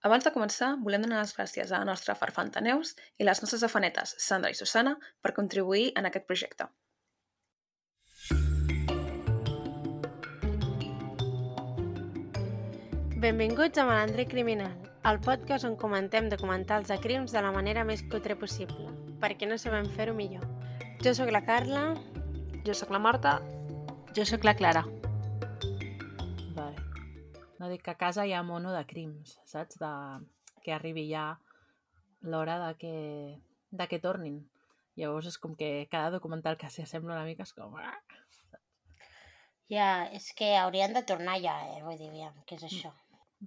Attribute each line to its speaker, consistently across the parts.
Speaker 1: Abans de començar, volem donar les gràcies a la nostra farfanta Neus i les nostres afanetes, Sandra i Susana, per contribuir en aquest projecte.
Speaker 2: Benvinguts a Malandre Criminal, el podcast on comentem documentals de crims de la manera més cutre possible, perquè no sabem fer-ho millor. Jo sóc la Carla.
Speaker 1: Jo sóc la Marta.
Speaker 3: Jo sóc la Clara.
Speaker 4: No dic que a casa hi ha mono de crims, saps? De... Que arribi ja l'hora de que... de que tornin. Llavors és com que cada documental que s'assembla una mica és com... "Ah".
Speaker 3: Ja, és que haurien de tornar ja, eh? Vull dir, aviam, què és això?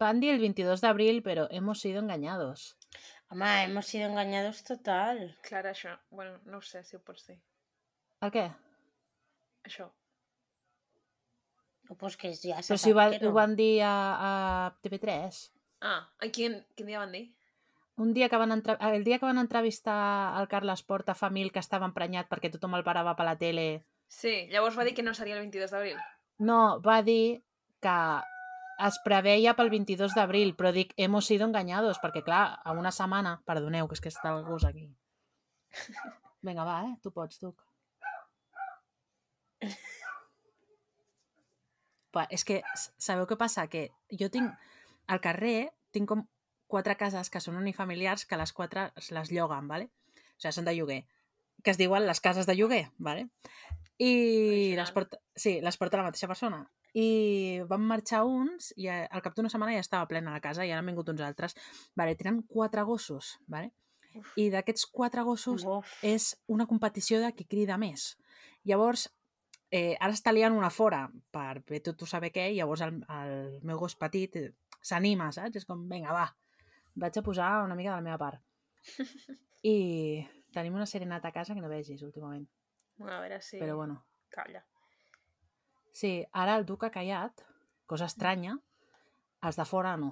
Speaker 4: Van dir el 22 d'abril, però hemos sido engañados.
Speaker 3: Home, hemos sido engañados total.
Speaker 1: Clara, això... Bueno, no ho sé si ho pots dir.
Speaker 4: El què?
Speaker 1: Això.
Speaker 3: No, pues que ja
Speaker 4: Però si va,
Speaker 3: que no.
Speaker 4: ho van dir a, a TV3.
Speaker 1: Ah, i quin, quin dia van dir?
Speaker 4: Un dia que van entre... El dia que van entrevistar el Carles Porta fa mil que estava emprenyat perquè tothom el parava per la tele
Speaker 1: Sí, llavors va dir que no seria el 22 d'abril.
Speaker 4: No, va dir que es preveia pel 22 d'abril, però dic, hemos sido engañados, perquè clar, a una setmana... Perdoneu, que és que està el gos aquí. Vinga, va, eh? Tu pots, tu. Va, és que, sabeu què passa? Que jo tinc... Al carrer tinc com quatre cases que són unifamiliars que les quatre es les lloguen, ¿vale? O sigui, són de lloguer. Que es diuen les cases de lloguer, ¿vale? I les porta, sí, les porta la mateixa persona. I van marxar uns i eh, al cap d'una setmana ja estava plena la casa i ara han vingut uns altres. Vale, tenen quatre gossos, vale?
Speaker 1: Uf.
Speaker 4: I d'aquests quatre gossos
Speaker 3: Uf.
Speaker 4: és una competició de qui crida més. Llavors, eh, ara està liant una fora per bé tot tu saber què, i llavors el, el meu gos petit eh, s'anima, saps? És com, vinga, va, vaig a posar una mica de la meva part. I tenim una serenata a casa que no vegis últimament.
Speaker 1: A veure si...
Speaker 4: Però bueno,
Speaker 1: Calla.
Speaker 4: sí, ara el duc ha callat, cosa estranya, els de fora no.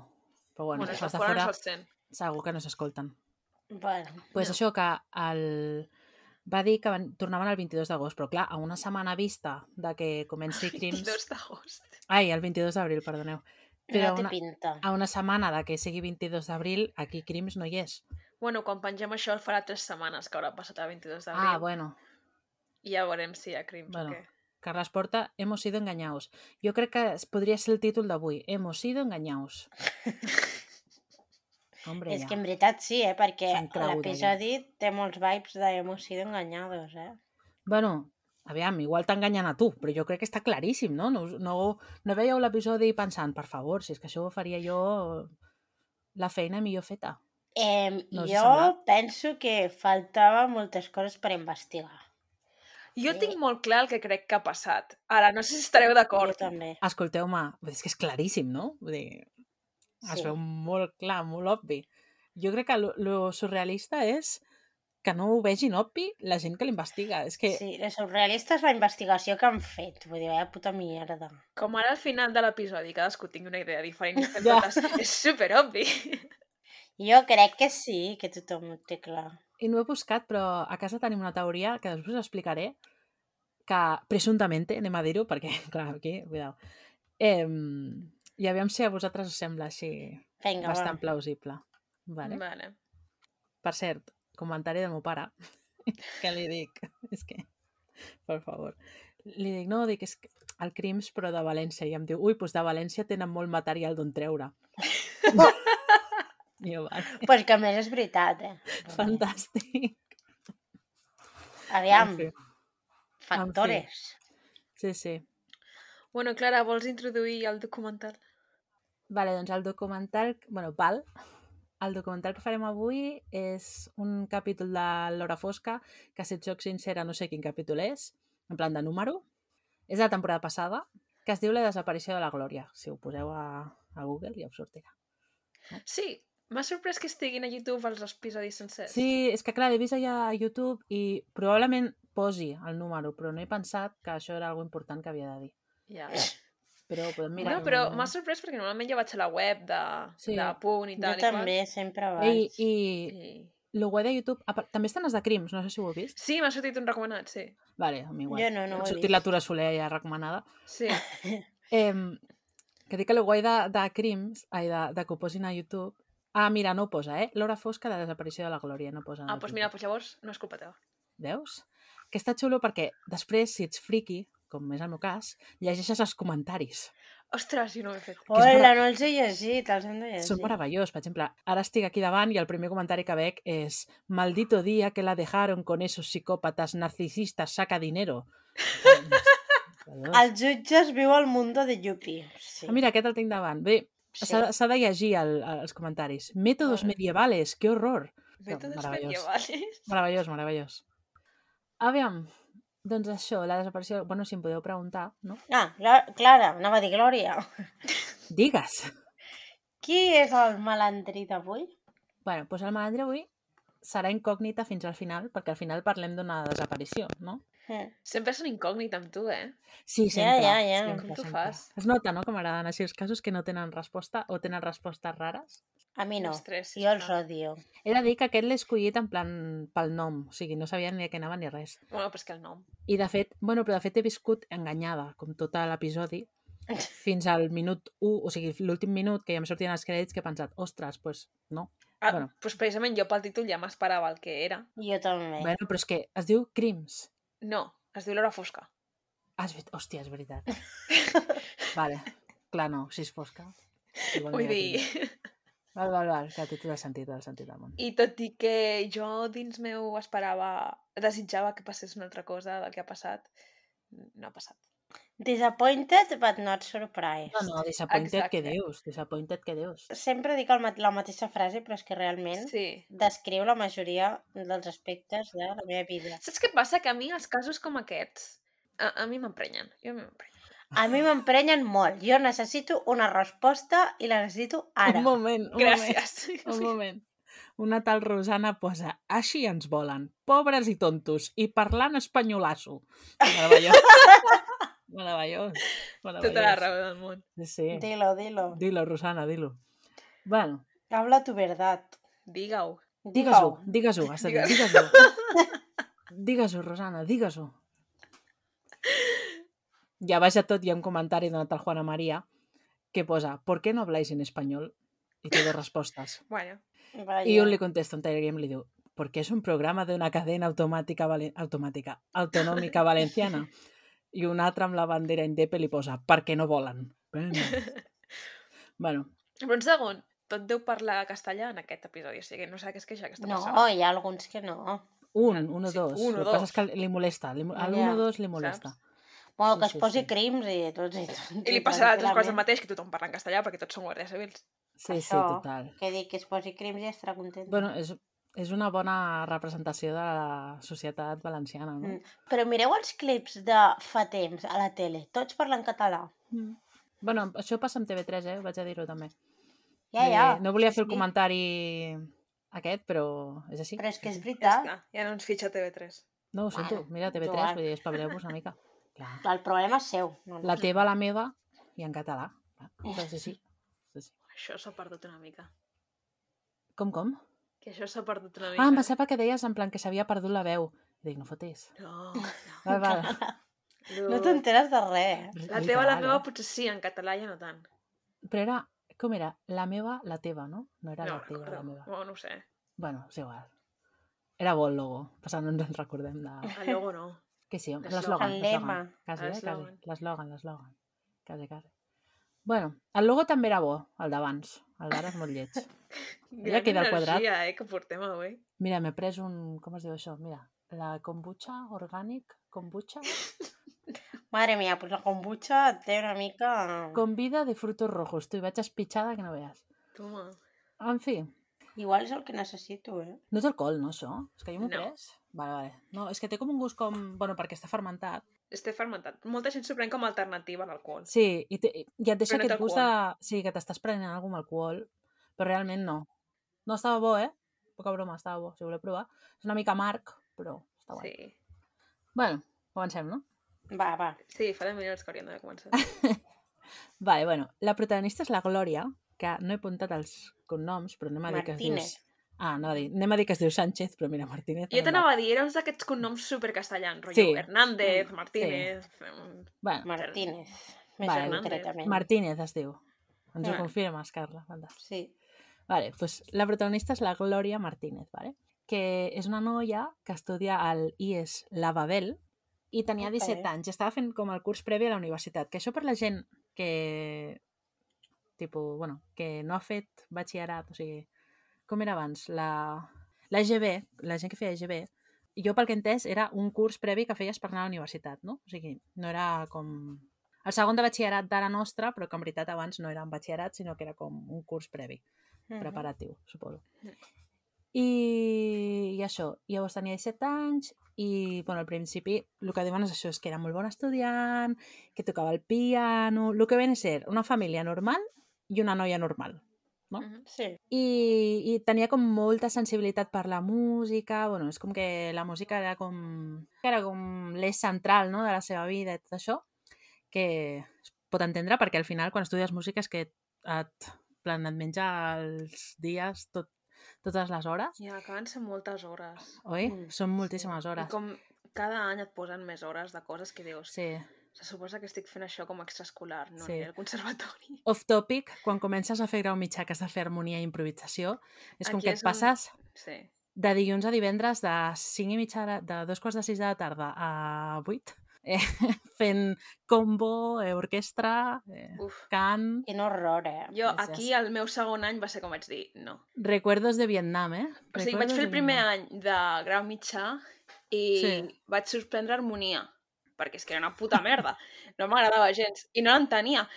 Speaker 4: Però bueno,
Speaker 1: Bueno,
Speaker 4: els de
Speaker 1: fora
Speaker 4: fora
Speaker 1: no
Speaker 4: segur que no s'escolten.
Speaker 3: Bueno,
Speaker 4: pues
Speaker 1: No.
Speaker 4: això que el... va dir que van, tornaven el 22 d'agost, però clar, a una setmana vista de que comenci Crims...
Speaker 1: 22 d'agost.
Speaker 4: Ai, el 22 d'abril, perdoneu. Però
Speaker 3: no té
Speaker 4: una,
Speaker 3: pinta.
Speaker 4: a una setmana de que sigui 22 d'abril, aquí Crims no hi és.
Speaker 1: Bueno, quan pengem això farà 3 setmanes que haurà passat el 22 d'abril.
Speaker 4: Ah, bueno.
Speaker 1: I ja veurem si hi ha crims
Speaker 4: Bueno.
Speaker 1: o què.
Speaker 4: Carles Porta, hemos sido engañados. Jo crec que podria ser el títol d'avui. Hemos sido engañados. Hombre,
Speaker 3: És
Speaker 4: ja.
Speaker 3: que en veritat sí, eh? Perquè l'episodi té molts vibes de hemos sido engañados, eh?
Speaker 4: Bueno, aviam, igual t'enganyen a tu, però jo crec que està claríssim, no? No, no, no veieu l'episodi pensant, per favor, si és que això ho faria jo la feina millor feta.
Speaker 3: Eh,
Speaker 4: No
Speaker 3: jo
Speaker 4: sembla?
Speaker 3: penso que faltava moltes coses per investigar.
Speaker 1: Jo
Speaker 3: Sí.
Speaker 1: tinc molt clar el que crec que ha passat. Ara, no sé si estareu
Speaker 3: Jo
Speaker 1: d'acord.
Speaker 3: també.
Speaker 4: Escolteu-me, és que és claríssim, no? Vull dir, es
Speaker 3: Sí.
Speaker 4: veu molt clar, molt obvi. Jo crec que lo, lo surrealista és que no ho vegin obvi la gent que l'investiga. És que
Speaker 3: Sí, és surrealista és la investigació que han fet. Vull dir, vaya puta mierda.
Speaker 1: Com ara al final de l'episodi, cadascú tingui una idea diferent
Speaker 4: Ja.
Speaker 1: totes. És super obvi.
Speaker 3: Jo crec que sí, que tothom ho té clar.
Speaker 4: I no he buscat, però a casa tenim una teoria que després us explicaré, que presumptamente, anem a dir-ho, perquè, clar, aquí, cuidao, eh, i aviam si a vosaltres us sembla així
Speaker 3: Vinga,
Speaker 4: bastant
Speaker 3: va.
Speaker 4: plausible. Vale?
Speaker 1: Vale.
Speaker 4: Per cert, comentari del meu pare, que li dic, és que, per favor, li dic, no, dic, és que el Crims, però de València, i em diu, ui, doncs de València tenen molt material d'on treure. I jo, vale,
Speaker 3: Pues que a més és veritat, eh?
Speaker 4: fantàstic.
Speaker 3: Aviam,
Speaker 4: En fi.
Speaker 3: factores.
Speaker 4: Sí, sí.
Speaker 1: Bueno, Clara, vols introduir el documental?
Speaker 4: Vale, doncs el documental, bueno, val. El documental que farem avui és un capítol de L'Hora Fosca, que si et soc sincera no sé quin capítol és, en plan de número. És de la temporada passada, que es diu La desaparició de la Glòria. Si ho poseu a, a Google ja us sortirà.
Speaker 1: Sí, m'ha sorprès que estiguin a YouTube els episodis sencers.
Speaker 4: Sí, és que clar, l'he vist allà a YouTube i probablement posi el número, però no he pensat que això era algo important que havia de dir.
Speaker 1: Ja.
Speaker 4: Però podem mirar.
Speaker 1: No, però m'ha sorprès perquè normalment jo vaig a la web de,
Speaker 4: Sí.
Speaker 1: de Punt i
Speaker 3: Jo
Speaker 1: tal i
Speaker 3: també sempre
Speaker 4: I,
Speaker 3: vaig.
Speaker 4: i
Speaker 1: I...
Speaker 4: el guai de YouTube... a part- També estan els de crims, no sé si ho heu vist.
Speaker 1: Sí, m'ha sortit un recomanat, sí.
Speaker 4: Vale, a mi igual.
Speaker 3: Jo no, no ho he
Speaker 4: sortit
Speaker 3: vist.
Speaker 4: la Tura Soler ja recomanada.
Speaker 1: Sí.
Speaker 4: Eh, que dic que el guai de, de crims, ai, de, de que ho posin a YouTube, Ah, mira, no ho posa, eh? L'hora fosca de desaparició de la Glòria, no posa.
Speaker 1: Ah, doncs
Speaker 4: títol.
Speaker 1: mira, doncs llavors no és culpa teva.
Speaker 4: Veus? Que està xulo perquè després, si ets friki, com és el meu cas, llegeixes els comentaris.
Speaker 1: Ostres, jo no ho he fet.
Speaker 3: Hola,
Speaker 4: merav-
Speaker 3: no els he llegit, els hem de llegir.
Speaker 4: Són meravellosos. Per exemple, ara estic aquí davant i el primer comentari que veig és Maldito día que la dejaron con esos psicópatas narcisistas saca dinero.
Speaker 3: Els jutges viu al mundo de Yuppie. Sí.
Speaker 4: Ah, mira, aquest el tinc davant. Bé,
Speaker 3: sí.
Speaker 4: s'ha s'ha de llegir el, els comentaris. Métodos
Speaker 1: Vale.
Speaker 4: medievales, qué horror.
Speaker 1: Métodos
Speaker 4: meravellós.
Speaker 1: medievales.
Speaker 4: Meravellós, meravellós. Aviam, doncs això, la desaparició... Bueno, si em podeu preguntar, no?
Speaker 3: Ah, Clara, anava a dir Glòria.
Speaker 4: Digues!
Speaker 3: Qui és el malandrí d'avui?
Speaker 4: Bueno, doncs el malandre avui serà incògnita fins al final, perquè al final parlem d'una desaparició, no?
Speaker 3: Mm.
Speaker 1: Sempre és un incògnit amb tu, eh?
Speaker 4: Sí,
Speaker 3: Ja,
Speaker 4: sempre.
Speaker 3: ja, ja.
Speaker 4: sempre,
Speaker 1: Com t'ho
Speaker 4: sempre.
Speaker 1: fas?
Speaker 4: Es nota, no?, que m'agraden així els casos que no tenen resposta o tenen respostes rares.
Speaker 3: A mi no.
Speaker 1: Ostres,
Speaker 3: Jo els odio.
Speaker 4: He de dir que aquest l'he escollit en plan pel nom, o sigui, no sabia ni de què anava ni res.
Speaker 1: Bueno, però és que el nom.
Speaker 4: I de fet, bueno, però de fet he viscut enganyada, com tot l'episodi, fins al minut 1, o sigui, l'últim minut que ja em sortien els crèdits, que he pensat, ostres, doncs pues, no.
Speaker 1: Ah,
Speaker 4: Bueno.
Speaker 1: doncs precisament jo pel títol ja m'esperava el que era.
Speaker 3: Jo també.
Speaker 4: Bueno, però és que es diu Crims.
Speaker 1: No, es diu l'hora fosca.
Speaker 4: Ah, és, ver- hòstia, és veritat. vale, clar, no, si és fosca.
Speaker 1: Vull dir...
Speaker 4: Crims. Val, val, val, que té tot el sentit, tot el sentit del món.
Speaker 1: I tot i que jo dins meu esperava, desitjava que passés una altra cosa del que ha passat, no ha passat.
Speaker 3: Disappointed but not surprised.
Speaker 4: No, no, disappointed,
Speaker 1: Exacte.
Speaker 4: dius? Disappointed, què dius?
Speaker 3: Sempre dic el, la mateixa frase, però és que realment
Speaker 1: Sí.
Speaker 3: descriu la majoria dels aspectes de la meva vida.
Speaker 1: Saps què passa? Que a mi els casos com aquests, a, a mi m'emprenyen. Jo m'emprenyen.
Speaker 3: A mi m'emprenyen molt. Jo necessito una resposta i la necessito ara.
Speaker 4: Un moment, un
Speaker 1: Gràcies.
Speaker 4: moment, un moment. Una tal Rosana posa, així ens volen, pobres i tontos, i parlant espanyolasso. Meravellós. Meravellós. Meravellós.
Speaker 1: Tota la raó del món.
Speaker 4: Sí, sí.
Speaker 3: Dilo, dilo.
Speaker 4: Dilo, Rosana, dilo. Bueno,
Speaker 3: Habla tu verdad.
Speaker 1: Digue-ho.
Speaker 4: digues-ho, digues-ho, has de dir,
Speaker 1: Digues.
Speaker 4: Digues-ho. Ja baix a tot hi ha un comentari d'una tal Juana María que posa, ¿por qué no habláis en español? Y té dos respostes.
Speaker 1: Bueno,
Speaker 3: Vaya.
Speaker 4: Y un le contesta, un Tiger Game le diu, porque es un programa de una cadena automática, vale- automàtica autonòmica valenciana. I un altre amb la bandera indepe li posa, perquè no volen. Bueno. bueno,
Speaker 1: però un segon, tot deu parlar castellà en aquest episodi, o sigui, no sé què és queixa aquesta
Speaker 3: No,
Speaker 1: persona.
Speaker 3: hi ha alguns que no.
Speaker 4: un, un o
Speaker 1: Sí,
Speaker 4: dos.
Speaker 1: un o
Speaker 4: El que passa
Speaker 1: dos.
Speaker 4: és que li molesta. Li, a
Speaker 3: Ja,
Speaker 4: l'un o dos li molesta.
Speaker 3: Bueno,
Speaker 4: Sí,
Speaker 3: que es
Speaker 4: sí,
Speaker 3: posi
Speaker 4: sí.
Speaker 3: crims i tots i tots.
Speaker 1: I li passarà a altres coses el mateix, que tothom parla en castellà, perquè tots són guàrdies civils.
Speaker 4: Sí, sí,
Speaker 3: Això.
Speaker 4: total.
Speaker 3: Que dic que es posi crims i estarà content.
Speaker 4: Bueno, és, és una bona representació de la societat valenciana, no?
Speaker 3: Mm. Però mireu els clips de fa temps a la tele. Tots parlen català.
Speaker 4: Mm. Bueno, això passa amb TV3, eh? Vaig a dir-ho també.
Speaker 3: Ja, ja.
Speaker 4: Eh, no volia fer el
Speaker 3: Sí.
Speaker 4: comentari aquest, però és així.
Speaker 3: Però és que és
Speaker 1: Ja
Speaker 3: veritat.
Speaker 1: està, ja no ens fitxa TV3.
Speaker 4: No, ho sento. Mira, TV3,
Speaker 3: igual.
Speaker 4: vull dir, espavileu-vos una mica. Clar.
Speaker 3: El problema és seu. No,
Speaker 4: La teva, la meva i en català. Clar. És així. És així.
Speaker 1: Això s'ha perdut una mica.
Speaker 4: Com, com?
Speaker 1: Que això s'ha perdut una mica.
Speaker 4: Ah, em pensava que deies en plan que s'havia perdut la veu. I dic, no fotés.
Speaker 1: No, no.
Speaker 4: Val, val.
Speaker 3: no t'enteres de res.
Speaker 1: La teva, la meva,
Speaker 4: eh?
Speaker 1: potser sí, en català ja no tant.
Speaker 4: Però era, com era? La meva, la teva, no? No era
Speaker 1: No,
Speaker 4: la teva, la meva.
Speaker 1: Bueno, no ho sé.
Speaker 4: Bueno, és igual. Era bo el logo. Passant no ens en recordem de...
Speaker 1: El logo no.
Speaker 4: Que sí,
Speaker 1: L'eslògan.
Speaker 4: l'eslògan.
Speaker 3: El
Speaker 4: l'eslògan.
Speaker 3: lema.
Speaker 4: Quasi, eh? Quasi.
Speaker 1: L'eslògan.
Speaker 4: L'eslògan. Quasi, quasi. Bueno, el logo també era bo, el d'abans. El d'ara és molt lleig.
Speaker 1: Gran
Speaker 4: queda al quadrat.
Speaker 1: energia, eh, que portem avui.
Speaker 4: Mira, m'he pres un... Com es diu això? Mira, la kombucha orgànic, kombucha,
Speaker 3: Madre mia, pues la kombucha té una mica...
Speaker 4: con vida de frutos rojos. Tu, vaig espitxada que no veus.
Speaker 1: Toma.
Speaker 4: En fi,
Speaker 3: Igual és el que necessito, eh?
Speaker 4: no és alcohol, no, això? És que jo m'ho
Speaker 1: No.
Speaker 4: pres. Vale, vale. No, és que té com un gust com... Bueno, perquè està fermentat.
Speaker 1: Este fermentat. Molta gent s'ho pren com a alternativa a l'alcohol.
Speaker 4: Sí, i, te, i et deixa aquest gust de... Sí, que t'estàs prenent alguna amb alcohol, però realment no. No estava bo, eh? Poca broma, estava bo, si voleu provar. És una mica amarg, però està guai.
Speaker 1: Sí.
Speaker 4: Bueno, comencem, no?
Speaker 3: Va, va.
Speaker 1: Sí, fa 10 minuts que hauríem d'haver començat.
Speaker 4: Vale, bueno, la protagonista és la Glòria, que no he apuntat els cognoms, però anem a dir que es diu...
Speaker 3: Martínez.
Speaker 4: Ah, no, a dir, anem a dir que es diu Sánchez, però mira, Martínez...
Speaker 1: Jo t'anava a dir, era uns d'aquests cognoms supercastellans, rotllo
Speaker 4: Sí.
Speaker 1: Hernández, Martínez...
Speaker 4: va. Bueno,
Speaker 3: Martínez. Més
Speaker 4: Vale.
Speaker 3: concretament.
Speaker 4: Martínez es diu. Ens ho
Speaker 1: Ah.
Speaker 4: confirmes, Carla. Fantàstic.
Speaker 3: Sí.
Speaker 4: Vale, pues la protagonista és la Glòria Martínez, vale? que és una noia que estudia al IES La Babel i tenia
Speaker 3: Ok.
Speaker 4: 17 anys estava fent com el curs previ a la universitat. Que això per la gent que tipus, bueno, que no ha fet batxillerat, o sigui, com era abans? La, la EGB, la gent que feia EGB, jo pel que he entès era un curs previ que feies per anar a la universitat, no? O sigui, no era com el segon de batxillerat d'ara nostra, però que en veritat abans no era un batxillerat, sinó que era com un curs previ,
Speaker 3: Mhm.
Speaker 4: preparatiu, suposo. I, I això, llavors tenia 17 anys i, bueno, al principi el que diuen és això, és que era molt bon estudiant, que tocava el piano, el que ven a ser una família normal i una noia normal. no?
Speaker 1: Mhm.
Speaker 3: Sí.
Speaker 4: I, i tenia com molta sensibilitat per la música, bueno, és com que la música era com, era com l'eix central no? de la seva vida i tot això, que es pot entendre perquè al final quan estudies música és que et, plan, et menja els dies tot, totes les hores,
Speaker 1: Ja, acaben sent moltes hores.
Speaker 4: oi?
Speaker 3: Mm,
Speaker 4: Són moltíssimes
Speaker 1: I
Speaker 4: hores.
Speaker 1: com cada any et posen més hores de coses que dius,
Speaker 4: Sí.
Speaker 1: Se suposa que estic fent això com a extraescolar, no
Speaker 4: Sí.
Speaker 1: al conservatori.
Speaker 4: Off topic, quan comences a fer grau mitjà que has de fer harmonia i improvisació, és com
Speaker 1: Aquí
Speaker 4: que
Speaker 1: és
Speaker 4: et passes
Speaker 1: Sí.
Speaker 4: de dilluns a divendres de 5 i mitja, de- de dos quarts de 6 de la tarda a 8, eh, fent combo, eh, orquestra, eh,
Speaker 1: Uf.
Speaker 4: cant...
Speaker 3: Quin horror, eh?
Speaker 1: Jo,
Speaker 4: Gràcies.
Speaker 1: aquí, el meu segon any va ser com vaig dir, no.
Speaker 4: Recuerdos de Vietnam, eh?
Speaker 1: O sigui, vaig
Speaker 4: Recuerdos
Speaker 1: fer el primer
Speaker 4: Vietnam.
Speaker 1: any de grau mitjà i
Speaker 4: Sí.
Speaker 1: vaig suspendre harmonia, perquè és que era una puta merda. No m'agradava gens. I no l'entenia.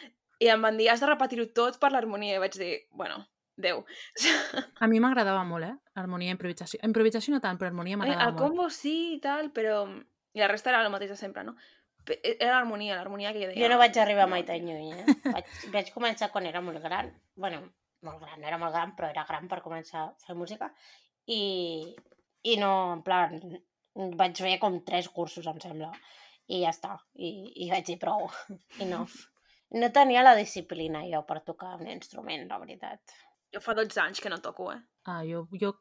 Speaker 1: I em van dir, has de repetir-ho tot per l'harmonia. I vaig dir, bueno, Déu.
Speaker 4: A mi m'agradava molt, eh? Harmonia i improvisació. Improvisació no tant, però harmonia m'agradava
Speaker 1: el
Speaker 4: molt.
Speaker 1: combo sí i tal, però... I la resta era el mateix de sempre, no? Pe- Era l'harmonia, l'harmonia que jo deia...
Speaker 3: Jo no vaig arribar mai tan lluny, eh? Vaig, vaig començar quan era molt gran. bueno, molt gran, no era molt gran, però era gran per començar a fer música. I, i no, en plan, vaig fer com tres cursos, em sembla. I ja està. I, i vaig dir prou. I no. No tenia la disciplina jo per tocar un instrument, la veritat.
Speaker 1: Jo fa 12 anys que no toco, eh?
Speaker 4: Ah, jo, jo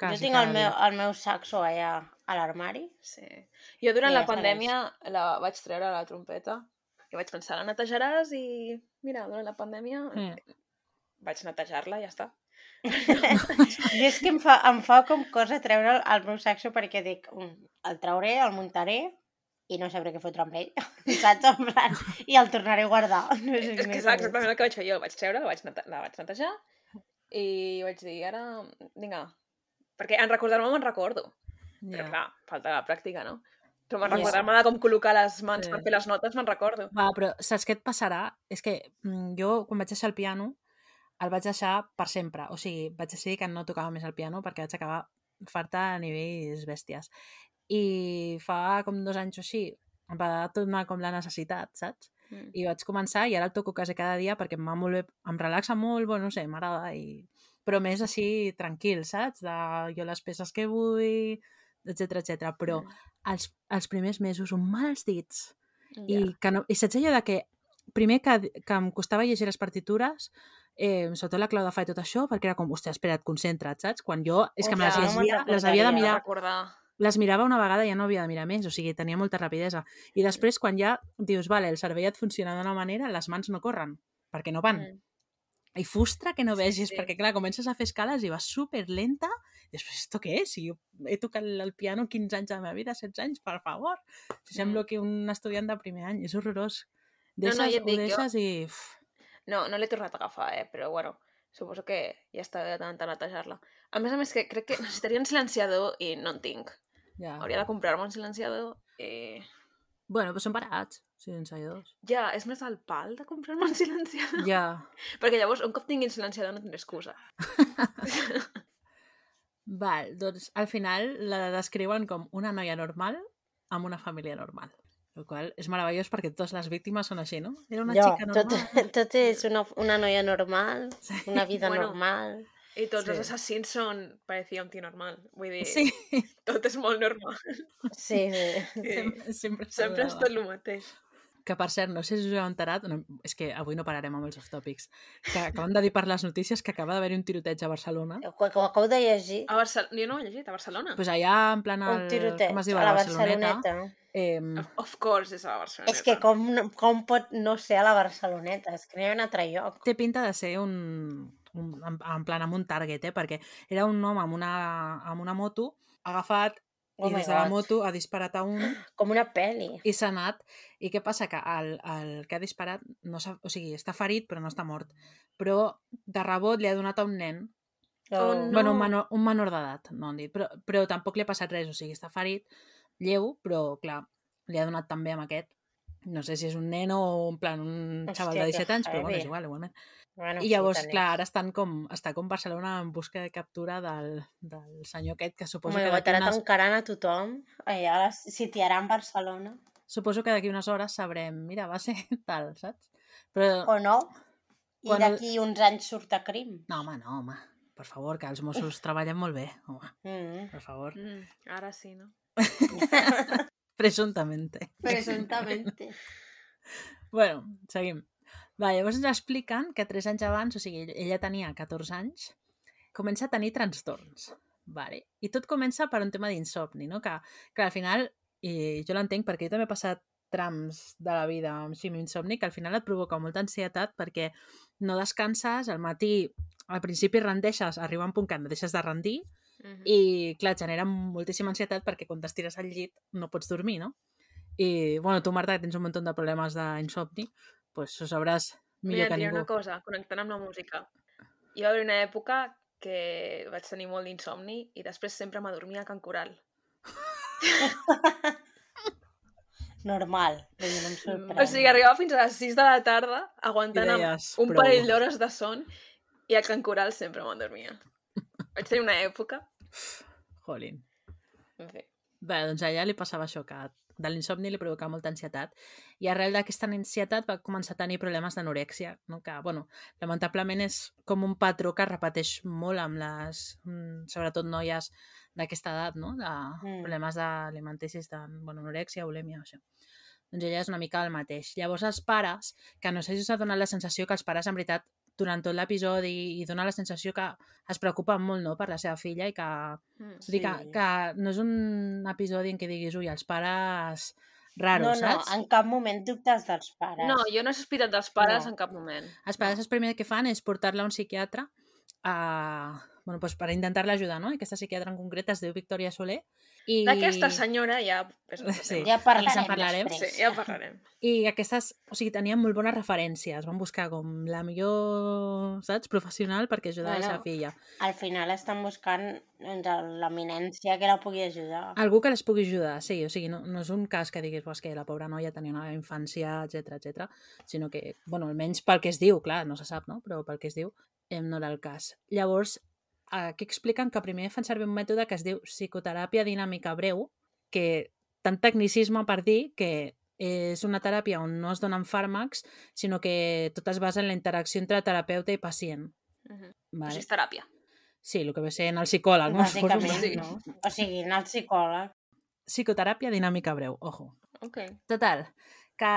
Speaker 4: quasi
Speaker 3: jo tinc el meu, el meu saxo allà a l'armari.
Speaker 1: Sí. Jo durant la
Speaker 3: ja
Speaker 1: pandèmia la vaig treure la trompeta i vaig pensar, la netejaràs i mira, durant la pandèmia
Speaker 4: Eh.
Speaker 1: vaig netejar-la i ja està.
Speaker 3: I és que em fa, em fa com cosa treure el, el meu saxo perquè dic, "Mm, el trauré, el muntaré i no sabré què fotre amb ell, saps? En plan, I el tornaré a guardar. No sé
Speaker 1: És que és exactament el que vaig fer jo. El vaig treure, la vaig, nete la vaig netejar i vaig dir, ara, vinga, perquè en recordar-me me'n recordo. Però
Speaker 4: Ja.
Speaker 1: clar, falta la pràctica, no? Però me'n recordar-me de com col·locar les mans
Speaker 4: Sí.
Speaker 1: per fer les notes me'n recordo.
Speaker 4: Va, però saps què et passarà? És que mm, jo, quan vaig deixar el piano, el vaig deixar per sempre. O sigui, vaig decidir que no tocava més el piano perquè vaig acabar farta a nivells bèsties. I fa com dos anys o així em va tornar com la necessitat, saps?
Speaker 1: Mm.
Speaker 4: I vaig començar i ara el toco quasi cada dia perquè em va molt bé, em relaxa molt, bueno, no sé, m'agrada i... però més així tranquil, saps? De jo les peces que vull, etc etc. Però els, els primers mesos són mals dits. I, que no, i saps allò de que primer que, que em costava llegir les partitures, eh, sobretot la clau de fa i tot això, perquè era com, hòstia, espera't, concentra't, saps? Quan jo, és que me les
Speaker 3: Hòstia, no
Speaker 4: llegia, les havia de mirar,
Speaker 1: recordar.
Speaker 4: Les mirava una vegada i ja no havia de mirar més, o sigui, tenia molta rapidesa. I després, quan ja dius, vale, el cervell et funciona d'una manera, les mans no corren, perquè no van.
Speaker 1: Mm.
Speaker 4: I frustra que no
Speaker 1: Sí,
Speaker 4: vegis,
Speaker 1: sí.
Speaker 4: perquè clar, comences a fer escales i vas super lenta, i després, ¿esto què és? Si jo he tocat el piano 15 anys de la meva vida, 16 anys, per favor. Si semblo
Speaker 1: Mm.
Speaker 4: que un estudiant de primer any, és horrorós.
Speaker 1: No, no,
Speaker 4: Deixes,
Speaker 1: ja et dic, jo-
Speaker 4: deixes i... Uf,
Speaker 1: No, no l'he tornat a agafar, eh? Però, bueno, suposo que ja està bé de tant netejar-la. A més a més, que crec que necessitaria un silenciador i no en tinc.
Speaker 4: Ja.
Speaker 1: Hauria de comprar-me un silenciador i...
Speaker 4: Bueno, però són barats, silenciadors.
Speaker 1: Ja, és més el pal de comprar-me un silenciador.
Speaker 4: Ja.
Speaker 1: Perquè llavors, un cop tingui el silenciador no tindré excusa.
Speaker 4: Val, doncs al final la descriuen com una noia normal amb una família normal. El qual és meravellós perquè totes les víctimes són així, no? Era una
Speaker 3: Jo,
Speaker 4: xica
Speaker 3: tot,
Speaker 4: normal.
Speaker 3: tot és una, una noia normal,
Speaker 4: Sí.
Speaker 3: una vida
Speaker 1: Bueno,
Speaker 3: normal.
Speaker 1: I tots
Speaker 4: Sí.
Speaker 1: els assassins són... Parecia un tio normal. Vull dir,
Speaker 4: Sí,
Speaker 1: tot és molt normal.
Speaker 3: Sí, sí.
Speaker 1: Sí.
Speaker 4: sempre, sempre,
Speaker 1: Sempre és tot el mateix.
Speaker 4: Que, per cert, no sé si us heu enterat, no, és que avui no pararem amb els off-topics, que acaben de dir per les notícies que acaba d'haver un tiroteig a Barcelona.
Speaker 3: Ho, ho acabo de llegir.
Speaker 1: A Barcelona... Jo no ho he llegit, a Barcelona.
Speaker 4: Pues allà, en plan, el,
Speaker 3: Un tiroteig
Speaker 4: com es diu,
Speaker 3: a la Barceloneta.
Speaker 4: Eh,
Speaker 1: Of course és a la Barcelona.
Speaker 3: És que com, com pot no ser a la Barceloneta? És que no hi ha un altre lloc.
Speaker 4: té pinta de ser un, un, en, en plan amb un target, eh? perquè era un home amb una, amb una moto agafat
Speaker 3: Oh
Speaker 4: i des de la moto ha disparat a un
Speaker 3: Com una pel·li.
Speaker 4: i s'ha anat. I què passa? Que el, el que ha disparat, no s'ha- o sigui, està ferit però no està mort. Però de rebot li ha donat a un nen
Speaker 1: Oh,
Speaker 3: no.
Speaker 1: no.
Speaker 4: Bueno, un menor, un menor d'edat, no han dit, però, però tampoc li ha passat res, o sigui, està ferit, lleu, però clar, li ha donat també amb aquest. No sé si és un nen o en plan un
Speaker 3: Hòstia,
Speaker 4: xaval de
Speaker 3: que
Speaker 4: 17 anys, però bueno, és igual, igualment.
Speaker 3: Bueno,
Speaker 4: I llavors,
Speaker 3: sí,
Speaker 4: clar, ara estan com, està com Barcelona en busca de captura del, del senyor aquest, que suposo
Speaker 3: my
Speaker 4: que
Speaker 3: ara
Speaker 4: unes,
Speaker 3: tancaran a tothom. Ara sitiaran Barcelona.
Speaker 4: suposo que d'aquí unes hores sabrem, mira, va ser tal, saps? Però,
Speaker 3: O no. I
Speaker 4: Quan
Speaker 3: d'aquí uns anys surt a crim.
Speaker 4: no, home, no, home, per favor, que els Mossos treballen molt bé, home,
Speaker 3: Mm.
Speaker 4: per favor.
Speaker 1: Mm, ara sí, no?
Speaker 4: Presuntamente.
Speaker 3: Presuntamente.
Speaker 4: Bueno, seguim. Va, llavors ens expliquen que 3 anys abans, o sigui, ella tenia 14 anys, comença a tenir trastorns. Vale. I tot comença per un tema d'insomni, no? Que, que al final, i jo l'entenc perquè jo també he passat trams de la vida amb, sí, insomni que al final et provoca molta ansietat perquè no descanses, al matí al principi rendeixes, arriba un punt que no deixes de rendir
Speaker 1: Mhm.
Speaker 4: i, clar, genera moltíssima ansietat perquè quan t'estires al llit no pots dormir, no? I, bueno, tu, Marta, que tens un munt de problemes d'insomni, pues ho sabràs millor
Speaker 1: Mira,
Speaker 4: que ningú.
Speaker 1: una cosa, connectant amb la música. Hi va haver una època que vaig tenir molt d'insomni i després sempre m'adormia a Can Coral.
Speaker 3: Normal. No em sorprèn.
Speaker 1: O sigui, arribava fins a les 6 de la tarda aguantant
Speaker 4: deies,
Speaker 1: un
Speaker 4: "Prou".
Speaker 1: parell d'hores de son i a Can Coral sempre m'endormia. Vaig tenir una època...
Speaker 4: Jolín.
Speaker 1: En fi.
Speaker 4: Bé, doncs a ella li passava això, que de l'insomni li provocava molta ansietat i arrel d'aquesta ansietat va començar a tenir problemes d'anorèxia, no? que, bueno, lamentablement és com un patró que es repeteix molt amb les, mm, sobretot noies d'aquesta edat, no? de
Speaker 3: Mm.
Speaker 4: problemes alimenticis de bueno, anorèxia, bulèmia, això. Doncs ella és una mica el mateix. Llavors els pares, que no sé si us ha donat la sensació que els pares en veritat durant tot l'episodi i dona la sensació que es preocupen molt no, per la seva filla i que
Speaker 1: Mm.
Speaker 4: Vull dir que,
Speaker 3: Sí.
Speaker 4: que no és un episodi en què diguis, ui, els pares raros,
Speaker 3: no, no,
Speaker 4: saps?
Speaker 3: en cap moment dubtes dels pares.
Speaker 1: No, jo no he sospitat dels pares
Speaker 3: No.
Speaker 1: en cap moment.
Speaker 4: Els pares el primer que fan és portar-la a un psiquiatre a, bueno, doncs per intentar-la ajudar, no? Aquesta psiquiatra en concret es diu Victòria Soler. I...
Speaker 1: D'aquesta senyora ja...
Speaker 4: Sí.
Speaker 3: Ja parlarem,
Speaker 4: en parlarem.
Speaker 3: després.
Speaker 1: Sí, ja parlarem.
Speaker 4: I aquestes, o sigui, tenien molt bones referències. Van buscar com la millor, saps, professional perquè ajudar
Speaker 3: Bueno.
Speaker 4: la seva filla.
Speaker 3: Al final estan buscant doncs, l'eminència que la pugui ajudar.
Speaker 4: Algú que les pugui ajudar, sí, o sigui, no, no és un cas que diguis pues, que la pobra noia tenia una infància, etc etc, sinó que, bueno, almenys pel que es diu, clar, no se sap, no? Però pel que es diu, eh, no era el cas. Llavors, aquí expliquen que primer fan servir un mètode que es diu psicoteràpia dinàmica breu, que tant tecnicisme per dir que és una teràpia on no es donen fàrmacs, sinó que tot es basa en la interacció entre terapeuta i pacient.
Speaker 1: Mhm.
Speaker 4: Vale?
Speaker 1: Això és teràpia.
Speaker 4: Sí, el que ve ser en el psicòleg, no?
Speaker 1: Sí.
Speaker 3: no? O sigui, anar al psicòleg.
Speaker 4: Psicoteràpia dinàmica breu, ojo.
Speaker 1: Ok.
Speaker 4: Total, que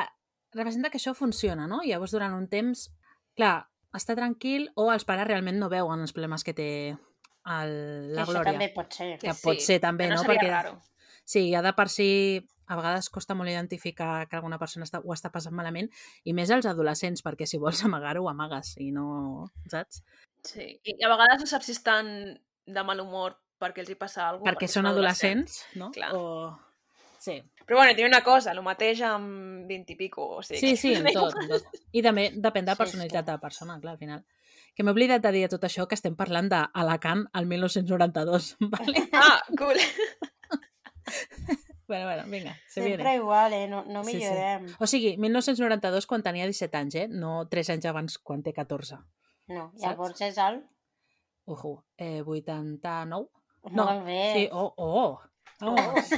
Speaker 4: representa que això funciona, no? Llavors durant un temps, clar, està tranquil o els pares realment no veuen els problemes que té el,
Speaker 3: Que
Speaker 4: la
Speaker 3: això
Speaker 4: Glòria.
Speaker 3: també pot ser.
Speaker 4: Que pot ser també,
Speaker 1: que no?
Speaker 4: no?
Speaker 1: Seria
Speaker 4: Perquè-
Speaker 1: raro.
Speaker 4: Sí, ja de per si a vegades costa molt identificar que alguna persona està, ho està passant malament, i més als adolescents, perquè si vols amagar-ho, amagues, i no... Saps?
Speaker 1: Sí. I a vegades no saps si estan de mal humor perquè els hi passa alguna cosa.
Speaker 4: perquè són adolescents, no?
Speaker 1: Clar.
Speaker 4: O... Sí.
Speaker 1: Però bueno, tinc una cosa, el mateix amb 20 i pico, o sigui...
Speaker 4: Sí, sí, en
Speaker 1: no
Speaker 4: tot, en tot. I també depèn de la
Speaker 3: Sí,
Speaker 4: personalitat
Speaker 3: sí.
Speaker 4: de la persona, clar, al final. Que m'he oblidat de dir tot això que estem parlant d'Alacant al 1992, ¿vale?
Speaker 1: Ah, cool.
Speaker 4: bueno, bueno, vinga, se
Speaker 3: Sempre
Speaker 4: viene.
Speaker 3: igual, eh? No, no
Speaker 4: Sí, sí.
Speaker 3: millorem.
Speaker 4: O sigui, 1992 quan tenia 17 anys, eh? No 3 anys abans quan té 14.
Speaker 3: No,
Speaker 4: Saps?
Speaker 3: llavors és el...
Speaker 4: Ojo, eh, 89? No,
Speaker 3: Molt bé.
Speaker 4: Sí, oh, oh, vamos.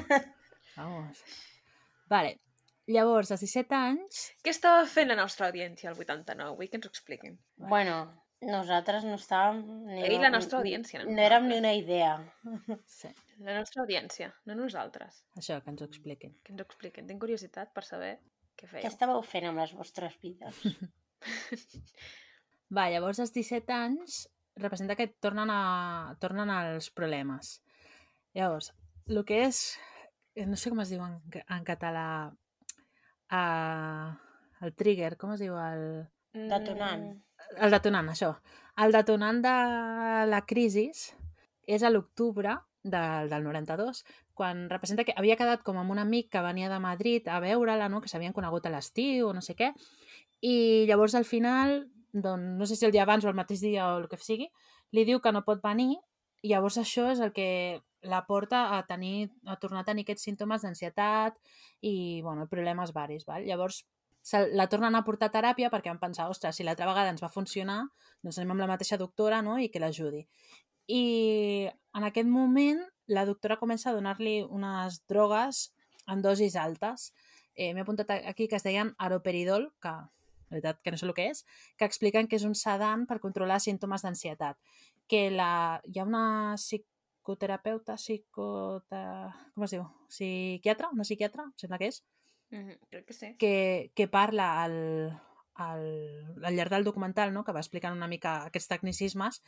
Speaker 4: Vamos. Vale, llavors, als 17 anys...
Speaker 1: Què estava fent la nostra audiència al 89? Vull que ens ho expliquin.
Speaker 3: Bueno, nosaltres no estàvem... Ni
Speaker 1: Ell, la nostra audiència, no
Speaker 3: No érem ni una idea.
Speaker 4: Sí,
Speaker 1: La nostra audiència, no nosaltres.
Speaker 4: això, que ens ho expliquin.
Speaker 1: Que ens ho expliquin. Tinc curiositat per saber què
Speaker 3: Què
Speaker 1: fèieu.
Speaker 3: estàveu fent amb les vostres vides?
Speaker 4: Va, llavors als 17 anys representa que tornen, a, tornen als problemes. Llavors, el que és, no sé com es diu en, en català, uh, el trigger, com es diu? El,
Speaker 3: Detonant.
Speaker 1: Mm,
Speaker 4: el detonant, això. El detonant de la crisi és a l'octubre del, del 92, quan representa que havia quedat com amb un amic que venia de Madrid a veure-la, no? que s'havien conegut a l'estiu o no sé què, i llavors al final, doncs, no sé si el dia abans o el mateix dia o el que sigui, li diu que no pot venir i llavors això és el que la porta a tenir, a tornar a tenir aquests símptomes d'ansietat i, bueno, problemes varis, val? Llavors, la tornen a portar a teràpia perquè van pensar, ostres, si l'altra vegada ens va funcionar, doncs anem amb la mateixa doctora no? i que l'ajudi. I en aquest moment la doctora comença a donar-li unes drogues en dosis altes. Eh, M'he apuntat aquí que es deien aroperidol, que la veritat que no sé el que és, que expliquen que és un sedant per controlar símptomes d'ansietat. Que la... hi ha una psicoterapeuta, psicota... com es diu? Psiquiatra? Una psiquiatra? Sembla que és.
Speaker 1: Mm -hmm, crec que sí.
Speaker 4: Que, que parla al, al, al llarg del documental, no? que va explicant una mica aquests tecnicismes,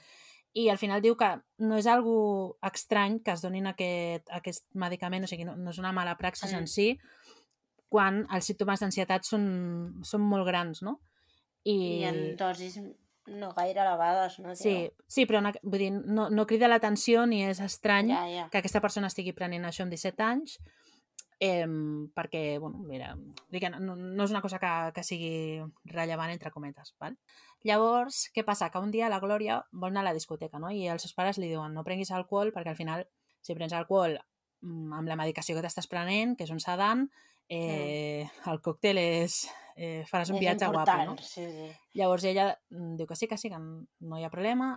Speaker 4: i al final diu que no és algo estrany que es donin aquest, aquest medicament, o sigui, no, no és una mala praxis mm. en si, quan els símptomes d'ansietat són, són molt grans, no?
Speaker 3: I... I en dosis no gaire elevades, no?
Speaker 4: Sí, sí però no, vull dir, no, no crida l'atenció ni és estrany
Speaker 3: Ja, ja.
Speaker 4: que aquesta persona estigui prenent això amb 17 anys eh, perquè, bueno, mira, dic no, no és una cosa que, que sigui rellevant entre cometes, val? Llavors, què passa? Que un dia la Glòria vol anar a la discoteca, no? I els seus pares li diuen no prenguis alcohol perquè al final, si prens alcohol mm, amb la medicació que t'estàs prenent, que és un sedant, eh, mm. el còctel és... Eh, faràs un
Speaker 3: És
Speaker 4: viatge guapo, no?
Speaker 3: sí, sí.
Speaker 4: Llavors ella mm, diu que sí, que sí, que no hi ha problema,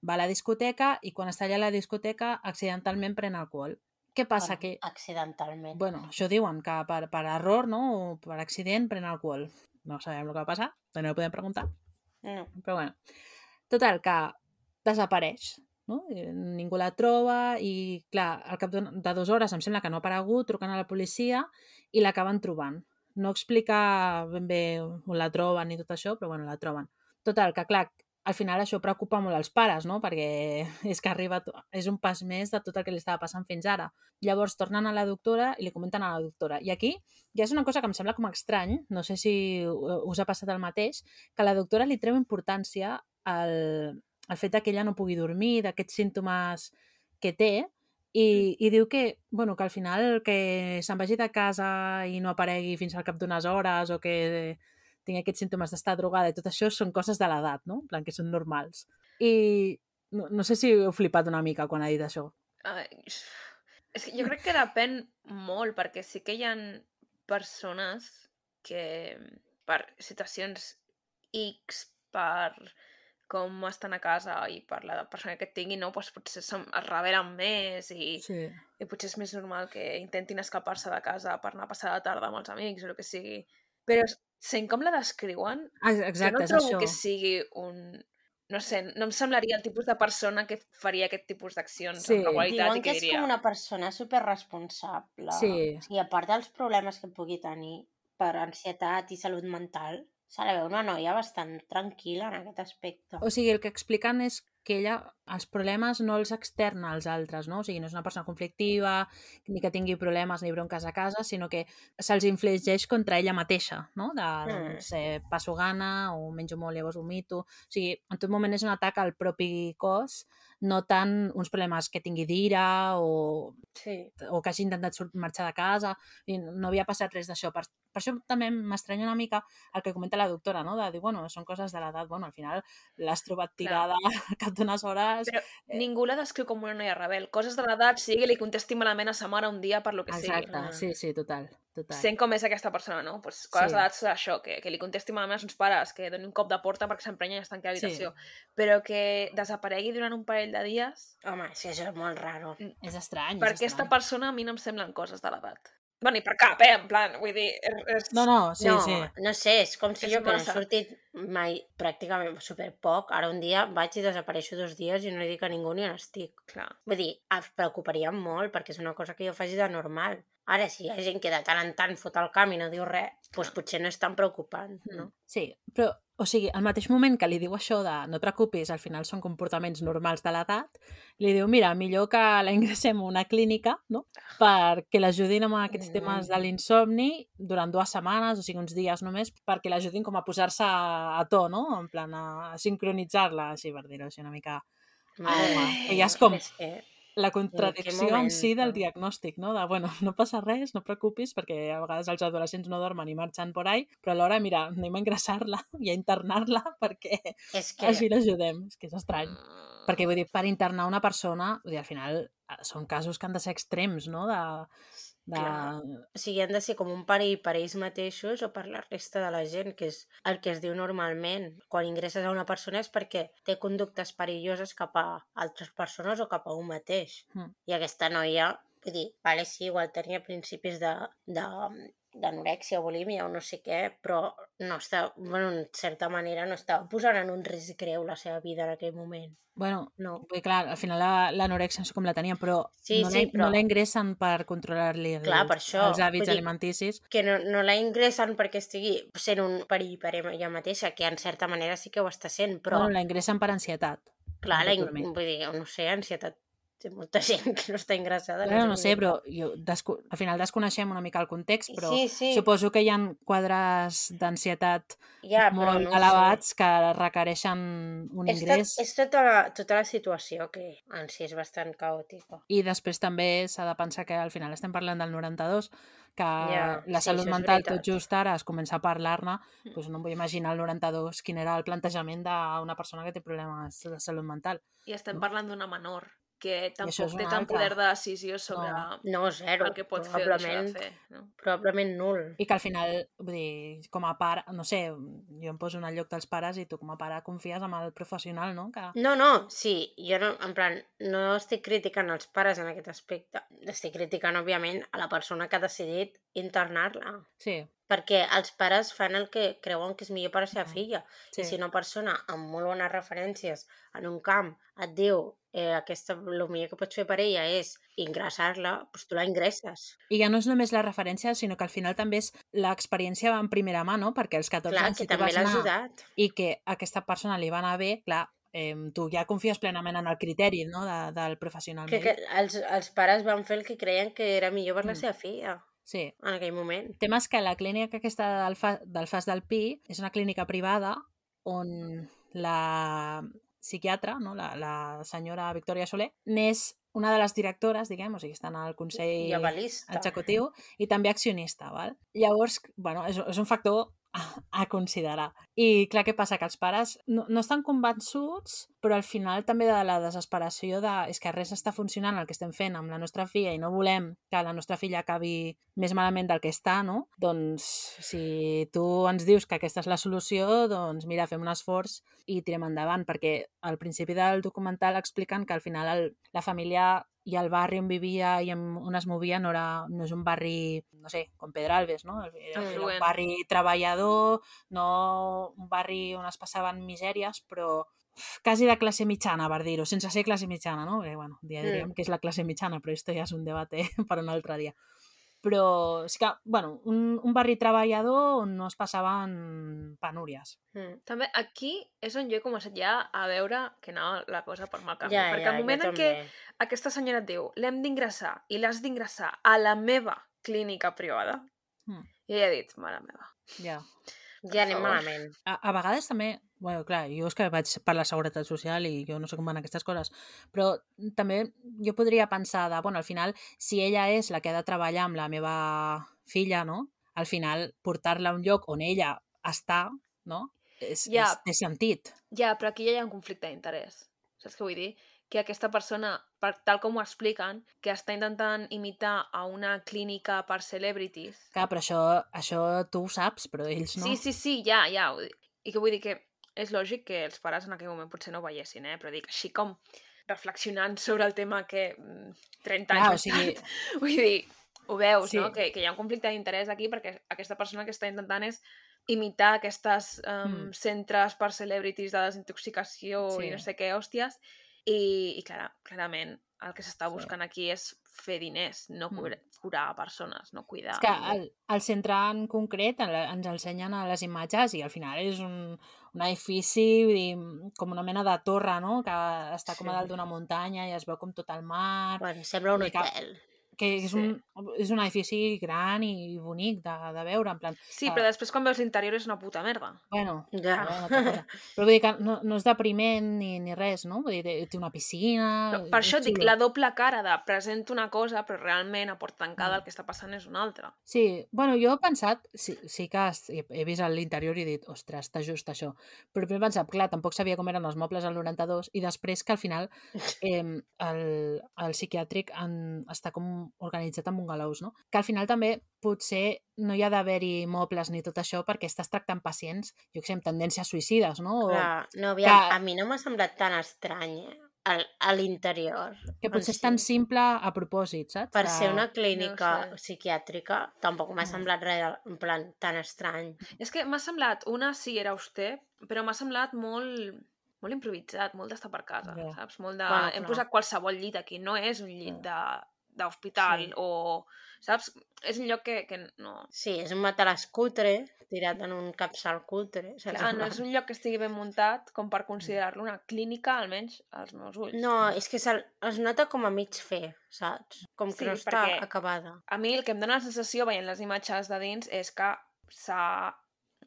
Speaker 4: va a la discoteca i quan està allà a la discoteca accidentalment pren alcohol. Què passa?
Speaker 3: Per-
Speaker 4: Que,
Speaker 3: Accidentalment.
Speaker 4: bueno, això diuen, que per, per error, no?, o per accident pren alcohol. No sabem el que va passar, no ho podem preguntar.
Speaker 3: No.
Speaker 4: Però bueno, total, que desapareix, no? Ningú la troba i, clar, al cap de, dues hores em sembla que no ha aparegut, truquen a la policia i l'acaben trobant. No explica ben bé on la troben ni tot això, però bueno, la troben. Total, que clar, al final això preocupa molt els pares, no? Perquè és que arriba, és un pas més de tot el que li estava passant fins ara. Llavors tornen a la doctora i li comenten a la doctora. I aquí ja és una cosa que em sembla com estrany, no sé si us ha passat el mateix, que la doctora li treu importància al, al fet que ella no pugui dormir, d'aquests símptomes que té, i, i diu que, bueno, que al final que se'n vagi de casa i no aparegui fins al cap d'unes hores o que tingui aquests símptomes d'estar drogada i tot això són coses de l'edat, no? En plan, que són normals. I no, no sé si heu flipat una mica quan ha dit això.
Speaker 1: Ai, és que jo crec que depèn molt, perquè sí que hi ha persones que per situacions X, per com estan a casa i per la persona que tinguin, no? pues potser som, es revelen més i,
Speaker 4: Sí.
Speaker 1: i potser és més normal que intentin escapar-se de casa per anar a passar la tarda amb els amics o el que sigui. Però sent com la descriuen,
Speaker 4: Ah,
Speaker 1: jo no
Speaker 4: Exacte,
Speaker 1: trobo
Speaker 4: això.
Speaker 1: que sigui un... No sé, no em semblaria el tipus de persona que faria aquest tipus d'accions
Speaker 4: Sí.
Speaker 1: amb regularitat
Speaker 3: Diuen que
Speaker 1: que
Speaker 3: és
Speaker 1: diria...
Speaker 3: com una persona superresponsable.
Speaker 4: Sí.
Speaker 3: I a part dels problemes que pugui tenir per ansietat i salut mental, s'ha de veure una noia bastant tranquil·la en aquest aspecte.
Speaker 4: O sigui, el que expliquen és que ella els problemes no els externa als altres, no? O sigui, no és una persona conflictiva, ni que tingui problemes ni bronques a casa, sinó que se'ls infligeix contra ella mateixa, no? De,
Speaker 3: Mm.
Speaker 4: doncs, eh, passo gana o menjo molt, llavors vomito. O sigui, en tot moment és un atac al propi cos, no tant uns problemes que tingui d'ira o,
Speaker 3: Sí.
Speaker 4: o que hagi intentat marxar de casa i no havia passat res d'això. Per, per això també m'estranya una mica el que comenta la doctora, no? De dir, bueno, són coses de l'edat, bueno, al final l'has trobat tirada al cap d'unes hores...
Speaker 1: Però ningú la descriu com una noia rebel. Coses de l'edat, sigui que li contesti malament a sa mare un dia per lo que
Speaker 4: Exacte,
Speaker 1: sigui.
Speaker 4: sí, sí, total, total.
Speaker 1: Sent com és aquesta persona, no? Pues coses
Speaker 4: Sí.
Speaker 1: sí. d'edat serà això, que, que li contesti malament als seus pares, que doni un cop de porta perquè s'emprenya i es tanqui a
Speaker 4: Sí.
Speaker 1: l'habitació. Però que desaparegui durant un parell de dies...
Speaker 3: Home, sí, això és molt raro.
Speaker 4: És estrany,
Speaker 1: Per
Speaker 4: és
Speaker 1: aquesta
Speaker 4: estrany.
Speaker 1: persona a mi no em semblen coses de l'edat. Bueno, i per cap, eh? En plan, vull dir... És.
Speaker 4: No, no, sí,
Speaker 3: no,
Speaker 4: sí.
Speaker 3: no sé, és com si
Speaker 1: És
Speaker 3: jo que no he sortit mai pràcticament super poc, ara un dia vaig i desapareixo dos dies i no li dic a ningú ni on estic.
Speaker 1: Clar.
Speaker 3: Vull dir, es preocuparia molt perquè és una cosa que jo faci de normal. Ara, si hi ha gent que de tant en tant fot el camp i no diu res, doncs potser no és tan preocupant, no?
Speaker 4: Sí, però o sigui, al mateix moment que li diu això de no et preocupis, al final són comportaments normals de l'edat, li diu, mira, millor que la ingressem a una clínica, no?, perquè l'ajudin amb aquests temes de l'insomni durant dues setmanes, o sigui, uns dies només, perquè l'ajudin com a posar-se a, a to, no?, en plan a sincronitzar-la, així per dir-ho així una mica...
Speaker 3: Mare,
Speaker 4: que ja és com
Speaker 3: és que...
Speaker 4: la contradicció en si del diagnòstic, no? De, bueno, no passa res, no preocupis, perquè a vegades els adolescents no dormen i marxen por ahí, però alhora, mira, anem a ingressar-la i a internar-la perquè
Speaker 3: És que...
Speaker 4: així l'ajudem. És que és estrany. Perquè, vull dir, per internar una persona, vull dir, al final eh, són casos que han de ser extrems, no? De, de...
Speaker 3: Clar. O sigui, han de ser com un perill per ells mateixos o per la resta de la gent, que és el que es diu normalment. Quan ingresses a una persona és perquè té conductes perilloses cap a altres persones o cap a un mateix.
Speaker 4: Mm.
Speaker 3: I aquesta noia, vull dir, vale, sí, igual tenia principis de, de, d'anorèxia o bulímia o no sé què, però no està, bueno, en certa manera no estava posant en un risc greu la seva vida en aquell moment.
Speaker 4: Bueno,
Speaker 3: No.
Speaker 4: dir, clar, al final la- l'anorèxia no sé com la tenien, però
Speaker 3: Sí,
Speaker 4: no,
Speaker 3: sí,
Speaker 4: la,
Speaker 3: però-
Speaker 4: no la ingressen per controlar-li els,
Speaker 3: Clar, per això,
Speaker 4: els hàbits
Speaker 3: dir-
Speaker 4: alimenticis.
Speaker 3: que no, no la ingressen perquè estigui sent un perill per ella mateixa, que en certa manera sí que ho està sent, però
Speaker 4: Però... No, la ingressen per ansietat.
Speaker 3: clar, la, in- vull dir, no sé, ansietat té molta gent que no està ingressada.
Speaker 4: Clar, no sé,
Speaker 3: vull dir.
Speaker 4: però jo desco... al final desconeixem una mica el context, però
Speaker 3: Sí, sí,
Speaker 4: suposo que hi ha quadres d'ansietat
Speaker 3: ja,
Speaker 4: molt
Speaker 3: no ho sé.
Speaker 4: elevats que requereixen un
Speaker 3: És, tot,
Speaker 4: ingrés.
Speaker 3: és tota, la, tota la situació que en si és bastant caòtica.
Speaker 4: I després també s'ha de pensar que al final estem parlant del 92, que
Speaker 3: Ja,
Speaker 4: la
Speaker 3: sí,
Speaker 4: salut
Speaker 3: és
Speaker 4: mental tot just ara es comença a parlar-ne, doncs no em vull imaginar el 92 quin era el plantejament d'una persona que té problemes de salut mental.
Speaker 1: I estem
Speaker 4: No.
Speaker 1: parlant d'una menor que tampoc té
Speaker 4: una
Speaker 1: tant
Speaker 4: altra.
Speaker 1: poder de decisió sobre
Speaker 3: No, zero.
Speaker 1: el que pot fer o deixar de fer. No?
Speaker 3: probablement nul.
Speaker 4: I que al final, vull dir, com a pare, no sé, jo em poso en el lloc dels pares i tu com a pare confies en el professional, no? Que...
Speaker 3: No, no, sí, jo no, en plan, no estic criticant els pares en aquest aspecte. Estic criticant, òbviament, a la persona que ha decidit internar-la.
Speaker 4: Sí,
Speaker 3: Perquè els pares fan el que creuen que és millor per a la seva
Speaker 4: Mm.
Speaker 3: filla.
Speaker 4: sí.
Speaker 3: I si una persona amb molt bones referències en un camp et diu eh, aquesta, el millor que pots fer per ella és ingressar-la, doncs tu la ingresses.
Speaker 4: I ja no és només la referència, sinó que al final també és l'experiència en primera mà, no? Perquè als 14
Speaker 3: Clar,
Speaker 4: anys
Speaker 3: que
Speaker 4: si
Speaker 3: també l'ha ajudat.
Speaker 4: i que a aquesta persona li va anar bé, clar, eh, tu ja confies plenament en el criteri no? de, del professional
Speaker 3: Que, que els, els pares van fer el que creien que era millor per la
Speaker 4: Mm.
Speaker 3: seva filla
Speaker 4: Sí.
Speaker 3: en aquell moment.
Speaker 4: El tema és que la clínica aquesta del, fa, del FAS del Pi és una clínica privada on la psiquiatra, no? la, la senyora Victòria Soler, n'és una de les directores, diguem, o sigui, està en el Consell executiu i també accionista, val? Llavors, bueno, és, és un factor a, considerar. I clar, què passa? Que els pares no, no estan convençuts, però al final també de la desesperació de és que res està funcionant el que estem fent amb la nostra filla i no volem que la nostra filla acabi més malament del que està, no? Doncs si tu ens dius que aquesta és la solució, doncs mira, fem un esforç i tirem endavant, perquè al principi del documental expliquen que al final el, la família i el barri on vivia i on es movia no, era, no és un barri, no sé, com Pedralbes, no? Era, era un barri treballador, no un barri on es passaven misèries, però quasi de classe mitjana, per dir-ho, sense ser classe mitjana, no? Perquè, bueno, ja diríem
Speaker 3: Mm.
Speaker 4: que és la classe mitjana, però esto ja és un debat eh, per un altre dia. Però sí que, bueno, un, un barri treballador on no es passaven penúries.
Speaker 3: Mm.
Speaker 1: També aquí és on jo he començat ja a veure que anava la cosa per mal camí.
Speaker 3: Ja,
Speaker 1: perquè
Speaker 3: ja,
Speaker 1: al moment
Speaker 3: jo
Speaker 1: en què aquesta senyora et diu l'hem d'ingressar i l'has d'ingressar a la meva clínica privada,
Speaker 4: Mm.
Speaker 1: i ella ha dit, mare meva.
Speaker 4: Ja.
Speaker 3: Ja anem malament.
Speaker 4: A, a vegades també, bueno, clar, jo és que vaig per la seguretat social i jo no sé com van aquestes coses, però també jo podria pensar de, bueno, al final, si ella és la que ha de treballar amb la meva filla, no? Al final, portar-la a un lloc on ella està, no? És,
Speaker 1: Ja.
Speaker 4: és, té sentit.
Speaker 1: Ja, però aquí ja hi ha un conflicte d'interès. Saps què vull dir? Que aquesta persona, per, tal com ho expliquen, que està intentant imitar a una clínica per celebrities.
Speaker 4: Clar, però això, això tu ho saps, però ells no.
Speaker 1: Sí, sí, sí, ja, ja. I que vull dir que és lògic que els pares en aquell moment potser no ho veiessin, eh? però dic així com reflexionant sobre el tema que mm, 30 anys
Speaker 4: Clar, o sigui,
Speaker 1: vull dir, ho veus,
Speaker 4: Sí.
Speaker 1: no? Que, que hi ha un conflicte d'interès aquí perquè aquesta persona que està intentant és imitar aquestes um,
Speaker 4: Mm.
Speaker 1: centres per celebrities de desintoxicació
Speaker 4: Sí.
Speaker 1: i no sé què, hòsties, I, i clar, clarament el que s'està
Speaker 4: Sí.
Speaker 1: buscant aquí és fer diners, no
Speaker 4: Mm.
Speaker 1: curar, curar persones, no cuidar.
Speaker 4: És que el, el centre en concret el- ens ensenyen a les imatges i al final és un, un edifici vull dir, com una mena de torre, no? Que està com a
Speaker 3: Sí.
Speaker 4: dalt d'una muntanya i es veu com tot el mar,
Speaker 3: Bueno, sembla un hotel.
Speaker 4: Que és,
Speaker 1: Sí.
Speaker 4: un, és un edifici gran i bonic de, de veure, en plan...
Speaker 1: Sí,
Speaker 4: ah.
Speaker 1: però després quan veus l'interior és una puta merda.
Speaker 4: Bueno,
Speaker 3: Ja.
Speaker 4: no, cosa. però vull dir que no, no és depriment ni, ni res, no? Vull dir, té, una piscina...
Speaker 1: No, per això et dic,
Speaker 4: xulo.
Speaker 1: la doble cara de presento una cosa, però realment a porta tancada
Speaker 4: Mm.
Speaker 1: el que està passant és una altra.
Speaker 4: Sí, bueno, jo he pensat, sí, sí que has- he, he vist l'interior i he dit, ostres, està just això. Però primer he pensat, clar, tampoc sabia com eren els mobles al 92 i després que al final eh, el, el psiquiàtric en, està com organitzat en bungalows, no? Que al final també potser no hi ha d'haver-hi mobles ni tot això perquè estàs tractant pacients, jo què sé, amb tendències suïcides, no? O
Speaker 3: Clar, no, aviam,
Speaker 4: que-
Speaker 3: a mi no m'ha semblat tan estrany, eh? Al, a l'interior.
Speaker 4: que potser és tan simple a propòsit, saps?
Speaker 3: Per
Speaker 4: Que-
Speaker 3: ser una clínica
Speaker 1: No sé.
Speaker 3: psiquiàtrica, tampoc m'ha
Speaker 4: No.
Speaker 3: semblat res, en plan, tan estrany.
Speaker 1: És que m'ha semblat, una sí era auster, però m'ha semblat molt molt improvisat, molt d'estar per casa,
Speaker 4: Ja.
Speaker 1: saps? Molt de...
Speaker 3: Bueno,
Speaker 1: Hem
Speaker 3: clar.
Speaker 1: posat qualsevol llit aquí, no és un llit
Speaker 4: Mm.
Speaker 1: D'hospital
Speaker 3: Sí.
Speaker 1: o... Saps? És un lloc que, que no...
Speaker 3: Sí, és un matalàs cutre, tirat en un capçal cutre. saps?
Speaker 1: Clar,
Speaker 3: En
Speaker 1: no és un lloc que estigui ben muntat com per considerar-lo una clínica, almenys als meus ulls.
Speaker 3: No, és que se'l- es nota com a mig fer, saps? Com que
Speaker 1: Sí,
Speaker 3: no està acabada.
Speaker 1: A mi el que em dóna la sensació veient les imatges de dins és que s'ha,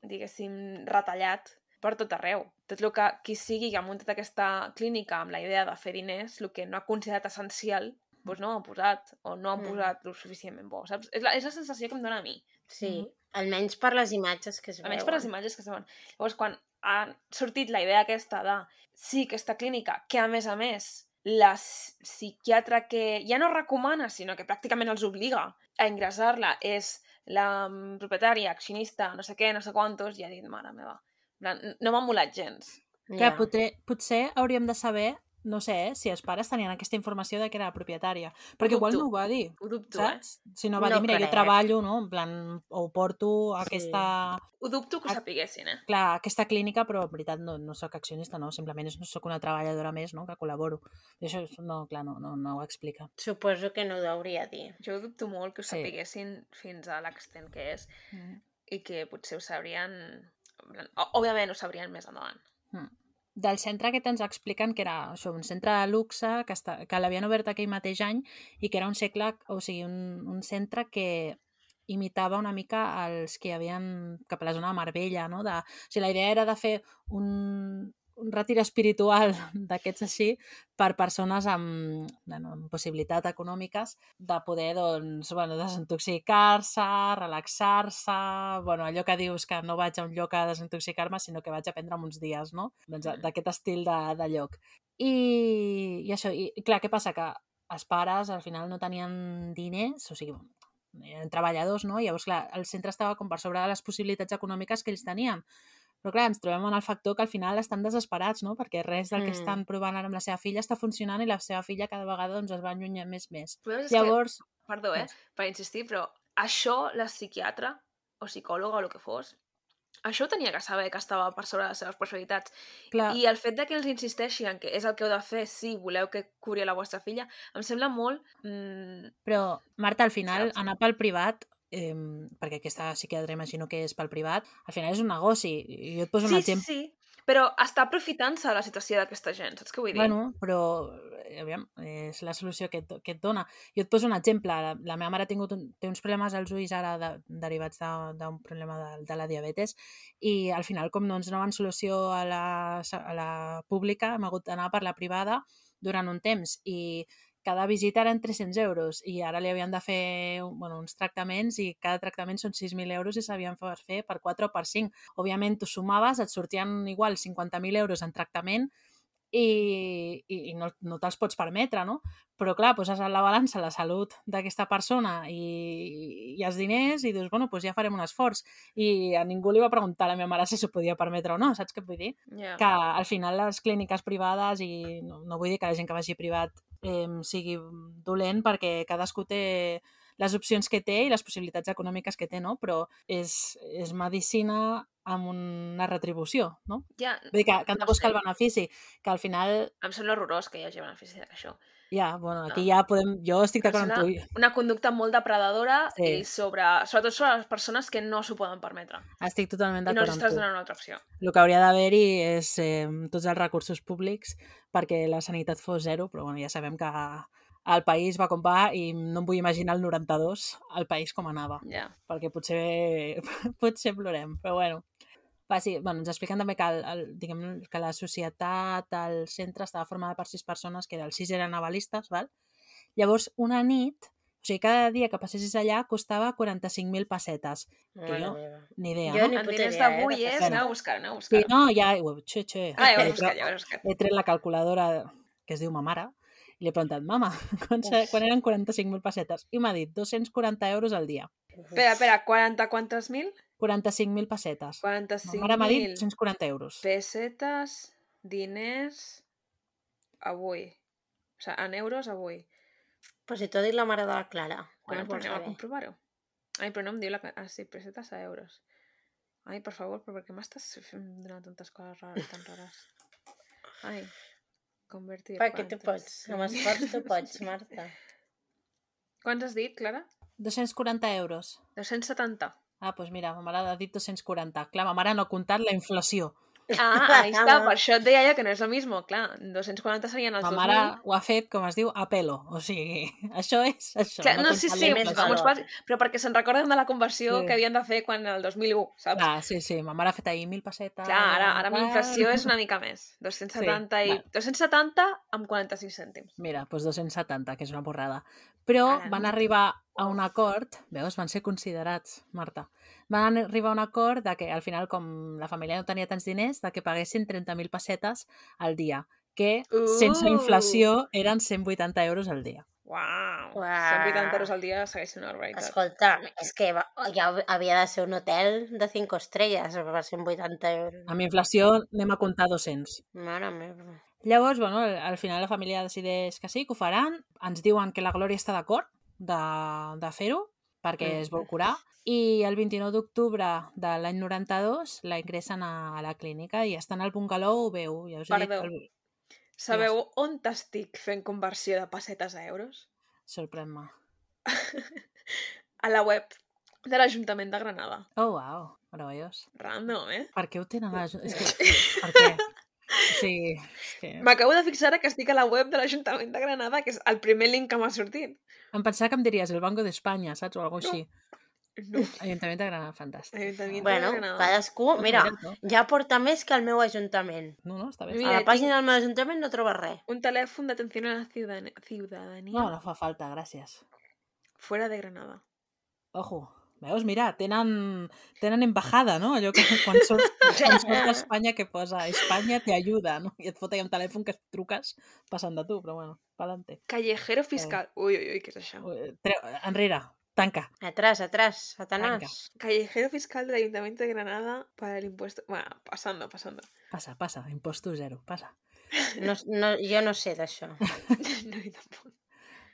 Speaker 1: diguéssim, retallat per tot arreu. Tot el que qui sigui que ha muntat aquesta clínica amb la idea de fer diners, el que no ha considerat essencial, doncs no ho han posat, o no han
Speaker 3: Mm.
Speaker 1: posat lo suficientment bo, saps? És la, és la sensació que em dóna a mi,
Speaker 3: Sí, almenys per les imatges que es veuen.
Speaker 1: almenys per les imatges que es veuen. Llavors, quan ha sortit la idea aquesta de sí, aquesta clínica, que a més a més la psiquiatra que ja no recomana, sinó que pràcticament els obliga a ingressar-la és la mm, propietària, accionista, no sé què, no sé quantos, i ha dit, mare meva, no m'ha molat gens.
Speaker 4: Que
Speaker 3: Ja.
Speaker 4: potser, potser hauríem de saber, no sé, eh, si els pares tenien aquesta informació de que era la propietària. Perquè igual no ho va dir,
Speaker 1: Ho dubto,
Speaker 4: saps? Si no va
Speaker 3: No
Speaker 4: dir, mira,
Speaker 3: crec.
Speaker 4: jo treballo, no? En plan, o porto
Speaker 3: Sí.
Speaker 4: aquesta,
Speaker 1: eh? Ho dubto que ho sapiguessin, eh?
Speaker 4: clar, aquesta clínica, però en veritat no, no sóc accionista, no? Simplement és, sóc una treballadora més, no? Que col·laboro. I això, no, clar, no, no, no ho explica.
Speaker 3: Suposo que no ho hauria dir.
Speaker 1: Jo ho dubto molt que ho
Speaker 4: Sí.
Speaker 1: sapiguessin fins a l'extent que és
Speaker 4: Mm.
Speaker 1: i que potser ho sabrien... Òbviament ho sabrien més endavant.
Speaker 4: Del centre que ens expliquen que era això, un centre de luxe que, està, que l'havien obert aquell mateix any i que era un segle, o sigui, un, un centre que imitava una mica els que hi havien cap a la zona de Marbella, no? De, o sigui, la idea era de fer un, un retir espiritual d'aquests així per persones amb, bueno, amb possibilitats econòmiques de poder doncs, bueno, desintoxicar-se, relaxar-se, bueno, allò que dius que no vaig a un lloc a desintoxicar-me, sinó que vaig a prendre'm uns dies, no? Doncs
Speaker 1: Mm.
Speaker 4: d'aquest estil de, de lloc. I, I això, i clar, què passa? Que els pares al final no tenien diners, o sigui, eren treballadors, no? Llavors, clar, el centre estava com per sobre de les possibilitats econòmiques que ells tenien. Però clar, ens trobem en el factor que al final estan desesperats, no? Perquè res del que
Speaker 3: Mm.
Speaker 4: estan provant ara amb la seva filla està funcionant i la seva filla cada vegada doncs, es va allunyant més més.
Speaker 1: És
Speaker 4: Llavors,
Speaker 1: que, perdó, eh? Per insistir, però això la psiquiatra o psicòloga o el que fos, això tenia que saber que estava per sobre de les seves possibilitats.
Speaker 4: clar,
Speaker 1: I el fet de que els insisteixi en que és el que heu de fer si voleu que curi la vostra filla, em sembla molt... Mm,
Speaker 4: Però, Marta, al final,
Speaker 1: Saps?
Speaker 4: anar pel privat, eh, perquè aquesta psiquiatra imagino que és pel privat, al final és un negoci. I jo et poso un
Speaker 1: sí, sí,
Speaker 4: exemple.
Speaker 1: sí, però està aprofitant-se de la situació d'aquesta gent, saps què vull dir?
Speaker 4: Bueno, però, eh, aviam, és la solució que et, que et dona. Jo et poso un exemple. La, la meva mare ha tingut un, té uns problemes als ulls ara de, derivats de- d'un problema de, de la diabetes i al final, com no ens donaven solució a la, a la pública, hem hagut d'anar per la privada durant un temps i cada visita eren 300 euros i ara li havien de fer bueno, uns tractaments i cada tractament són 6.000 euros i s'havien de fer per 4 o per 5. Òbviament, tu sumaves, et sortien igual 50.000 euros en tractament i, i, i no, no te'ls pots permetre, no? Però clar, poses a la balança la salut d'aquesta persona i, i els diners i dius, bueno, doncs ja farem un esforç. I a ningú li va preguntar a la meva mare si s'ho podia permetre o no, saps què vull dir?
Speaker 1: Ja.
Speaker 4: que al final les clíniques privades i no, no vull dir que la gent que vagi privat eh, sigui dolent perquè cadascú té les opcions que té i les possibilitats econòmiques que té, no? Però és, és medicina amb una retribució, no?
Speaker 1: Ja,
Speaker 4: Vull dir que, que han de
Speaker 1: No
Speaker 4: buscar
Speaker 1: sé.
Speaker 4: el benefici, que al final,
Speaker 1: em sembla horrorós que hi hagi benefici d'això.
Speaker 4: Ja, bueno, aquí
Speaker 1: No.
Speaker 4: ja podem... Jo estic d'acord amb tu.
Speaker 1: una conducta molt depredadora
Speaker 4: Sí.
Speaker 1: i sobre, sobretot sobre les persones que no s'ho poden permetre.
Speaker 4: Estic totalment
Speaker 1: I no
Speaker 4: d'acord
Speaker 1: els
Speaker 4: amb
Speaker 1: estàs
Speaker 4: tu.
Speaker 1: donant una altra opció.
Speaker 4: El que hauria d'haver-hi és eh, tots els recursos públics perquè la sanitat fos zero, però bueno, ja sabem que el país va com va i no em vull imaginar el 92 el país com anava,
Speaker 1: Ja.
Speaker 4: perquè potser, potser plorem, però bueno. Va, sí, bueno, ens expliquen també que, el, el, diguem, que la societat, el centre, estava formada per sis persones, que els sis eren avalistes, val? Llavors, una nit, o sigui, cada dia que passessis allà costava 45.000 pessetes.
Speaker 3: Mare
Speaker 4: jo-
Speaker 3: meva.
Speaker 4: Ni idea,
Speaker 3: Jo
Speaker 4: no?
Speaker 3: ni puta
Speaker 1: diners
Speaker 3: idea, eh,
Speaker 1: d'avui
Speaker 3: de
Speaker 1: és... Aneu a buscar, aneu a
Speaker 4: Sí,
Speaker 1: buscar.
Speaker 4: no, ja... Ui, xe, xe.
Speaker 1: Ah, ja ho
Speaker 4: He
Speaker 1: has buscat,
Speaker 4: tret-
Speaker 1: ja ho has buscat.
Speaker 4: he tret la calculadora que es diu ma mare i li he preguntat, mama, quan, se- quan eren 45.000 pessetes? I m'ha dit 240 euros al dia.
Speaker 1: Espera, espera, 40 quantes mil?
Speaker 4: 45.000 pessetes. Ma
Speaker 1: 45
Speaker 4: mare m'ha dit
Speaker 1: mil
Speaker 4: 240 euros.
Speaker 1: pessetes, diners, avui. O sigui, en euros avui.
Speaker 3: Però si t'ho ha dit la mare de la Clara, que
Speaker 1: Bueno,
Speaker 3: no
Speaker 1: anem a comprovar-ho. Ai, però no em diu la... Ah, sí, pessetes a euros. Ai, per favor, però per què m'estàs fent donant tantes coses rares, tan rares? Ai, convertir...
Speaker 3: Perquè tu pots, amb
Speaker 1: 45.000.
Speaker 3: esforç tu pots, Marta.
Speaker 1: Quants has dit, Clara?
Speaker 4: 240 euros.
Speaker 1: 270.
Speaker 4: Ah, doncs mira, ma mare ha dit 240. Clar, ma mare no ha comptat la inflació.
Speaker 1: Ah, ahí està, per això et deia jo que no és el mismo, clar, 240 serien els
Speaker 4: Ma
Speaker 1: 2.000.
Speaker 4: mare ho ha fet, com es diu, a pelo. O sigui, això és això.
Speaker 1: Clar, no,
Speaker 4: ha
Speaker 1: sí, sí,
Speaker 3: més valor.
Speaker 1: pas... però perquè se'n recorden de la conversió
Speaker 4: Sí.
Speaker 1: que havien de fer quan el 2001, saps?
Speaker 4: Clar, sí, sí, ma mare ha fet ahir 1.000 pessetes.
Speaker 1: Clar, ara, ara amb inflació és una mica més. 270
Speaker 4: Sí,
Speaker 1: i...
Speaker 4: va.
Speaker 1: 270 amb 45 cèntims.
Speaker 4: Mira, doncs 270, que és una borrada. Però
Speaker 1: Ara
Speaker 4: van
Speaker 1: no.
Speaker 4: arribar a un acord, veus, van ser considerats, Marta, van arribar a un acord de que al final, com la família no tenia tants diners, de que paguessin 30.000 pessetes al dia, que sense
Speaker 1: Uh!
Speaker 4: inflació eren 180 euros al dia.
Speaker 1: Uau!
Speaker 3: Uau.
Speaker 1: 180 euros al dia segueix sent una barbaritat.
Speaker 3: Escolta, és que ja havia de ser un hotel de 5 estrelles per 180 euros.
Speaker 4: Amb inflació anem a comptar 200.
Speaker 3: Mare meva.
Speaker 4: Llavors, bueno, al al final la família decideix que sí, que ho faran. Ens diuen que la Glòria està d'acord de, de fer-ho, perquè
Speaker 3: Mm.
Speaker 4: es vol curar. I el 29 d'octubre de l'any 92 la ingressen a, a la clínica i estan al bungalow, ho veu. Ja us he dit
Speaker 1: Perdó.
Speaker 4: que el...
Speaker 1: Sabeu on t'estic fent conversió de pessetes a euros?
Speaker 4: Sorprèn-me.
Speaker 1: A la web de l'Ajuntament de Granada.
Speaker 4: Oh, wow, meravellós.
Speaker 1: Random, eh?
Speaker 4: Per què ho tenen a. És que, per què? És que...
Speaker 1: M'acabo de fixar que estic a la web de l'Ajuntament de Granada, que és el primer link que m'ha sortit.
Speaker 4: Em pensava que em diries el Banco d'Espanya, saps? O alguna
Speaker 1: No.
Speaker 4: així.
Speaker 1: No.
Speaker 4: Ajuntament de Granada, fantàstic.
Speaker 1: Ajuntament
Speaker 3: Bueno,
Speaker 1: de Granada.
Speaker 3: cadascú, mira,
Speaker 4: no?
Speaker 3: ja porta més que el meu ajuntament.
Speaker 4: No, no, està bé.
Speaker 1: Mira,
Speaker 3: A la
Speaker 1: tinc-
Speaker 3: pàgina del meu ajuntament no trobes res.
Speaker 1: Un telèfon d'atenció a la ciudadanía
Speaker 4: No, no fa falta, gràcies.
Speaker 1: fuera de Granada.
Speaker 4: Ojo, veus, mira, tenen, tenen embajada, no? Allò que quan surts, quan surts d'Espanya que posa Espanya te ayuda, no? I et fot allà un telèfon que et truques passant de tu, però bueno, pa'lante.
Speaker 1: Callejero fiscal. Ui, ui, ui, què és això?
Speaker 4: Eh, Treu, enrere, tanca.
Speaker 3: Atrás, atrás,
Speaker 4: Venga.
Speaker 3: Satanàs.
Speaker 1: Callejero fiscal del Ayuntamiento de Granada para el impuesto... Bueno, pasando, pasando.
Speaker 4: Passa, passa, imposto zero, passa.
Speaker 3: No, no, jo no sé d'això.
Speaker 1: no, jo tampoc.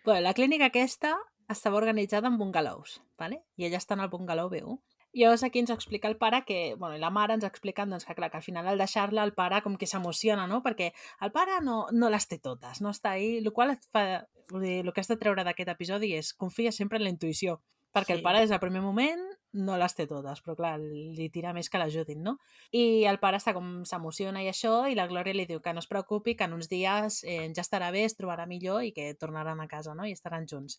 Speaker 4: Bueno, la clínica aquesta estava organitzada en bungalows, ¿vale? i ella està en el bungalow B1. I llavors aquí ens explica el pare que, bueno, i la mare ens explica doncs, que, clar, que al final al deixar-la el pare com que s'emociona, no? Perquè el pare no, no les té totes, no està ahí, el qual et fa, dir, el que has de treure d'aquest episodi és confia sempre en la intuïció, perquè
Speaker 3: Sí.
Speaker 4: el pare des del primer moment no les té totes, però clar, li tira més que l'ajudin, no? I el pare està com s'emociona i això, i la Glòria li diu que no es preocupi, que en uns dies eh, ja estarà bé, es trobarà millor i que tornaran a casa, no? I estaran junts.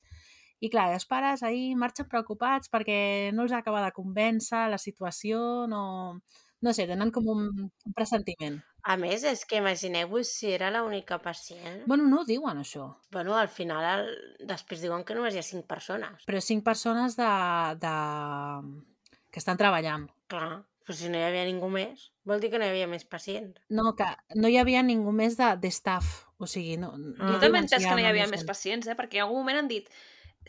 Speaker 4: I clar, els pares ahir marxen preocupats perquè no els acaba de convèncer la situació, no... No sé, tenen com un, un pressentiment.
Speaker 3: A més, és que imagineu-vos si era l'única pacient.
Speaker 4: Bueno, no ho diuen, això.
Speaker 3: Bueno, al final, el... després diuen que només hi ha cinc persones.
Speaker 4: Però cinc persones de, de... que estan treballant.
Speaker 3: Clar, però si no hi havia ningú més, vol dir que no hi havia més pacients.
Speaker 4: No, que no hi havia ningú més de, de staff. O sigui, no... no
Speaker 3: Ah.
Speaker 1: Jo també entès que no hi havia
Speaker 4: més
Speaker 1: pacients, eh? Perquè en algun moment han dit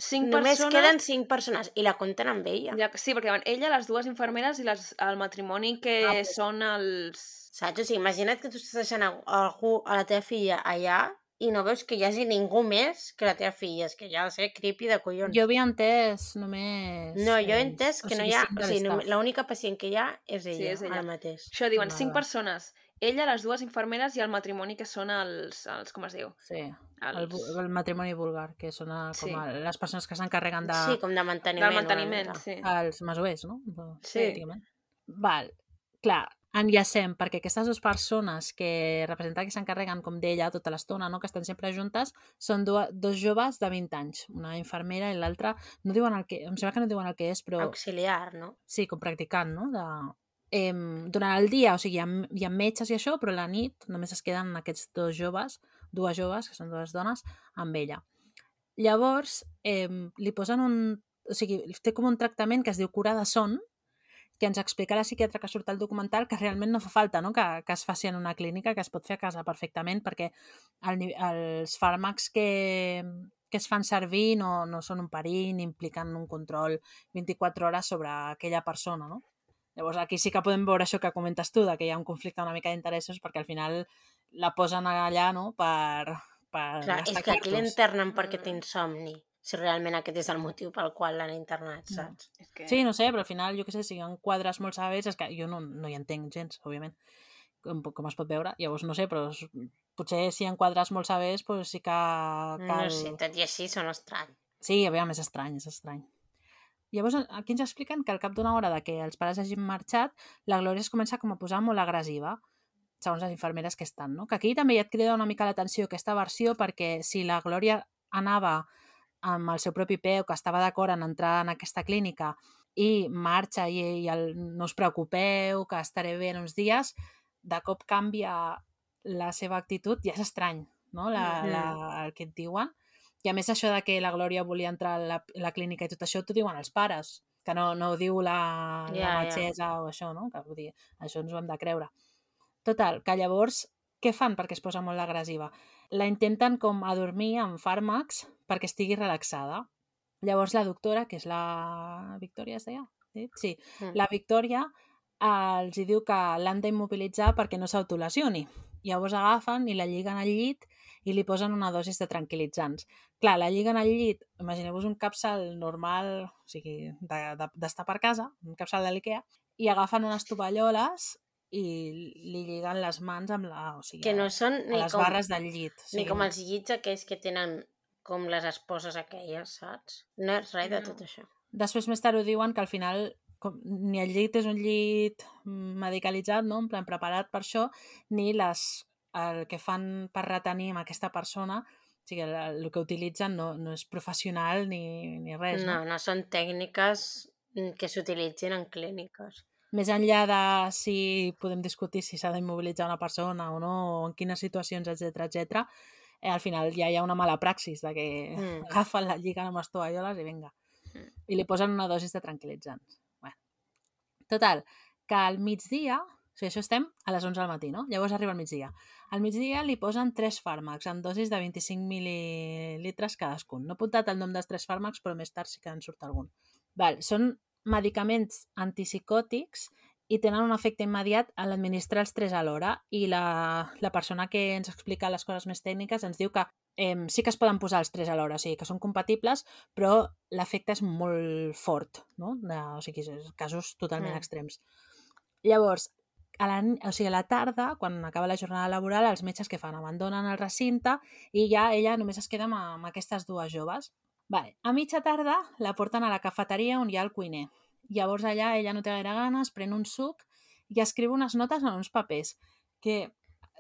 Speaker 1: cinc
Speaker 3: Només
Speaker 1: persones...
Speaker 3: queden cinc persones i la compten amb ella.
Speaker 1: Ja, sí, perquè van ella, les dues infermeres i les, el matrimoni que
Speaker 3: Ah, pues-
Speaker 1: són els...
Speaker 3: Saps? O sigui, imagina't que tu estàs deixant a- algú, a la teva filla allà i no veus que hi hagi ningú més que la teva filla. És que ja ha de ser creepy de collons.
Speaker 4: Jo havia entès només...
Speaker 3: No, jo he entès
Speaker 4: O
Speaker 3: que no
Speaker 4: sigui,
Speaker 3: hi ha... O sigui, l'única pacient que hi ha és ella,
Speaker 1: Sí, és ella.
Speaker 3: ara mateix.
Speaker 1: Això diuen cinc persones. Ella, les dues infermeres i el matrimoni que són els... els com es diu?
Speaker 4: Sí, el,
Speaker 1: Els...
Speaker 4: bu- el matrimoni vulgar, que són eh, com
Speaker 1: Sí.
Speaker 4: a, les persones que s'encarreguen de...
Speaker 3: Sí, com de manteniment.
Speaker 1: Del manteniment, sí.
Speaker 4: els masovers, no?
Speaker 1: Sí.
Speaker 4: pràcticament. Val. Clar, enllacem, perquè aquestes dues persones que representen que s'encarreguen com d'ella tota l'estona, no? que estan sempre juntes, són dues, dos joves de 20 anys, una infermera i l'altra, no diuen el que, em sembla que no diuen el que és, però
Speaker 3: Auxiliar, no?
Speaker 4: sí, com practicant, no? De, em, durant el dia, o sigui, hi ha, hi ha metges i això, però la nit només es queden aquests dos joves, dues joves, que són dues dones, amb ella. Llavors, em, li posen un... O sigui, té com un tractament que es diu cura de son, que ens explica la psiquiatra que surt al documental que realment no fa falta no? que, que es faci en una clínica, que es pot fer a casa perfectament, perquè el, els fàrmacs que, que es fan servir no, no són un perill ni impliquen un control 24 hores sobre aquella persona, no? Llavors aquí sí que podem veure això que comentes tu, de que hi ha un conflicte una mica d'interessos perquè al final la posen allà no? per, per
Speaker 3: Clar, és que aquí l'internen perquè
Speaker 1: Mm.
Speaker 3: té insomni. Si realment aquest és el motiu pel qual l'han internat,
Speaker 4: No.
Speaker 3: saps?
Speaker 1: És que...
Speaker 4: Sí, no sé, però al final, jo què sé, si hi ha quadres molt severs, és que jo no, no hi entenc gens, òbviament, com, com es pot veure. Llavors, no sé, però potser si hi ha quadres molt severs, doncs sí que cal...
Speaker 3: No sé, tot i així són estranys.
Speaker 4: Sí, a veure, és estrany, és estrany. Llavors, aquí ens expliquen que al cap d'una hora de que els pares hagin marxat, la Glòria es comença com a posar molt agressiva, segons les infermeres que estan, no? Que aquí també ja et crida una mica l'atenció aquesta versió perquè si la Glòria anava amb el seu propi peu, que estava d'acord en entrar en aquesta clínica i marxa i, i el, no us preocupeu, que estaré bé en uns dies, de cop canvia la seva actitud, ja és estrany, no? La, la, el que et diuen. I a més això de que la Glòria volia entrar a la, la clínica i tot això t'ho diuen els pares, que no, no ho diu la,
Speaker 3: Ja,
Speaker 4: la metgessa o això, no? Que vull dir, això ens ho hem de creure. Total, que llavors què fan perquè es posa molt agressiva? La intenten com adormir amb fàrmacs perquè estigui relaxada. Llavors la doctora, que és la Victòria, es deia? Sí, sí.
Speaker 3: Mm.
Speaker 4: la Victòria eh, els hi diu que l'han d'immobilitzar perquè no s'autolesioni. Llavors agafen i la lliguen al llit i li posen una dosis de tranquil·litzants. Clar, la lliguen al llit, imagineu-vos un capçal normal, o sigui, de- de- d'estar per casa, un capçal de l'IKEA, i agafen unes tovalloles i li lliguen les mans amb la... O sigui,
Speaker 3: Que no són
Speaker 4: a
Speaker 3: ni
Speaker 4: les
Speaker 3: com,
Speaker 4: barres del llit. O
Speaker 3: ni
Speaker 4: sigui,
Speaker 3: com els llits aquells que tenen com les esposes aquelles, saps? No és res de
Speaker 1: No.
Speaker 3: tot això.
Speaker 4: Després més tard ho diuen que al final com, ni el llit és un llit medicalitzat, no? en plan preparat per això, ni les, el que fan per retenir amb aquesta persona, sigui, el, el que utilitzen no, no és professional ni, ni res.
Speaker 3: No,
Speaker 4: No?
Speaker 3: no són tècniques mm, que s'utilitzin en clíniques.
Speaker 4: Més enllà de si podem discutir si s'ha d'immobilitzar una persona o no, o en quines situacions, etc etc. Eh, al final ja hi ha una mala praxis de que
Speaker 3: Mm.
Speaker 4: agafen, la lliguen amb les tovalloles i vinga.
Speaker 1: Mm.
Speaker 4: I li posen una dosis de tranquil·litzants. Bueno. Total, que al migdia, o sigui, això estem a les 11 del matí, no? Llavors arriba el migdia. Al migdia li posen tres fàrmacs amb dosis de 25 mil·lilitres cadascun. No he apuntat el nom dels tres fàrmacs, però més tard sí que en surt algun. Val, són medicaments antipsicòtics i tenen un efecte immediat a l'administrar els tres alhora i la, la persona que ens explica les coses més tècniques ens diu que eh, sí que es poden posar els tres alhora, o sigui que són compatibles, però l'efecte és molt fort, no? De, o sigui, casos totalment
Speaker 3: mm.
Speaker 4: extrems. Llavors, a la, o sigui, a la tarda, quan acaba la jornada laboral, els metges que fan? Abandonen el recinte i ja ella només es queda amb, amb aquestes dues joves. Vale. A mitja tarda la porten a la cafeteria on hi ha el cuiner. Llavors allà ella no té gaire ganes, pren un suc i escriu unes notes en uns papers que,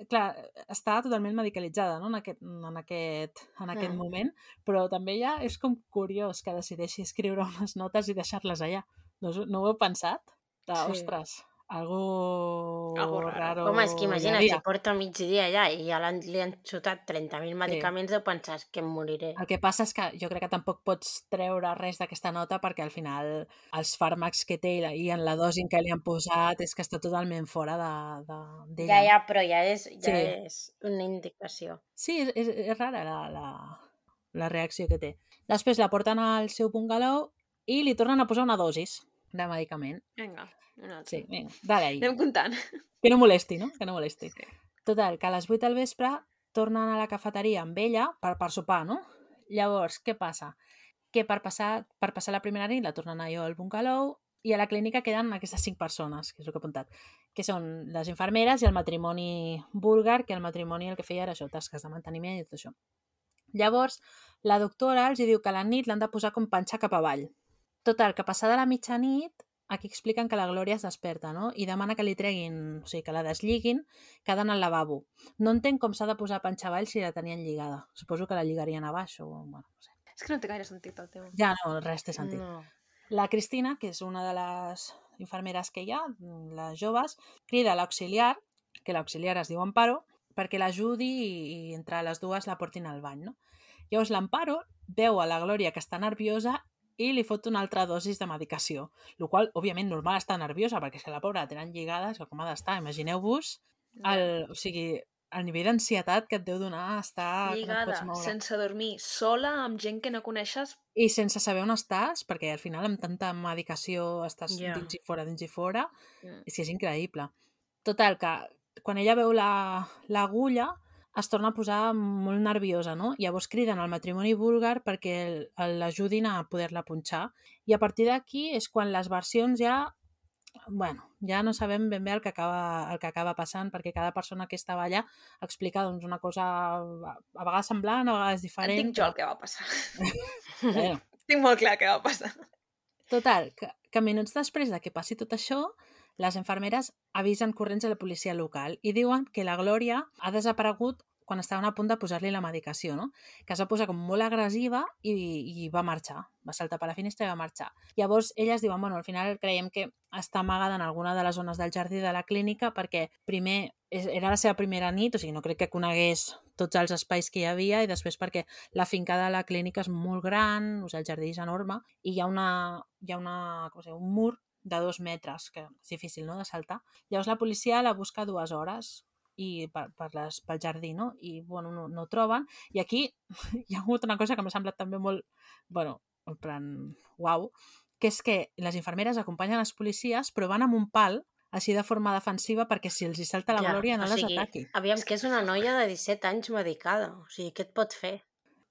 Speaker 4: clar, està totalment medicalitzada no? en, aquest, en, aquest, en aquest moment, però també ja és com curiós que decideixi escriure unes notes i deixar-les allà. No, no ho heu pensat? De,
Speaker 3: Sí.
Speaker 4: Ostres, algo,
Speaker 1: Algo raro.
Speaker 4: raro
Speaker 3: Home, és que
Speaker 4: hi
Speaker 3: imagina,
Speaker 4: havia.
Speaker 3: si porta migdia allà i ja li han xutat 30.000 medicaments, deu pensar "És que em moriré.
Speaker 4: El que passa és que jo crec que tampoc pots treure res d'aquesta nota perquè al final els fàrmacs que té i en la dosi que li han posat és que està totalment fora de- de- d'ella.
Speaker 3: Ja, ja, però ja és, ja
Speaker 4: Sí.
Speaker 3: és una indicació.
Speaker 4: Sí, és, és, és rara la, la, la reacció que té. Després la porten al seu bungalow i li tornen a posar una dosis de medicament.
Speaker 1: Vinga, una altra.
Speaker 4: Sí, vinga, dale ahí.
Speaker 1: Anem comptant.
Speaker 4: Que no molesti, no? Que no molesti.
Speaker 1: Sí.
Speaker 4: Total, que a les 8 del vespre tornen a la cafeteria amb ella per, per sopar, no? Llavors, què passa? Que per passar, per passar la primera nit la tornen allò al bungalow i a la clínica queden aquestes cinc persones, que és el que he apuntat, que són les infermeres i el matrimoni búlgar, que el matrimoni el que feia era això, tasques de manteniment i tot això. Llavors, la doctora els diu que a la nit l'han de posar com panxa cap avall. Total, que passada la mitjanit, aquí expliquen que la Glòria es desperta, no? I demana que li treguin, o sigui, que la desliguin, que ha d'anar al lavabo. No entenc com s'ha de posar panxa avall si la tenien lligada. Suposo que la lligarien a baix o... Bueno, no sé.
Speaker 1: És que no té gaire sentit el tema.
Speaker 4: Ja no, res té sentit.
Speaker 3: No.
Speaker 4: La Cristina, que és una de les infermeres que hi ha, les joves, crida a l'auxiliar, que l'auxiliar es diu Amparo, perquè l'ajudi i, i entre les dues la portin al bany, no? Llavors l'Amparo veu a la Glòria que està nerviosa i li fot una altra dosis de medicació, el qual, òbviament, normal està nerviosa, perquè és que la pobra la tenen lligada, és que com ha d'estar, imagineu-vos el, o sigui, el nivell d'ansietat que et deu donar estar... no
Speaker 1: Lligada,
Speaker 4: moure.
Speaker 1: sense dormir, sola, amb gent que no coneixes,
Speaker 4: I sense saber on estàs, perquè al final amb tanta medicació estàs
Speaker 3: Ja.
Speaker 4: dins i fora, dins i fora,
Speaker 1: Mm.
Speaker 4: és que és increïble. Total, que quan ella veu la- l'agulla es torna a posar molt nerviosa, no? Llavors criden al matrimoni búlgar perquè l'ajudin a poder-la punxar. I a partir d'aquí és quan les versions ja bueno, ja no sabem ben bé el que acaba, el que acaba passant, perquè cada persona que estava allà explica doncs, una cosa a a vegades semblant, a vegades diferent.
Speaker 1: entenc jo el que va passar.
Speaker 4: Bueno,
Speaker 1: Tinc molt clar què va passar.
Speaker 4: Total, que, que minuts després de que passi tot això, les infermeres avisen corrents a la policia local i diuen que la Glòria ha desaparegut quan estaven a punt de posar-li la medicació, no? Que es va posar com molt agressiva i, i va marxar. Va saltar per la finestra i va marxar. Llavors, elles diuen, bueno, al final creiem que està amagada en alguna de les zones del jardí de la clínica perquè primer era la seva primera nit, o sigui, no crec que conegués tots els espais que hi havia i després perquè la finca de la clínica és molt gran, o sigui, el jardí és enorme i hi ha, una, hi ha una, com diu, un mur de dos metres, que és difícil no, de saltar. Llavors la policia la busca dues hores i per, per les, pel jardí, no? I, bueno, no, no ho troben. I aquí hi ha hagut una cosa que m'ha semblat també molt, bueno, en plan, uau, que és que les infermeres acompanyen les policies però van amb un pal així de forma defensiva perquè si els hi salta la
Speaker 3: Ja,
Speaker 4: glòria no
Speaker 3: o
Speaker 4: les
Speaker 3: sigui,
Speaker 4: ataqui.
Speaker 3: Aviam, que és una noia de 17 anys medicada. O sigui, què et pot fer?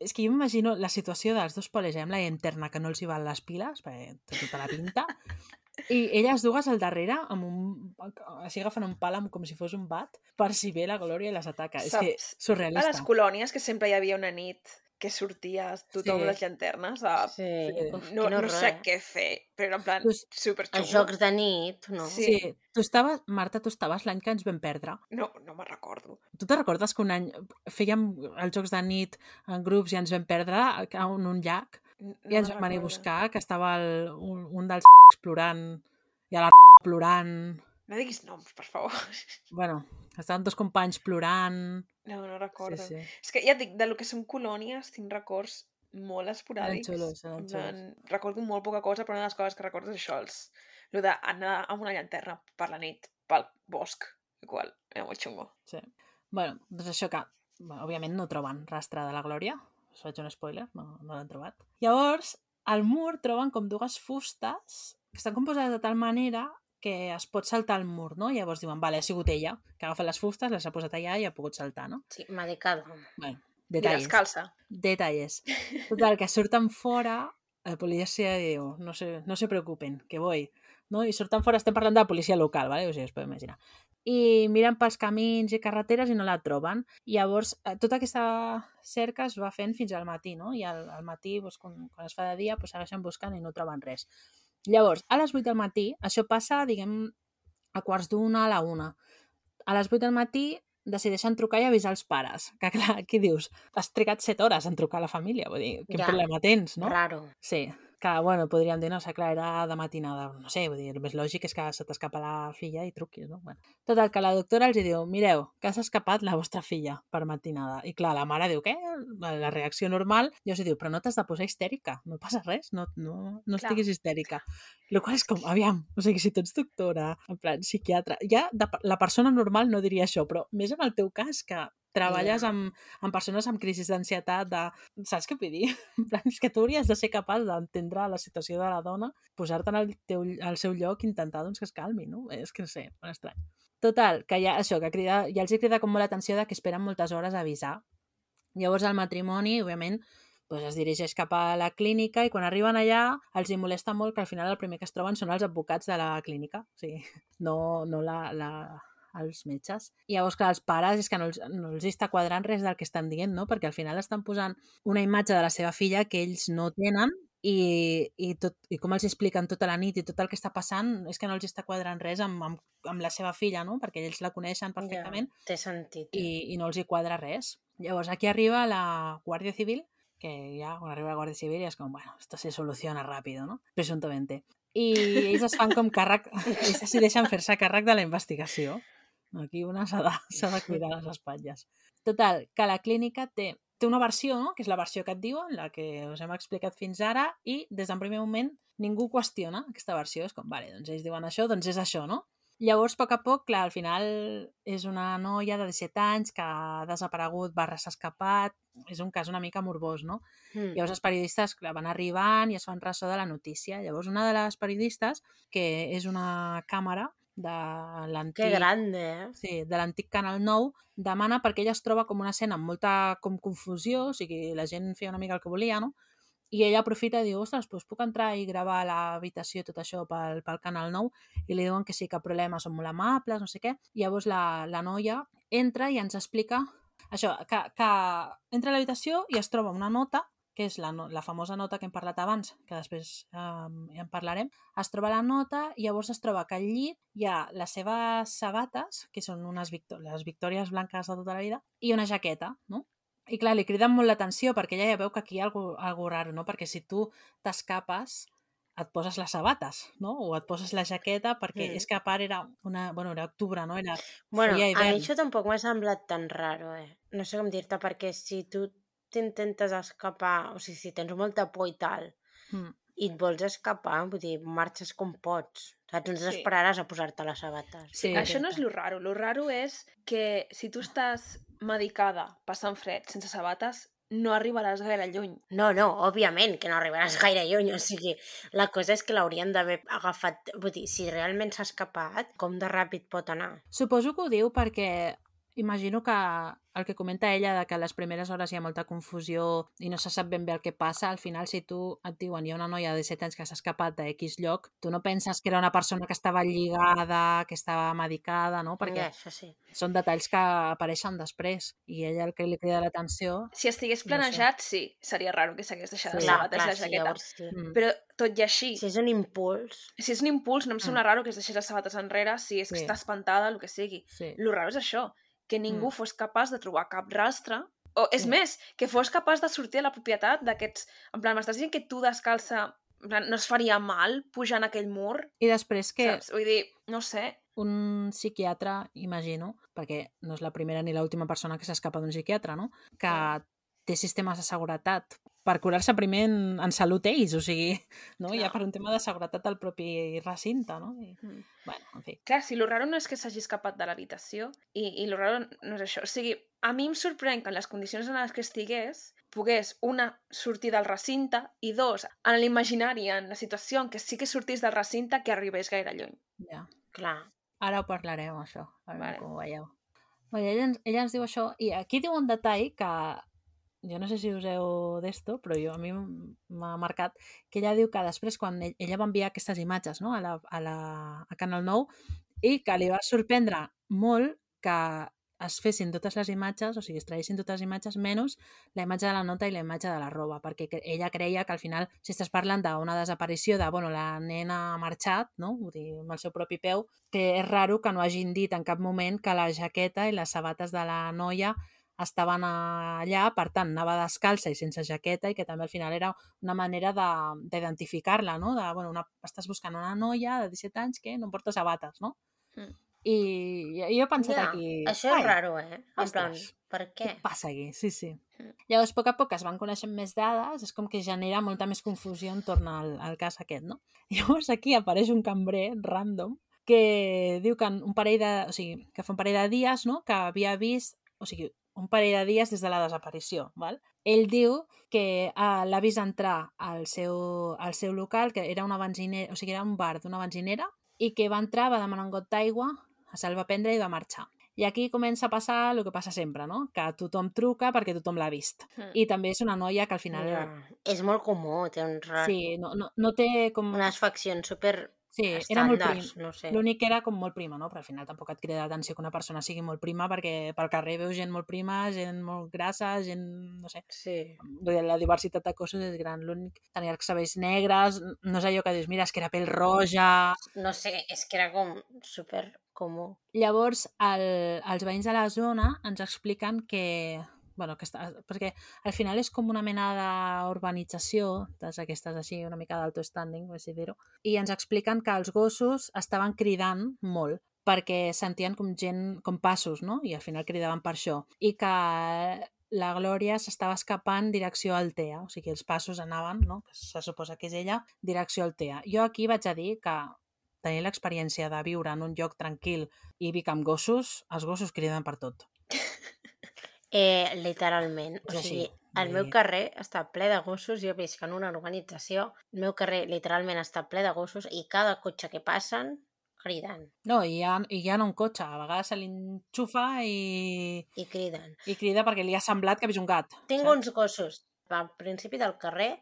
Speaker 4: És que jo m'imagino la situació dels dos polis amb la interna que no els hi van les piles, perquè té tota la pinta, i elles dues al darrere amb un, així agafen un pal com si fos un bat per si ve la Glòria i les ataca. És que
Speaker 1: Saps? A
Speaker 4: surrealista.
Speaker 1: les colònies, que sempre hi havia una nit que sortia tothom
Speaker 4: Sí.
Speaker 1: amb les llanternes a...
Speaker 3: Sí,
Speaker 1: No, no
Speaker 3: horror,
Speaker 1: sé
Speaker 3: eh?
Speaker 1: què fer, però en plan superxungo.
Speaker 3: Els jocs de nit, no?
Speaker 1: Sí.
Speaker 4: Sí, tu estaves, Marta, tu estaves l'any que ens vam perdre.
Speaker 1: No, no me'n recordo.
Speaker 4: Tu te recordes que un any fèiem els jocs de nit en grups i ens vam perdre a en un llac i ens vam anar a buscar que estava el, un, un dels plorant i a la plorant...
Speaker 1: No diguis noms, per favor.
Speaker 4: Bueno, estaven dos companys plorant...
Speaker 1: No, no recordo.
Speaker 4: Sí, sí.
Speaker 1: És que ja et dic, de lo que són colònies tinc records molt esporàdics.
Speaker 4: xulos, eren
Speaker 1: En plan, Recordo molt poca cosa, però una de les coses que recordo és això, els... el d'anar amb una llanterna per la nit, pel bosc, igual, era molt xungo.
Speaker 4: Sí. Bueno, doncs això que, òbviament no troben rastre de la Glòria, us faig un spoiler, no, no l'han trobat. Llavors, al mur troben com dues fustes que estan composades de tal manera que es pot saltar al mur, no? Llavors diuen, vale, ha sigut ella, que ha agafat les fustes, les ha posat allà i ha pogut saltar, no?
Speaker 3: Sí, medicada.
Speaker 4: Bueno,
Speaker 1: I
Speaker 4: detalles.
Speaker 1: descalça.
Speaker 4: Detalles. Total, que surten fora, la policia diu, no se, no se preocupen, que voy. No? I surten fora, estem parlant de la policia local, ¿vale? o sigui, es pot imaginar. I miren pels camins i carreteres i no la troben. Llavors, eh, tota aquesta cerca es va fent fins al matí, no? I al, al matí, doncs, quan, quan es fa de dia, doncs, segueixen buscant i no troben res. Llavors, a les 8 del matí, això passa, diguem, a quarts d'una, a la una. A les 8 del matí decideixen trucar i avisar els pares. Que clar, aquí dius, has trigat 7 hores en trucar a la família, vull dir, quin
Speaker 3: Ja.
Speaker 4: problema tens, no?
Speaker 3: Raro.
Speaker 4: Sí, que, bueno, podríem dir, no sé, clar, era de matinada, no sé, vull dir, el més lògic és que se t'escapa la filla i truquis, no? Bueno. Total, que la doctora els hi diu, mireu, que s'ha escapat la vostra filla per matinada. I clar, la mare diu, què? La reacció normal, i els hi diu, però no t'has de posar histèrica, no passa res, no, no, no
Speaker 1: Clar.
Speaker 4: estiguis histèrica. El qual és com, aviam, o sigui, si tu ets doctora, en plan, psiquiatra, ja de, la persona normal no diria això, però més en el teu cas, que treballes amb, amb persones amb crisis d'ansietat, de... Saps què vull dir? És que tu hauries de ser capaç d'entendre la situació de la dona, posar-te en el, teu, al seu lloc i intentar doncs, que es calmi, no? És que no sé, molt estrany. Total, que ja, això, que crida, ja els crida com molt l'atenció de que esperen moltes hores a avisar. Llavors el matrimoni, òbviament, doncs es dirigeix cap a la clínica i quan arriben allà els hi molesta molt que al final el primer que es troben són els advocats de la clínica, o sigui, no, no la, la, els metges. I llavors, clar, els pares és que no els, no els està quadrant res del que estan dient, no? Perquè al final estan posant una imatge de la seva filla que ells no tenen i, i, tot, i com els expliquen tota la nit i tot el que està passant és que no els està quadrant res amb, amb, amb la seva filla, no? Perquè ells la coneixen perfectament
Speaker 3: Ja, té sentit.
Speaker 4: i, i no els hi quadra res. Llavors aquí arriba la Guàrdia Civil, que ja quan arriba la Guàrdia Civil ja és com, bueno, esto se soluciona ràpido, no? Presuntamente. I ells es fan com càrrec, ells decideixen fer-se càrrec de la investigació. Aquí una s'ha de, de cuidar les espatlles. Total, que la clínica té, té una versió, no? que és la versió que et diuen, la que us hem explicat fins ara, i des d'un primer moment ningú qüestiona aquesta versió. És com, vale, doncs ells diuen això, doncs és això, no? Llavors, a poc a poc, clar, al final és una noia de 17 anys que ha desaparegut, barra s'ha escapat, és un cas una mica morbós, no?
Speaker 3: Mm.
Speaker 4: Llavors els periodistes clar, van arribant i es fan ressò de la notícia. Llavors una de les periodistes, que és una càmera de l'antic...
Speaker 3: Que grande, eh?
Speaker 4: Sí, de l'antic Canal 9, demana perquè ella es troba com una escena amb molta com confusió, o sigui, la gent feia una mica el que volia, no? I ella aprofita i diu, ostres, doncs puc entrar i gravar a l'habitació i tot això pel, pel Canal 9? I li diuen que sí, cap problema, són molt amables, no sé què. I llavors la, la noia entra i ens explica això, que, que entra a l'habitació i es troba una nota que és la, la famosa nota que hem parlat abans, que després ja en parlarem, es troba la nota i llavors es troba que al llit hi ha les seves sabates, que són unes victò les victòries blanques de tota la vida, i una jaqueta, no? I clar, li criden molt l'atenció perquè ella ja veu que aquí hi ha algo, algo raro, no? Perquè si tu t'escapes, et poses les sabates, no? O et poses la jaqueta, perquè
Speaker 3: Mm.
Speaker 4: és que a part era una... Bueno, era octubre, no? Era...
Speaker 3: Bueno, a mi això tampoc m'ha semblat tan raro, eh? No sé com dir-te, perquè si tu t'intentes escapar, o sigui, si tens molta por i tal,
Speaker 4: Mm.
Speaker 3: i et vols escapar, vull dir, marxes com pots. Saps? No
Speaker 1: Sí.
Speaker 3: t'esperaràs a posar-te les sabates.
Speaker 4: Sí,
Speaker 1: Això no és lo raro. Lo raro és que si tu estàs medicada passant fred sense sabates, no arribaràs gaire lluny.
Speaker 3: No, no, òbviament que no arribaràs gaire lluny, o sigui, la cosa és que l'haurien d'haver agafat, vull dir, si realment s'ha escapat, com de ràpid pot anar?
Speaker 4: Suposo que ho diu perquè imagino que el que comenta ella de que a les primeres hores hi ha molta confusió i no se sap ben bé el que passa, al final si tu et diuen hi ha una noia de 17 anys que s'ha escapat de X lloc, tu no penses que era una persona que estava lligada, que estava medicada, no? Perquè
Speaker 3: Ja, això sí.
Speaker 4: són detalls que apareixen després i ella el que li crida l'atenció...
Speaker 1: Si estigués
Speaker 4: No sé.
Speaker 1: planejat, sí, seria raro que s'hagués deixat
Speaker 4: Sí.
Speaker 1: les sabates
Speaker 3: clar,
Speaker 1: la
Speaker 3: sí,
Speaker 1: jaqueta.
Speaker 3: llavors sí.
Speaker 4: Mm.
Speaker 1: Però tot i així,
Speaker 3: Si és un impuls...
Speaker 1: si és un impuls, no em
Speaker 4: Mm.
Speaker 1: sembla raro que es deixés les sabates enrere si és que
Speaker 4: Sí.
Speaker 1: està espantada, el que sigui.
Speaker 4: Sí.
Speaker 1: Lo raro és això, que ningú
Speaker 4: Mm.
Speaker 1: fos capaç de trobar cap rastre o, és
Speaker 4: Sí.
Speaker 1: més, que fos capaç de sortir a la propietat d'aquests... En plan, m'estàs dient que tu descalça no es faria mal pujant aquell mur?
Speaker 4: I després que
Speaker 1: Saps? Vull dir, no sé.
Speaker 4: un psiquiatre, imagino, perquè no és la primera ni l'última persona que s'escapa d'un psiquiatre, no? Que té sistemes de seguretat per curar-se primer en, en salut ells, o sigui, no? ja
Speaker 1: Clar.
Speaker 4: per un tema de seguretat al propi recinte, no? I,
Speaker 1: Mm.
Speaker 4: bueno, en fi.
Speaker 1: Clar, si lo raro no és que s'hagi escapat de l'habitació i, i lo raro no és això. O sigui, a mi em sorprèn que en les condicions en les que estigués pogués, una, sortir del recinte i dos, en l'imaginari, en la situació en què sí que sortís del recinte, que arribés gaire lluny.
Speaker 4: Ja.
Speaker 3: Clar.
Speaker 4: Ara ho parlarem, això, a veure
Speaker 1: Vale.
Speaker 4: com ho veieu. Ella, ella ens diu això, i aquí diu un detall que jo no sé si us heu d'esto, però jo, a mi m'ha marcat, que ella diu que després, quan ell- ella va enviar aquestes imatges no? a, la, a, la, a Canal 9, i que li va sorprendre molt que es fessin totes les imatges, o sigui, es traguessin totes les imatges, menys la imatge de la nota i la imatge de la roba, perquè ella creia que al final, si estàs parlant d'una desaparició de, bueno, la nena ha marxat, no? Vull dir, amb el seu propi peu, que és raro que no hagin dit en cap moment que la jaqueta i les sabates de la noia estaven allà, per tant, anava descalça i sense jaqueta i que també al final era una manera de- d'identificar-la, no? De, bueno, una, estàs buscant una noia de 17 anys que no porta sabates, no?
Speaker 1: Mm.
Speaker 4: I, i jo he pensat
Speaker 3: Ja,
Speaker 4: aquí...
Speaker 3: això és
Speaker 4: "Ai,
Speaker 3: raro, eh? En plan,
Speaker 4: ostres,
Speaker 3: per què?
Speaker 4: què passa aquí? Sí, sí.
Speaker 1: Mm.
Speaker 4: Llavors, a poc a poc es van coneixent més dades, és com que genera molta més confusió entorn al, al cas aquest, no? Llavors aquí apareix un cambrer random que diu que un parell de... O sigui, que fa un parell de dies, no?, que havia vist... O sigui, un parell de dies des de la desaparició. Val? Ell diu que uh, l'ha vist entrar al seu, al seu local, que era una benzinera, o sigui, era un bar d'una benzinera, i que va entrar, va demanar un got d'aigua, se'l va prendre i va marxar. I aquí comença a passar el que passa sempre, no? Que tothom truca perquè tothom l'ha vist.
Speaker 1: Mm.
Speaker 4: I també és una noia que al final...
Speaker 3: Ja. És molt comú, té un rar...
Speaker 4: Sí, no, no, no té com...
Speaker 3: unes faccions super
Speaker 4: Sí, era molt prim.
Speaker 3: no sé.
Speaker 4: L'únic que era com molt prima, no? Però al final tampoc et crida l'atenció que una persona sigui molt prima perquè pel carrer veus gent molt prima, gent molt grassa, gent... no sé.
Speaker 3: Sí.
Speaker 4: La diversitat de cossos és gran. L'únic tenia els cabells negres, no és allò que dius, mira, és que era pell roja...
Speaker 3: No sé, és que era com super comú.
Speaker 4: Llavors, el, els veïns de la zona ens expliquen que bueno, que està, perquè al final és com una mena d'urbanització, d'aquestes així, una mica d'alto standing, així dir-ho, i ens expliquen que els gossos estaven cridant molt perquè sentien com gent, com passos, no? I al final cridaven per això. I que la Glòria s'estava escapant direcció a Altea, o sigui, els passos anaven, no? que se suposa que és ella, direcció a Altea. Jo aquí vaig a dir que tenir l'experiència de viure en un lloc tranquil i vic amb gossos, els gossos criden per tot.
Speaker 3: Eh, literalment. O
Speaker 4: així,
Speaker 3: sigui, el meu carrer està ple de gossos, jo visc en una urbanització, el meu carrer literalment està ple de gossos i cada cotxe que passen criden
Speaker 4: No, i ha, i hi ha un cotxe, a vegades se l'enxufa i,
Speaker 3: i criden.
Speaker 4: i crida perquè li ha semblat que ha vist un gat.
Speaker 3: Tinc
Speaker 4: saps?
Speaker 3: uns gossos al principi del carrer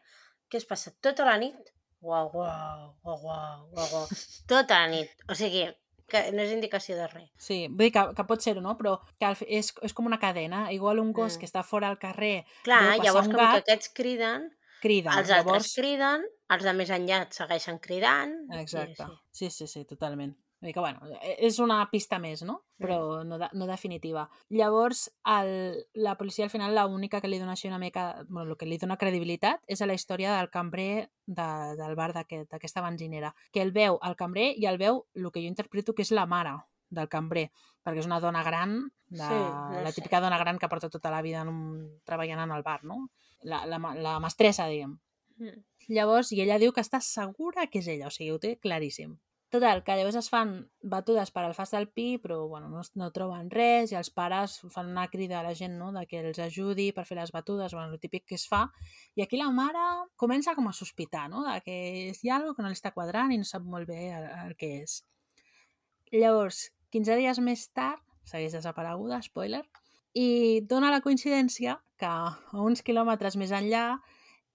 Speaker 3: que es passa tota la nit guau, guau, guau, guau, guau, guau, tota la nit. O sigui, que no és indicació de res.
Speaker 4: Sí, vull dir que, que pot ser-ho, no? Però que és, és com una cadena. Igual un gos
Speaker 3: Mm.
Speaker 4: que està fora al carrer
Speaker 3: Clar, llavors com que
Speaker 4: gat,
Speaker 3: aquests criden,
Speaker 4: crida.
Speaker 3: els altres
Speaker 4: Llavors,
Speaker 3: criden, els de més enllà segueixen cridant.
Speaker 4: Exacte.
Speaker 3: així.
Speaker 4: Sí, sí, sí, totalment. Vull dir que, bueno, e- és una pista més, no? Però no, de, no definitiva. Llavors, el, la policia al final l'única que li dona així una mica... Bueno, el que li dona credibilitat és a la història del cambrer de, del bar d'aquest- d'aquesta benzinera, que el veu el cambrer i el veu el que jo interpreto que és la mare del cambrer, perquè és una dona gran, de,
Speaker 3: Sí, no
Speaker 4: la
Speaker 3: sé.
Speaker 4: típica dona gran que porta tota la vida en un, treballant en el bar, no? La, la, la mestressa, diguem.
Speaker 1: Mm.
Speaker 4: Llavors, i ella diu que està segura que és ella, o sigui, ho té claríssim. Total, que llavors es fan batudes per al fas del pi, però bueno, no, no troben res i els pares fan una crida a la gent no, de que els ajudi per fer les batudes, bueno, el típic que es fa. I aquí la mare comença com a sospitar, no?, de que hi ha alguna que no li està quadrant i no sap molt bé el, el que és. Llavors, 15 dies més tard, segueix desapareguda, spoiler, i dona la coincidència que a uns quilòmetres més enllà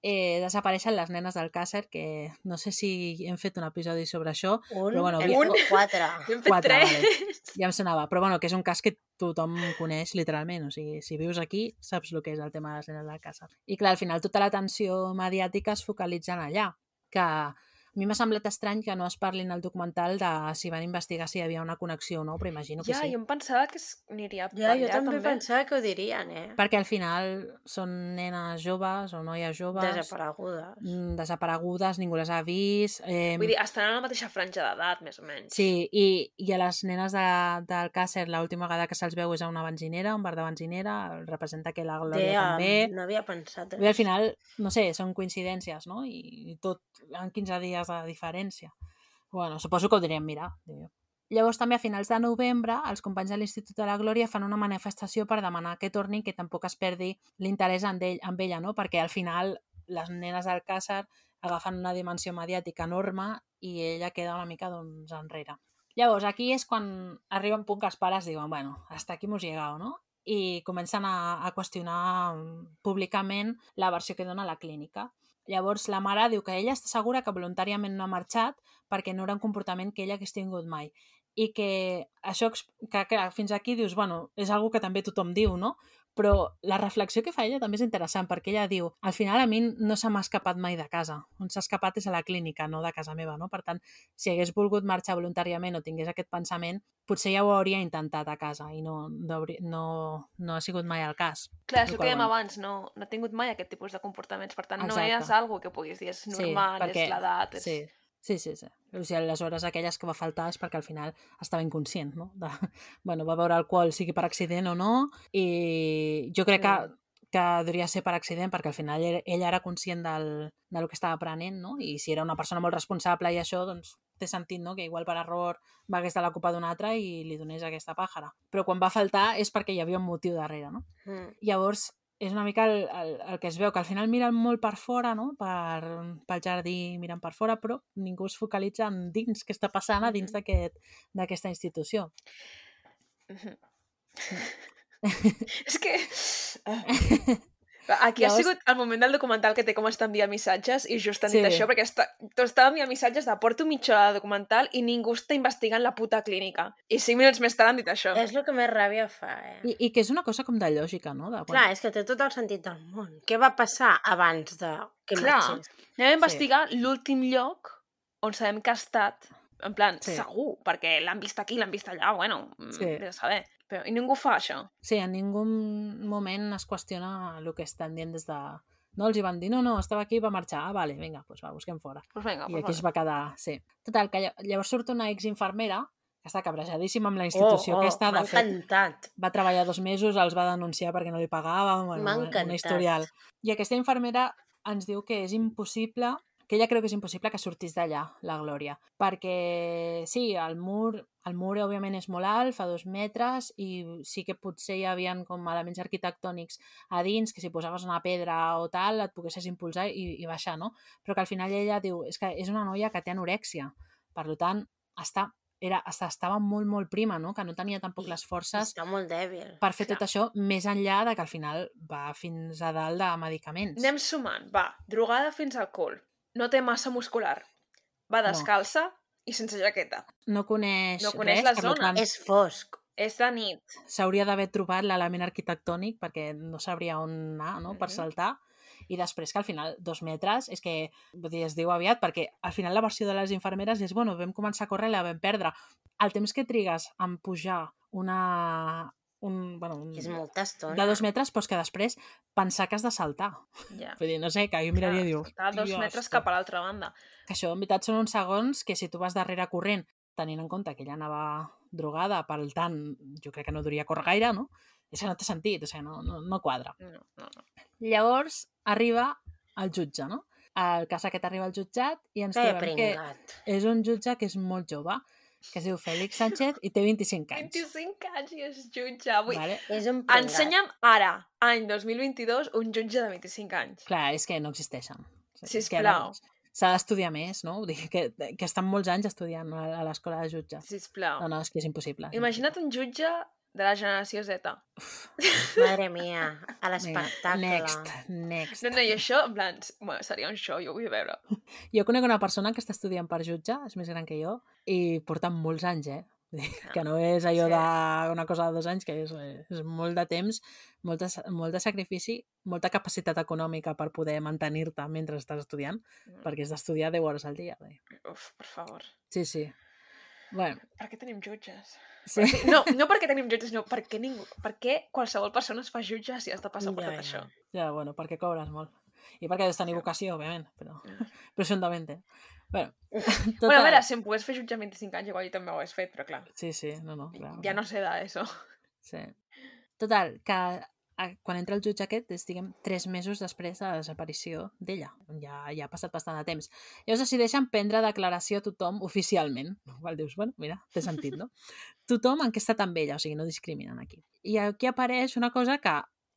Speaker 4: eh, desapareixen les nenes del Càcer, que no sé si hem fet un episodi sobre això,
Speaker 3: Un,
Speaker 4: Però bueno,
Speaker 1: un-
Speaker 3: quatre.
Speaker 1: Hem fet
Speaker 4: Quatre,
Speaker 1: tres.
Speaker 4: ja em sonava, però bueno, que és un cas que tothom coneix literalment, o sigui, si vius aquí saps el que és el tema de les nenes del Càcer. I clar, al final tota l'atenció mediàtica es focalitza en allà, que a mi m'ha semblat estrany que no es parlin al documental de si van investigar si hi havia una connexió o no, però imagino que
Speaker 1: Ja,
Speaker 4: sí.
Speaker 1: jo em pensava que aniria per
Speaker 3: Ja,
Speaker 1: allà,
Speaker 3: jo també,
Speaker 1: també.
Speaker 3: pensava que ho dirien, eh?
Speaker 4: Perquè al final són nenes joves o noies joves
Speaker 3: Desaparegudes.
Speaker 4: mm, desaparegudes, ningú les ha vist. Eh,
Speaker 1: Vull dir, estan a la mateixa franja d'edat, més o menys.
Speaker 4: Sí, i, i a les nenes de, del Càcer l'última vegada que se'ls veu és a una benzinera, un bar de benzinera, representa que la Glòria
Speaker 3: Deia,
Speaker 4: també.
Speaker 3: no havia pensat en
Speaker 4: I al final, no sé, són coincidències, no? I, i tot en 15 dies de diferència. Bueno, suposo que ho direm mirar. diu. Llavors també a finals de novembre els companys de l'Institut de la Glòria fan una manifestació per demanar que torni que tampoc es perdi l'interès en, ell, amb ella, no? perquè al final les nenes del Càcer agafen una dimensió mediàtica enorme i ella queda una mica doncs, enrere. Llavors, aquí és quan arriba un punt que els pares diuen, bueno, hasta aquí hemos llegado, no? I comencen a, a qüestionar mm, públicament la versió que dona la clínica. Llavors, la mare diu que ella està segura que voluntàriament no ha marxat perquè no era un comportament que ella hagués tingut mai. I que això, que, que fins aquí dius, bueno, és algo que també tothom diu, no? Però la reflexió que fa ella també és interessant, perquè ella diu, al final a mi no se m'ha escapat mai de casa. On s'ha escapat és a la clínica, no de casa meva, no? Per tant, si hagués volgut marxar voluntàriament o tingués aquest pensament, potser ja ho hauria intentat a casa i no, no, no, no ha sigut mai el cas.
Speaker 1: Clar, és el que dèiem
Speaker 4: bueno.
Speaker 1: abans, no, no ha tingut mai aquest tipus de comportaments, per tant, no
Speaker 4: Exacte.
Speaker 1: és algo que puguis dir, és normal, és l'edat, és...
Speaker 4: Sí, sí, sí. sí. O sigui, les hores aquelles que va faltar és perquè al final estava inconscient, no? De, bueno, va beure alcohol, sigui per accident o no, i jo crec que, que devia ser per accident perquè al final ell, ell era conscient del, del que estava aprenent, no? I si era una persona molt responsable i això, doncs té sentit, no?, que igual per error va hagués de la copa d'un altre i li donés aquesta pàjara. Però quan va faltar és perquè hi havia un motiu darrere, no?
Speaker 3: Mm.
Speaker 4: Llavors, és una mica el, el, el que es veu, que al final miren molt per fora, no? per, pel jardí miren per fora, però ningú es focalitza en dins què està passant a dins d'aquest- d'aquesta institució.
Speaker 1: Mhm. és que... Ah. Aquí ha
Speaker 4: Llavors-
Speaker 1: sigut el moment del documental que té com estar enviant missatges i just han dit
Speaker 4: Sí.
Speaker 1: això, perquè està, tots estava enviant missatges de porto mitja hora de documental i ningú està investigant la puta clínica. I cinc minuts més tard han dit això.
Speaker 3: És el que més ràbia fa, eh?
Speaker 4: I, I que és una cosa com de lògica, no? De,
Speaker 3: Clar, és que té tot el sentit del món. Què va passar abans de que
Speaker 1: Clar.
Speaker 3: marxés?
Speaker 1: Anem a investigar l'últim lloc on sabem que ha estat, en plan,
Speaker 4: Sí.
Speaker 1: segur, perquè l'han vist aquí, l'han vist allà, bueno,
Speaker 4: Sí.
Speaker 1: sí. de saber. Però, I ningú fa això.
Speaker 4: Sí, en ningú moment es qüestiona el que estan dient des de... No els hi van dir, no, no, estava aquí i va marxar. Ah, vale, vinga, doncs va, busquem fora.
Speaker 1: Pues vinga,
Speaker 4: I
Speaker 1: pues
Speaker 4: aquí es
Speaker 1: vale.
Speaker 4: va quedar, sí. Total, que lla- llavors surt una exinfermera que està cabrejadíssima amb la institució
Speaker 3: oh, oh,
Speaker 4: aquesta.
Speaker 3: M'ha
Speaker 4: De fet,
Speaker 3: encantat.
Speaker 4: va treballar dos mesos, els va denunciar perquè no li pagàvem, bueno,
Speaker 3: M'ha
Speaker 4: una-
Speaker 3: encantat.
Speaker 4: un historial. I aquesta infermera ens diu que és impossible, que ella creu que és impossible que sortís d'allà, la Glòria. Perquè, sí, el mur, el mur òbviament és molt alt, fa dos metres, i sí que potser hi havia com elements arquitectònics a dins, que si posaves una pedra o tal, et poguessis impulsar i, i baixar, no? Però que al final ella diu, és que és una noia que té anorèxia, per tant, està, era, estava molt, molt prima, no? Que no tenia tampoc les forces
Speaker 3: Està molt dèbil.
Speaker 4: per fer
Speaker 1: Clar.
Speaker 4: tot això més enllà de que al final va fins a dalt de medicaments.
Speaker 1: Anem sumant, va, drogada fins al cul. No té massa muscular. Va
Speaker 4: No.
Speaker 1: descalça i sense jaqueta.
Speaker 4: No coneix,
Speaker 1: No coneix
Speaker 4: res,
Speaker 1: la
Speaker 4: per
Speaker 1: zona.
Speaker 4: tant,
Speaker 3: És fosc.
Speaker 1: És de nit.
Speaker 4: s'hauria d'haver trobat l'element arquitectònic perquè no sabria on anar, no?, per
Speaker 1: Mhm.
Speaker 4: saltar. I després que al final, dos metres, és que vull dir, es diu aviat, perquè al final la versió de les infermeres és, bueno, vam començar a córrer i la vam perdre. El temps que trigues en pujar una... Un, bueno, un,
Speaker 3: És molta estona.
Speaker 4: de dos metres, però és que després pensar que has de saltar.
Speaker 1: Ja.
Speaker 4: Vull dir, no sé, que jo miraria i diu...
Speaker 1: Està a dos
Speaker 4: "Hòstia,
Speaker 1: metres cap a l'altra banda.
Speaker 4: que això en veritat són uns segons que si tu vas darrere corrent, tenint en compte que ella anava drogada, per tant, jo crec que no duria córrer gaire, no? És que no té sentit, o sigui, no, no, no quadra.
Speaker 1: No, no, no.
Speaker 4: Llavors arriba el jutge, no? El cas aquest arriba al jutjat i ens
Speaker 3: Que
Speaker 4: trobem que és un jutge que és molt jove, que es diu Fèlix Sánchez i té 25 anys.
Speaker 1: 25 anys i és jutge. Vull...
Speaker 4: Vale?
Speaker 3: És un pringat.
Speaker 1: Ensenya'm ara, any 2022, un jutge de 25 anys.
Speaker 4: Clar, és que no existeixen.
Speaker 1: Sisplau.
Speaker 4: S'ha d'estudiar més, no? Vull dir que, que estan molts anys estudiant a a l'escola de jutges.
Speaker 1: Sisplau.
Speaker 4: No, no, és que és impossible.
Speaker 1: Imagina't un jutge de la generació Z.
Speaker 3: Madre mia, a l'espectacle.
Speaker 4: Next, next.
Speaker 1: No, no, i això, en plan, bueno, seria un show, jo ho vull veure.
Speaker 4: Jo conec una persona que està estudiant per jutge, és més gran que jo, i porta molts anys, eh? Dir, Que no és allò
Speaker 1: Sí.
Speaker 4: d'una cosa de dos anys, que és, és molt de temps, molt de, molt de sacrifici, molta capacitat econòmica per poder mantenir-te mentre estàs estudiant, perquè has d'estudiar 10 hores al dia. dir.
Speaker 1: Uf, per favor.
Speaker 4: Sí, sí. Bueno,
Speaker 1: Per què tenim jutges?
Speaker 4: sí.
Speaker 1: No, no perquè tenim jutges, no, perquè ningú... Per què qualsevol persona es fa jutge si has de passar per
Speaker 3: Ja,
Speaker 1: tot
Speaker 3: ja.
Speaker 1: això?
Speaker 4: Ja, bueno, perquè cobres molt. I perquè has de tenir vocació, òbviament, però
Speaker 1: Ja.
Speaker 4: presumptament. eh? Bueno,
Speaker 1: Bueno, a veure, si em pogués fer jutge amb 25 anys, igual jo també ho hagués fet, però clar,
Speaker 4: Sí, sí, no, no. Clar,
Speaker 1: ja no sé d'això.
Speaker 4: Sí. Total, que quan entra el jutge aquest és, diguem, tres mesos després de la desaparició d'ella. Ja, ja ha passat bastant de temps. Llavors decideixen prendre declaració a tothom oficialment. Igual dius, bueno, mira, té sentit, no? tothom en què ha estat amb ella, o sigui, no discriminen aquí. I aquí apareix una cosa que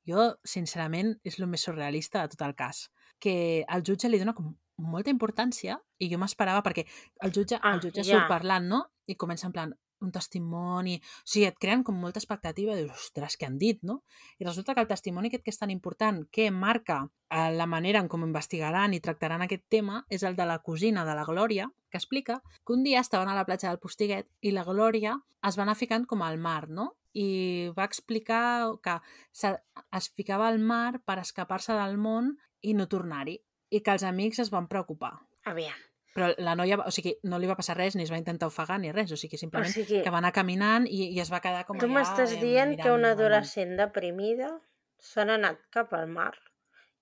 Speaker 4: jo, sincerament, és el més surrealista de tot el cas. Que el jutge li dona com molta importància i jo m'esperava perquè el jutge,
Speaker 3: Ah,
Speaker 4: el jutge
Speaker 3: ja.
Speaker 4: surt parlant, no? I comença en plan, un testimoni... O sigui, et creen com molta expectativa, dius, ostres, què han dit, no? I resulta que el testimoni aquest que és tan important, que marca eh, la manera en com investigaran i tractaran aquest tema, és el de la cosina de la Glòria, que explica que un dia estaven a la platja del Postiguet i la Glòria es va anar ficant com al mar, no? I va explicar que es ficava al mar per escapar-se del món i no tornar-hi. I que els amics es van preocupar.
Speaker 3: Aviam.
Speaker 4: Però la noia, o sigui, no li va passar res, ni es va intentar ofegar ni res, o sigui,
Speaker 3: O
Speaker 4: simplement
Speaker 3: sigui,
Speaker 4: que va anar caminant i, i es va quedar com
Speaker 3: tu
Speaker 4: allà...
Speaker 3: m'estàs
Speaker 4: eh,
Speaker 3: dient que una adolescent deprimida se n'ha anat cap al mar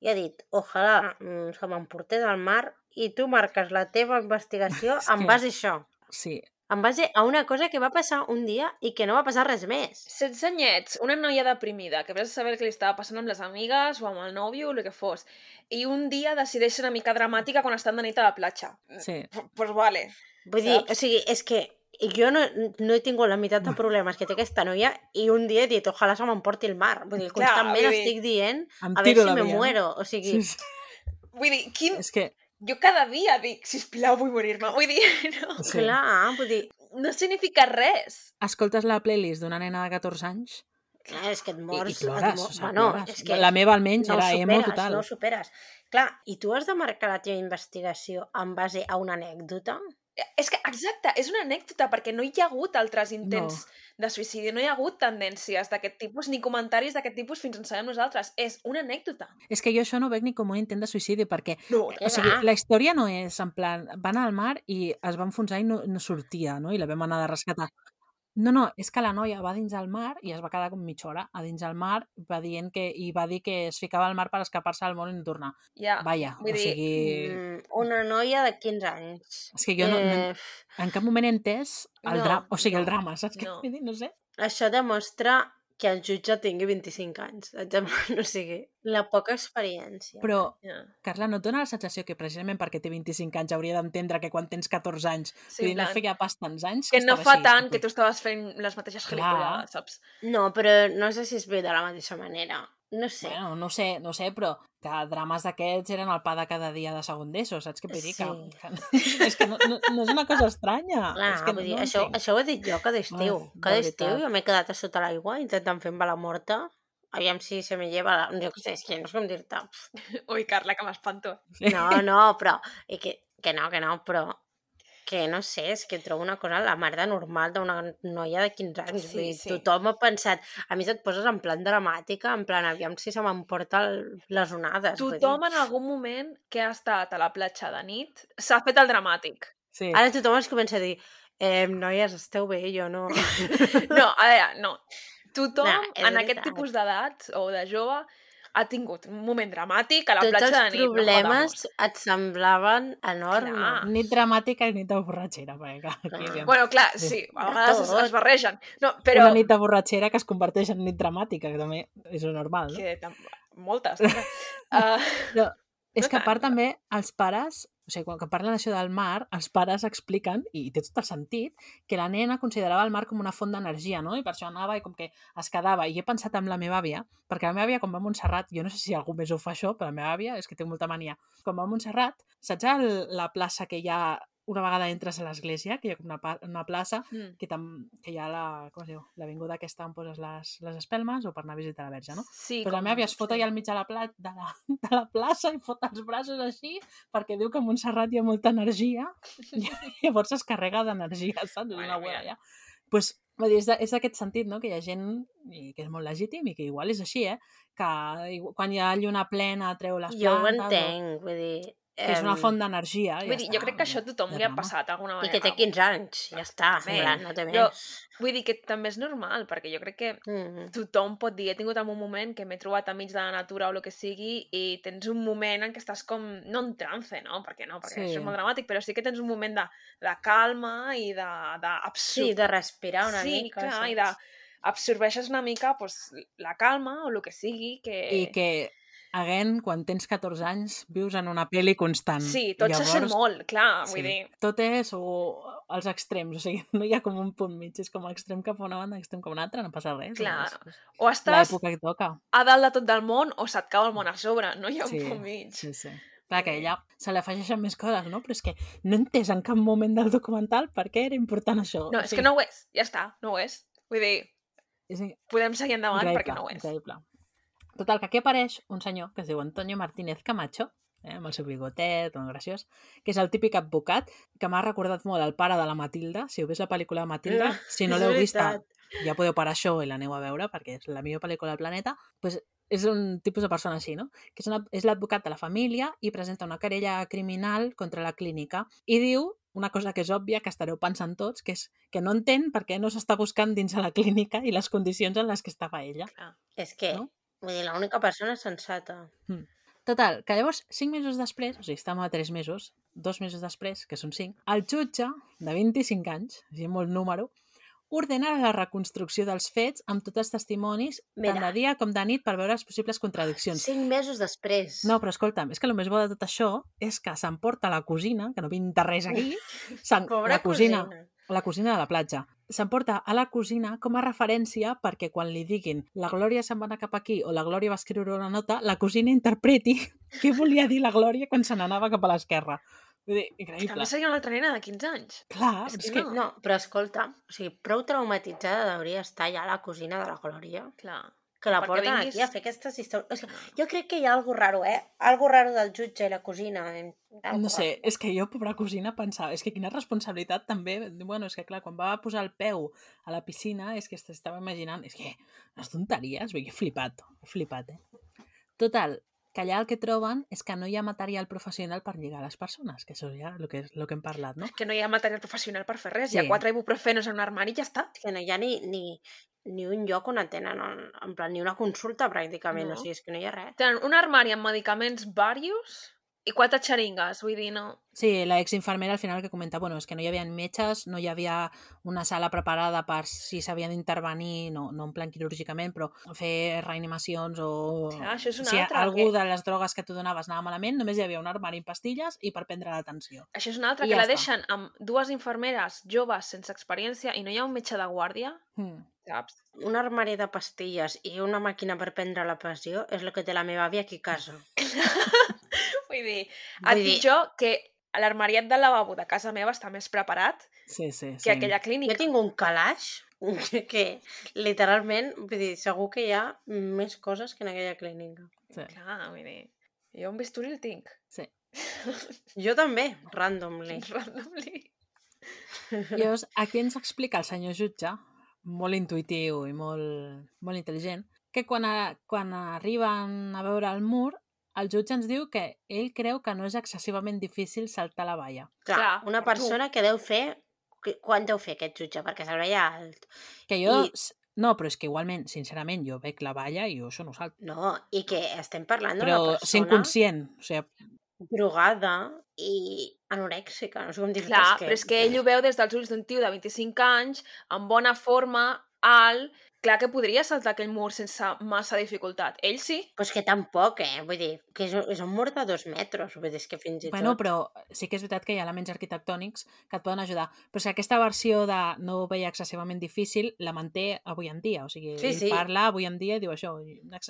Speaker 3: i ha dit, ojalà mm, se m'emportés al mar i tu marques la teva investigació en base a això.
Speaker 4: Sí,
Speaker 3: En base a una cosa que va passar un dia i que no va passar res més.
Speaker 1: 16 anyets, una noia deprimida, que vés a saber què li estava passant amb les amigues o amb el nòvio o el que fos. I un dia decideix ser una mica dramàtica quan estan de nit a la platja.
Speaker 4: Sí.
Speaker 1: Pues, pues vale.
Speaker 3: Vull dir, o sigui, és que jo no, no he tingut la meitat de problemes que té aquesta noia i un dia he dit, ojalà se m'emporti el mar. Vull dir,
Speaker 1: Clar,
Speaker 3: constantment
Speaker 1: vull dir-
Speaker 3: estic dient, a veure si me muero. O sigui,
Speaker 4: Sí, sí.
Speaker 1: Vull dir, quin...
Speaker 4: És que...
Speaker 1: Jo cada dia dic, sisplau, vull morir-me. Vull dir, no,
Speaker 4: Sí.
Speaker 3: clar, vull dir,
Speaker 1: no significa res.
Speaker 4: Escoltes la playlist d'una nena de 14 anys
Speaker 3: clar, és que et
Speaker 4: i,
Speaker 3: mors...
Speaker 4: i plores,
Speaker 3: et mo-
Speaker 4: o sigui,
Speaker 3: bueno,
Speaker 4: plores.
Speaker 3: és que
Speaker 4: La meva almenys
Speaker 3: no
Speaker 4: era emo
Speaker 3: superes,
Speaker 4: total.
Speaker 3: no superes. Clar, i tu has de marcar la teva investigació en base a una anècdota?
Speaker 1: És que, exacte, és una anècdota, perquè no hi ha hagut altres intents de suïcidi, no hi ha hagut tendències d'aquest tipus, ni comentaris d'aquest tipus fins on sabem nosaltres. És una anècdota.
Speaker 4: És que jo això no ho veig ni com un intent de suïcidi, perquè
Speaker 1: No,
Speaker 3: Que
Speaker 4: o sigui, la història no és en plan, van al mar i es va enfonsar i no, no sortia, no? I la vam anar de rescatar. No, no, és que la noia va dins al mar i es va quedar com mitja hora a dins al mar va dient que, i va dir que es ficava al mar per escapar-se del món i no tornar.
Speaker 1: ja.
Speaker 4: Vaja,
Speaker 1: vull
Speaker 4: o
Speaker 1: dir,
Speaker 4: sigui...
Speaker 3: Mm, una noia de 15 anys.
Speaker 4: És que jo no, no,
Speaker 3: Eh,
Speaker 4: en cap moment he entès el
Speaker 1: no,
Speaker 4: drama, o sigui, el
Speaker 1: no,
Speaker 4: drama, saps què
Speaker 1: no.
Speaker 4: vull dir? No sé.
Speaker 3: Això demostra que el jutge tingui 25 anys. No sigui, la poca experiència.
Speaker 4: Però,
Speaker 1: Ja.
Speaker 4: Carla, no et dona la sensació que precisament perquè té 25 anys hauria d'entendre que quan tens 14 anys,
Speaker 1: Sí,
Speaker 4: no feia pas tants anys
Speaker 1: que no
Speaker 4: estava
Speaker 1: fa
Speaker 4: així,
Speaker 1: tant que tu estaves fent les mateixes gilipollades, saps?
Speaker 3: No, però no sé si es ve de la mateixa manera. No sé.
Speaker 4: Bueno, no sé, no sé, però que drames d'aquests eren el pa de cada dia de segon d'ESO, saps què vull dir?
Speaker 3: Sí.
Speaker 4: Que, que, és que no, no, no és una cosa estranya.
Speaker 3: Clar,
Speaker 4: és que
Speaker 3: vull dir,
Speaker 4: no
Speaker 3: això,
Speaker 4: entenc.
Speaker 3: això ho he dit jo cada estiu.
Speaker 4: Ai,
Speaker 3: cada estiu jo m'he quedat a sota l'aigua intentant fer bala morta. Aviam si se me lleva... La... Jo què sé, és que no sé com dir-te.
Speaker 1: Ui, Carla, que m'espanto.
Speaker 3: No, no, però... I que, que no, que no, però... Que no sé, és que trobo una cosa la mar de normal d'una noia de 15 anys.
Speaker 1: Sí,
Speaker 3: vull dir,
Speaker 1: sí.
Speaker 3: Tothom ha pensat... A mi et poses en plan dramàtica, en plan, aviam si se m'emporta les onades.
Speaker 1: Tothom en algun moment que ha estat a la platja de nit s'ha fet el dramàtic.
Speaker 4: Sí.
Speaker 3: Ara tothom es comença a dir eh, noies, esteu bé, jo no...
Speaker 1: No, a veure, no. Tothom
Speaker 3: No,
Speaker 1: en aquest tipus d'edat o de jove ha tingut un moment dramàtic a la
Speaker 3: Tots
Speaker 1: platja
Speaker 3: els
Speaker 1: de nit.
Speaker 3: problemes
Speaker 1: No
Speaker 3: et semblaven enormes.
Speaker 1: Clar.
Speaker 4: Nit dramàtica i nit de borratxera, perquè clar, aviam.
Speaker 1: Bueno, clar,
Speaker 4: Sí.
Speaker 1: a vegades es, es barregen. No, però...
Speaker 4: Una nit de borratxera que es converteix en nit dramàtica, que també és normal, no?
Speaker 1: Que tam... Moltes. Uh,
Speaker 4: Però és
Speaker 1: No
Speaker 4: que a part també els pares, o sigui, quan que parlen això del mar, els pares expliquen, i té tot el sentit, que la nena considerava el mar com una font d'energia, no? I per això anava i com que es quedava. I he pensat amb la meva àvia, perquè la meva àvia, quan va a Montserrat, jo no sé si algú més ho fa això, però la meva àvia és que té molta mania. Quan va a Montserrat, saps el, la plaça que hi ha una vegada entres a l'església, que hi ha com una, una plaça,
Speaker 1: mm,
Speaker 4: que, tam, que hi ha la, com es diu, l'avinguda aquesta on poses les, les espelmes o per anar a visitar la verge, no?
Speaker 1: sí,
Speaker 4: Però la meva àvia es fot allà al mig de la, pla de, la, de la plaça i fot els braços així perquè diu que a Montserrat hi ha molta energia i llavors es carrega d'energia, saps?
Speaker 1: Bueno,
Speaker 4: una abuela allà. Pues, vull dir, és de- és d'aquest sentit, no?, que hi ha gent, i que és molt legítim i que igual és així, eh?, que quan hi ha lluna plena treu les
Speaker 3: Jo ho
Speaker 4: plantes...
Speaker 3: entenc, vull dir...
Speaker 4: És una font d'energia. i
Speaker 1: Vull
Speaker 4: ja
Speaker 1: dir,
Speaker 4: està,
Speaker 1: jo crec que això a tothom li ha passat d'alguna
Speaker 3: I
Speaker 1: manera.
Speaker 3: que té 15 anys, ja està,
Speaker 1: També.
Speaker 3: en plan, no té
Speaker 1: Jo-
Speaker 3: més.
Speaker 1: Vull dir que també és normal, perquè jo crec que
Speaker 3: Mm.
Speaker 1: tothom pot dir, he tingut un moment que m'he trobat enmig de la natura o el que sigui i tens un moment en què estàs com, no en trance, no? Perquè no, perquè
Speaker 4: Sí.
Speaker 1: això és molt dramàtic, però sí que tens un moment de, de calma i de, de
Speaker 3: Sí, de respirar una
Speaker 1: sí,
Speaker 3: mica,
Speaker 1: clar,
Speaker 3: saps?
Speaker 1: i de absorbeixes una mica pues, la calma o el que sigui que...
Speaker 4: I que, again, quan tens 14 anys, vius en una pel·li constant.
Speaker 1: Sí, tot se sent molt, clar, vull
Speaker 4: sí,
Speaker 1: dir...
Speaker 4: Tot és o els extrems, o sigui, no hi ha com un punt mig, és com extrem cap a una banda, extrem cap a una altra, no passa res.
Speaker 1: Clar,
Speaker 4: és- és
Speaker 1: O estàs
Speaker 4: que toca.
Speaker 1: a dalt de tot del món o se't cau el món a sobre, no hi ha un
Speaker 4: Sí,
Speaker 1: punt mig.
Speaker 4: Sí, sí. Clar, que ella se li afegeixen més coses, no? Però és que no entès en cap moment del documental per què era important això.
Speaker 1: No, és que no ho és, ja està, no ho és. Vull dir,
Speaker 4: És
Speaker 1: podem seguir endavant
Speaker 4: increïble,
Speaker 1: perquè no ho és.
Speaker 4: increïble. Total, que aquí apareix un senyor que es diu Antonio Martínez Camacho, eh, amb el seu bigotet, molt graciós, que és el típic advocat que m'ha recordat molt el pare de la Matilda. Si heu vist la pel·lícula de Matilda,
Speaker 3: Ah,
Speaker 4: si no l'heu vista, ja podeu parar això i l'aneu a veure perquè és la millor pel·lícula del planeta, pues és un tipus de persona així, no? Que és, una, és l'advocat de la família i presenta una querella criminal contra la clínica i diu una cosa que és òbvia, que estareu pensant tots, que és que no entén per què no s'està buscant dins de la clínica i les condicions en les que estava ella.
Speaker 1: Clar.
Speaker 3: És que,
Speaker 4: No?
Speaker 3: Vull dir, l'única persona sensata.
Speaker 4: Total, que llavors, cinc mesos després, o sigui, estàvem a tres mesos, dos mesos després, que són cinc, el jutge, de 25 anys, o sigui, molt número, ordena la reconstrucció dels fets amb tots els testimonis, tant
Speaker 3: Mira.
Speaker 4: de dia com de nit, per veure les possibles contradiccions.
Speaker 3: Cinc mesos després.
Speaker 4: No, però escolta'm, és que el més bo de tot això és que s'emporta la cosina, que no pinta res aquí, la cosina,
Speaker 3: cosina.
Speaker 4: la cosina de la platja. S'emporta a la cosina com a referència perquè quan li diguin la Glòria se'n va anar cap aquí o la Glòria va escriure una nota, la cosina interpreti què volia dir la Glòria quan se n'anava cap a l'esquerra. Vull dir, increïble.
Speaker 1: També seria una altra nena de 15 anys.
Speaker 4: Clar,
Speaker 1: És
Speaker 4: és,
Speaker 1: que
Speaker 4: que...
Speaker 1: no.
Speaker 3: No, però escolta, o sigui, prou traumatitzada hauria estar ja la cosina de la Glòria,
Speaker 1: Clar.
Speaker 3: Que la porten
Speaker 1: vinguis-
Speaker 3: aquí a fer aquestes històries. O sigui, jo crec que hi ha algo raro, eh? Algo raro del jutge i la cosina. Algo
Speaker 4: No sé,
Speaker 3: raro.
Speaker 4: és que jo, pobra cosina, pensava, és que quina responsabilitat també, bueno, és que clar, quan va posar el peu a la piscina, és que estava imaginant, és que, unes tonteries, dir, he flipat, he flipat, eh? Total, que allà el que troben és que no hi ha material professional per lligar les persones, que això ja el que, el que hem parlat, no?
Speaker 1: Que no hi ha material professional per fer res. Hi
Speaker 4: Sí.
Speaker 1: ha quatre ibuprofenos en un armari i ja està.
Speaker 3: És que no hi ha ni, ni, ni un lloc on atenen, en, en plan, ni una consulta pràcticament,
Speaker 1: No.
Speaker 3: o sigui, és que no hi ha res.
Speaker 1: Tenen un armari amb medicaments varios i quatre xeringues, vull dir, no...
Speaker 4: Sí, la exinfermera al final que comenta, bueno, és que no hi havia metges, no hi havia una sala preparada per si s'havien d'intervenir, no, no en plan quirúrgicament, però fer reanimacions o...
Speaker 1: Clar, això és una
Speaker 4: si
Speaker 1: altra,
Speaker 4: algú
Speaker 1: que-
Speaker 4: de les drogues que tu donaves anava malament, només hi havia un armari amb pastilles i per prendre l'atenció.
Speaker 1: Això és una altra,
Speaker 4: I
Speaker 1: que
Speaker 4: ja
Speaker 1: la
Speaker 4: està.
Speaker 1: deixen amb dues infermeres joves sense experiència i no hi ha un metge de guàrdia,
Speaker 4: Hmm.
Speaker 1: saps?
Speaker 3: Un armari de pastilles i una màquina per prendre la pressió és el que té la meva àvia aquí a casa.
Speaker 1: Vull dir, et
Speaker 3: Vull
Speaker 1: dic
Speaker 3: dir-
Speaker 1: jo que l'armariet del lavabo de casa meva està més preparat
Speaker 4: Sí, sí,
Speaker 1: que
Speaker 4: sí.
Speaker 1: aquella
Speaker 3: Jo
Speaker 1: clínica.
Speaker 3: tinc un calaix que literalment, vull dir, segur que hi ha més coses que en aquella clínica.
Speaker 4: sí.
Speaker 1: Clar, vull dir, jo un bisturi el tinc.
Speaker 4: sí.
Speaker 3: Jo també, randomly.
Speaker 1: Randomly.
Speaker 4: Llavors, aquí ens explica el senyor jutge, molt intuïtiu i molt, molt intel·ligent, que quan, a, quan arriben a veure el mur, el jutge ens diu que ell creu que no és excessivament difícil saltar la valla.
Speaker 3: Clar,
Speaker 1: Clar,
Speaker 3: una persona que deu fer... que- Quan deu fer aquest jutge? Perquè se'l veia alt.
Speaker 4: Que jo...
Speaker 3: I-.
Speaker 4: No, però és que igualment, sincerament, jo veig la valla i jo això no salto.
Speaker 3: No, i que estem parlant d'una
Speaker 4: Però
Speaker 3: persona
Speaker 4: sent conscient, o sigui,
Speaker 3: drogada i anorèxica, no sé com dir-te.
Speaker 1: Clar, però és que ell ho veu des dels ulls d'un tio de 25 anys, amb bona forma, alt, clar que podria saltar aquell mur sense massa dificultat. Ell sí.
Speaker 3: Pues que tampoc, eh? Vull dir, que és un, és un mur de dos metres, vull dir, és que fins i
Speaker 4: Bueno,
Speaker 3: tot...
Speaker 4: però sí que és veritat que hi ha elements arquitectònics que et poden ajudar. Però si aquesta versió de no ho veia excessivament difícil la manté avui en dia. O sigui,
Speaker 3: Sí, sí.
Speaker 4: parla avui en dia i diu això,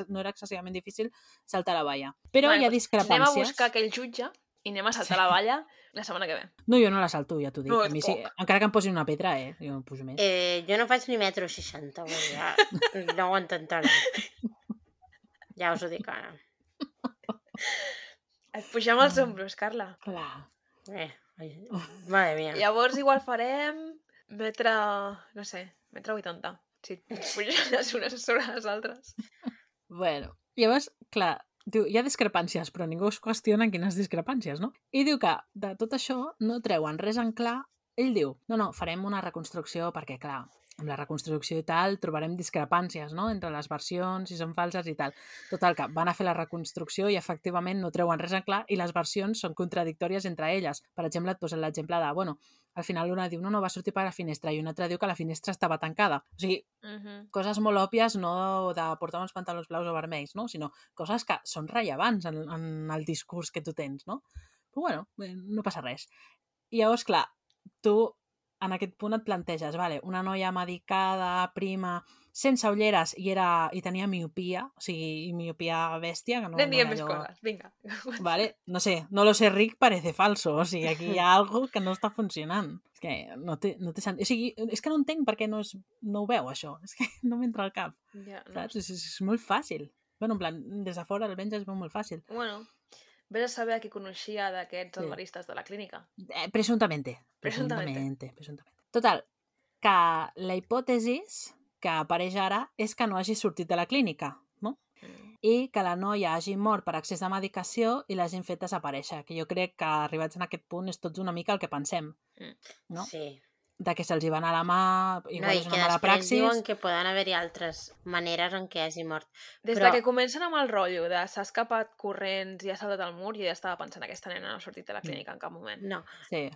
Speaker 4: no era excessivament difícil saltar la valla. Però
Speaker 1: Bueno,
Speaker 4: hi ha discrepàncies.
Speaker 1: Anem a buscar aquell jutge i anem a saltar la valla la setmana que ve.
Speaker 4: No, jo no la salto, ja t'ho dic.
Speaker 1: No,
Speaker 4: a mi sí, encara que em posin una pedra, eh? Jo no em pujo més.
Speaker 3: Eh, jo no faig ni metro 60, vull dir, ja, no ho intentaré. Ja us ho dic ara.
Speaker 1: Et pugem els ombros, Carla.
Speaker 4: Clar.
Speaker 3: Eh, ai, madre mia.
Speaker 1: Llavors igual farem metre, no sé, metre 80. Si pugen les unes sobre les altres.
Speaker 4: Bueno, llavors, clar, diu, hi ha discrepàncies, però ningú es qüestiona quines discrepàncies, no? I diu que de tot això no treuen res en clar. Ell diu, no, no, farem una reconstrucció perquè, clar, amb la reconstrucció i tal trobarem discrepàncies, no?, entre les versions, si són falses i tal. Total, que van a fer la reconstrucció i efectivament no treuen res en clar i les versions són contradictòries entre elles. Per exemple, et posen l'exemple de, bueno, al final una diu, no, no, va sortir per la finestra i una altra diu que la finestra estava tancada. O sigui,
Speaker 1: Uh -huh.
Speaker 4: coses molt òbvies, no de portar uns pantalons blaus o vermells, no? sinó coses que són rellevants en, en el discurs que tu tens, no? Però bueno, no passa res. I llavors, clar, tu en aquest punt et planteges, vale, una noia medicada, prima, sense ulleres i, era, i tenia miopia, o sigui, i miopia bèstia, que no,
Speaker 1: Anem
Speaker 4: no
Speaker 1: dient més
Speaker 4: allò...
Speaker 1: coses, vinga.
Speaker 4: Vale, no sé, no lo sé ric parece falso, o sigui, aquí hi ha algo que no està funcionant. És que no té, no té sentit. O sigui, és que no entenc per què no, és, no ho veu, això. És que no m'entra al cap,
Speaker 1: Ja, no.
Speaker 4: saps? És, és molt fàcil. Bueno, en plan, des de fora almenys es veu molt fàcil.
Speaker 1: Bueno, vés a saber a qui coneixia d'aquests
Speaker 4: Sí.
Speaker 1: albaristes de la clínica.
Speaker 4: Eh, presuntamente.
Speaker 1: Presuntamente.
Speaker 4: Presuntamente. presuntamente. Total, que la hipòtesis que apareix ara és que no hagi sortit de la clínica, no?
Speaker 1: Mm.
Speaker 4: i que la noia hagi mort per excés de medicació i l'hagin fet desaparèixer, que jo crec que arribats en aquest punt és tots una mica el que pensem. No?
Speaker 3: Sí.
Speaker 4: de que se'ls hi va anar la mà,
Speaker 3: No,
Speaker 4: igual
Speaker 3: i
Speaker 4: és
Speaker 3: que
Speaker 4: una mala
Speaker 3: després
Speaker 4: praxis.
Speaker 3: diuen que poden haver-hi altres maneres en què hagi mort.
Speaker 1: Des
Speaker 3: Però-
Speaker 1: de que comencen amb el rotllo de s'ha escapat corrents i ha saltat el mur, jo ja estava pensant aquesta nena no ha sortit de la clínica en cap moment.
Speaker 3: No,
Speaker 4: Sí.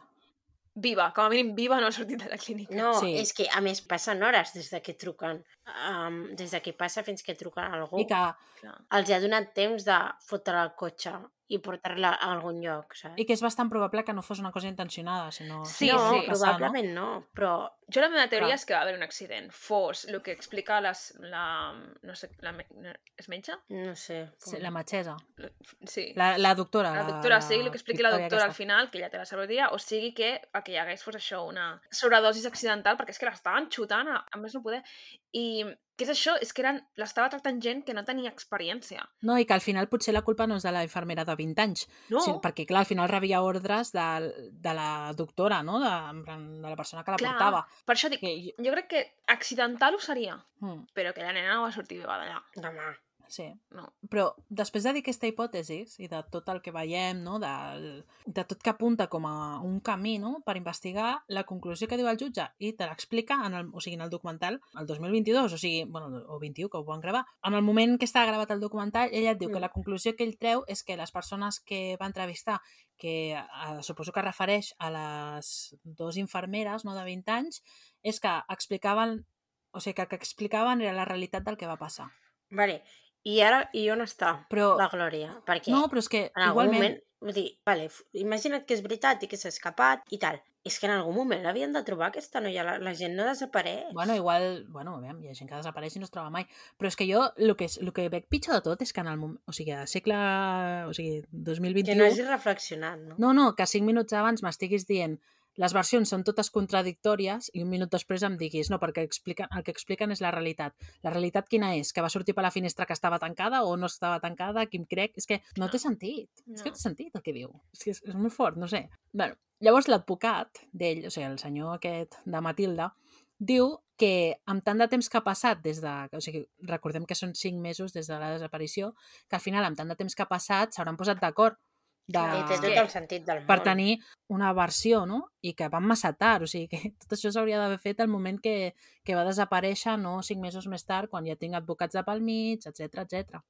Speaker 1: Viva, com a mínim viva no ha sortit de la clínica.
Speaker 3: no,
Speaker 4: Sí.
Speaker 3: és que a més passen hores des de que truquen, um, des de que passa fins que truquen a algú.
Speaker 4: I que,
Speaker 1: Clar.
Speaker 3: Els ha donat temps de fotre al cotxe i portar-la a algun lloc, saps?
Speaker 4: I que és bastant probable que no fos una cosa intencionada, sinó...
Speaker 1: Sí,
Speaker 3: no,
Speaker 1: sí.
Speaker 3: probablement no, però
Speaker 1: Jo la meva teoria
Speaker 3: Clar.
Speaker 1: és que va haver un accident. Fos el que explica les, la... no sé, la, és metge?
Speaker 3: no sé.
Speaker 4: Sí, la metgessa.
Speaker 1: Sí.
Speaker 4: La, la doctora.
Speaker 1: La doctora, sigui el que expliqui la doctora al
Speaker 4: aquesta.
Speaker 1: final, que ja té la sabateria, o sigui que el que hi hagués fos això, una sobredosis accidental, perquè és que l'estaven xutant a, a més no poder. I què és això? És que eren l'estava tractant gent que no tenia experiència.
Speaker 4: No, i que al final potser la culpa no és de la infermera de 20 anys,
Speaker 1: No,
Speaker 4: sí, perquè clar, al final rebia ordres de, de la doctora, no? de, de la persona que la
Speaker 1: Clar.
Speaker 4: portava.
Speaker 1: per això dic,
Speaker 4: Que, jo-
Speaker 1: crec que accidental ho seria,
Speaker 4: mm,
Speaker 1: però que la nena no va sortir viva d'allà.
Speaker 3: Demà.
Speaker 4: Sí.
Speaker 1: No.
Speaker 4: Però després de dir aquesta hipòtesi i de tot el que veiem, no? de, de tot que apunta com a un camí no? per investigar, la conclusió que diu el jutge i te l'explica en el, o sigui, en el documental el 2022, o sigui, bueno, o 21, que ho van gravar. En el moment que està gravat el documental, ella et diu que
Speaker 3: Mm.
Speaker 4: la conclusió que ell treu és que les persones que va entrevistar, que eh, suposo que refereix a les dues infermeres no, de 20 anys, és que explicaven o sigui, que el que explicaven era la realitat del que va passar.
Speaker 3: Vale, i ara, i on està
Speaker 4: Però,
Speaker 3: la Glòria? Perquè
Speaker 4: no, però és que
Speaker 3: en
Speaker 4: igualment...
Speaker 3: moment, vull dir, vale, imagina't que és veritat i que s'ha escapat i tal. És que en algun moment l'havien de trobar aquesta noia, la, la gent no desapareix.
Speaker 4: Bueno, igual, bueno, aviam, hi ha gent que desapareix i no es troba mai. Però és que jo, el que, el que veig pitjor de tot és que en el moment, o sigui, al segle, o sigui, 2021...
Speaker 3: que no hagi reflexionat, no?
Speaker 4: No, no, que cinc minuts abans m'estiguis dient les versions són totes contradictòries i un minut després em diguis no, perquè expliquen, el que expliquen és la realitat. La realitat quina és? Que va sortir per la finestra que estava tancada o no estava tancada? Qui em crec? És que no té sentit. És que
Speaker 1: No.
Speaker 4: no té sentit el que diu. És que és, és molt fort, no sé. Bueno, llavors l'advocat d'ell, o sigui, el senyor aquest de Matilda, diu que amb tant de temps que ha passat des de... O sigui, recordem que són cinc mesos des de la desaparició, que al final, amb tant de temps que ha passat, s'hauran posat d'acord de,
Speaker 3: I té tot el sentit del món.
Speaker 4: per tenir una versió, no? I que van massa tard, o sigui que tot això s'hauria d'haver fet al moment que, que va desaparèixer, no cinc mesos més tard, quan ja tinc advocats de pel mig, etc etc.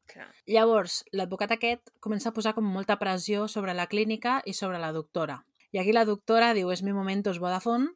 Speaker 4: Llavors, l'advocat aquest comença a posar com molta pressió sobre la clínica i sobre la doctora. I aquí la doctora diu, és mi momentos Vodafone,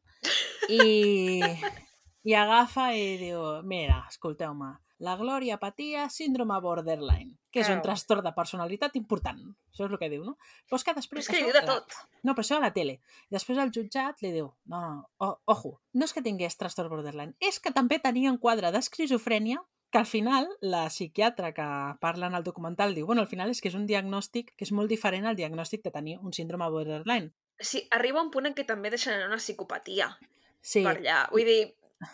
Speaker 4: i, i agafa i diu, mira, escolteu-me, la Glòria patia síndrome borderline, que és un trastorn de personalitat important. Això és el que diu, no? Però és que
Speaker 1: Però
Speaker 4: després...
Speaker 1: és que diu de tot.
Speaker 4: no, però això a la tele. Després el jutjat li diu, no, no, no, o, ojo, no és que tingués trastorn borderline, és que també tenia un quadre d'esquizofrènia que al final la psiquiatra que parla en el documental diu, bueno, al final és que és un diagnòstic que és molt diferent al diagnòstic de tenir un síndrome borderline.
Speaker 1: Sí, arriba un punt en què també deixen anar una psicopatia
Speaker 4: Sí,
Speaker 1: per allà. Vull dir,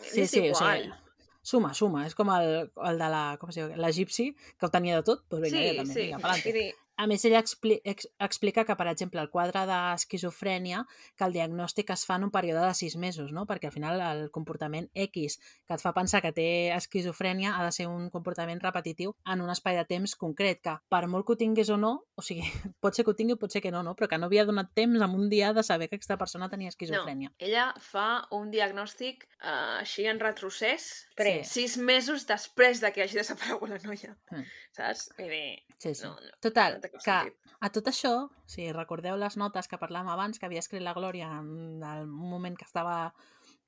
Speaker 4: sí,
Speaker 1: és
Speaker 4: sí, o
Speaker 1: igual.
Speaker 4: sigui, suma, suma, és com el, el de la, com es diu, l'egipci, que ho tenia de tot, doncs vinga,
Speaker 1: sí,
Speaker 4: ja també,
Speaker 1: sí.
Speaker 4: vinga, pa'lante. A més, ella expli ex explica que, per exemple, el quadre d'esquizofrènia, que el diagnòstic es fa en un període de sis mesos, no? perquè al final el comportament X que et fa pensar que té esquizofrènia ha de ser un comportament repetitiu en un espai de temps concret, que per molt que ho tingués o no, o sigui, pot ser que ho tingui o pot ser que no, no? però que no havia donat temps en un dia de saber que aquesta persona tenia esquizofrènia.
Speaker 1: no. Ella fa un diagnòstic uh, així en retrocés
Speaker 3: Després.
Speaker 1: sis mesos després de que hagi desaparegut la noia.
Speaker 4: Mm.
Speaker 1: Saps? Vull dir,
Speaker 4: Sí, sí.
Speaker 1: no, no.
Speaker 4: Total, que a tot això, si recordeu les notes que parlàvem abans, que havia escrit la Glòria en el moment que estava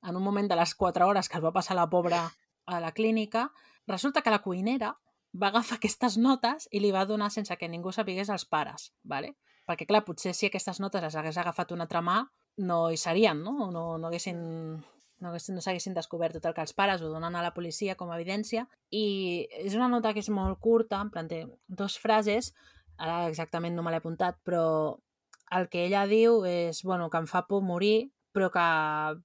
Speaker 4: en un moment de les 4 hores que es va passar la pobra a la clínica, resulta que la cuinera va agafar aquestes notes i li va donar sense que ningú sapigués als pares, ¿vale? perquè clar, potser si aquestes notes les hagués agafat una altra mà, no hi serien, no? No, no haguessin no haguessin- no s'haguessin descobert tot el que els pares ho donen a la policia com a evidència i és una nota que és molt curta, en plan té dos frases, ara exactament no me l'he apuntat, però el que ella diu és bueno, que em fa por morir, però que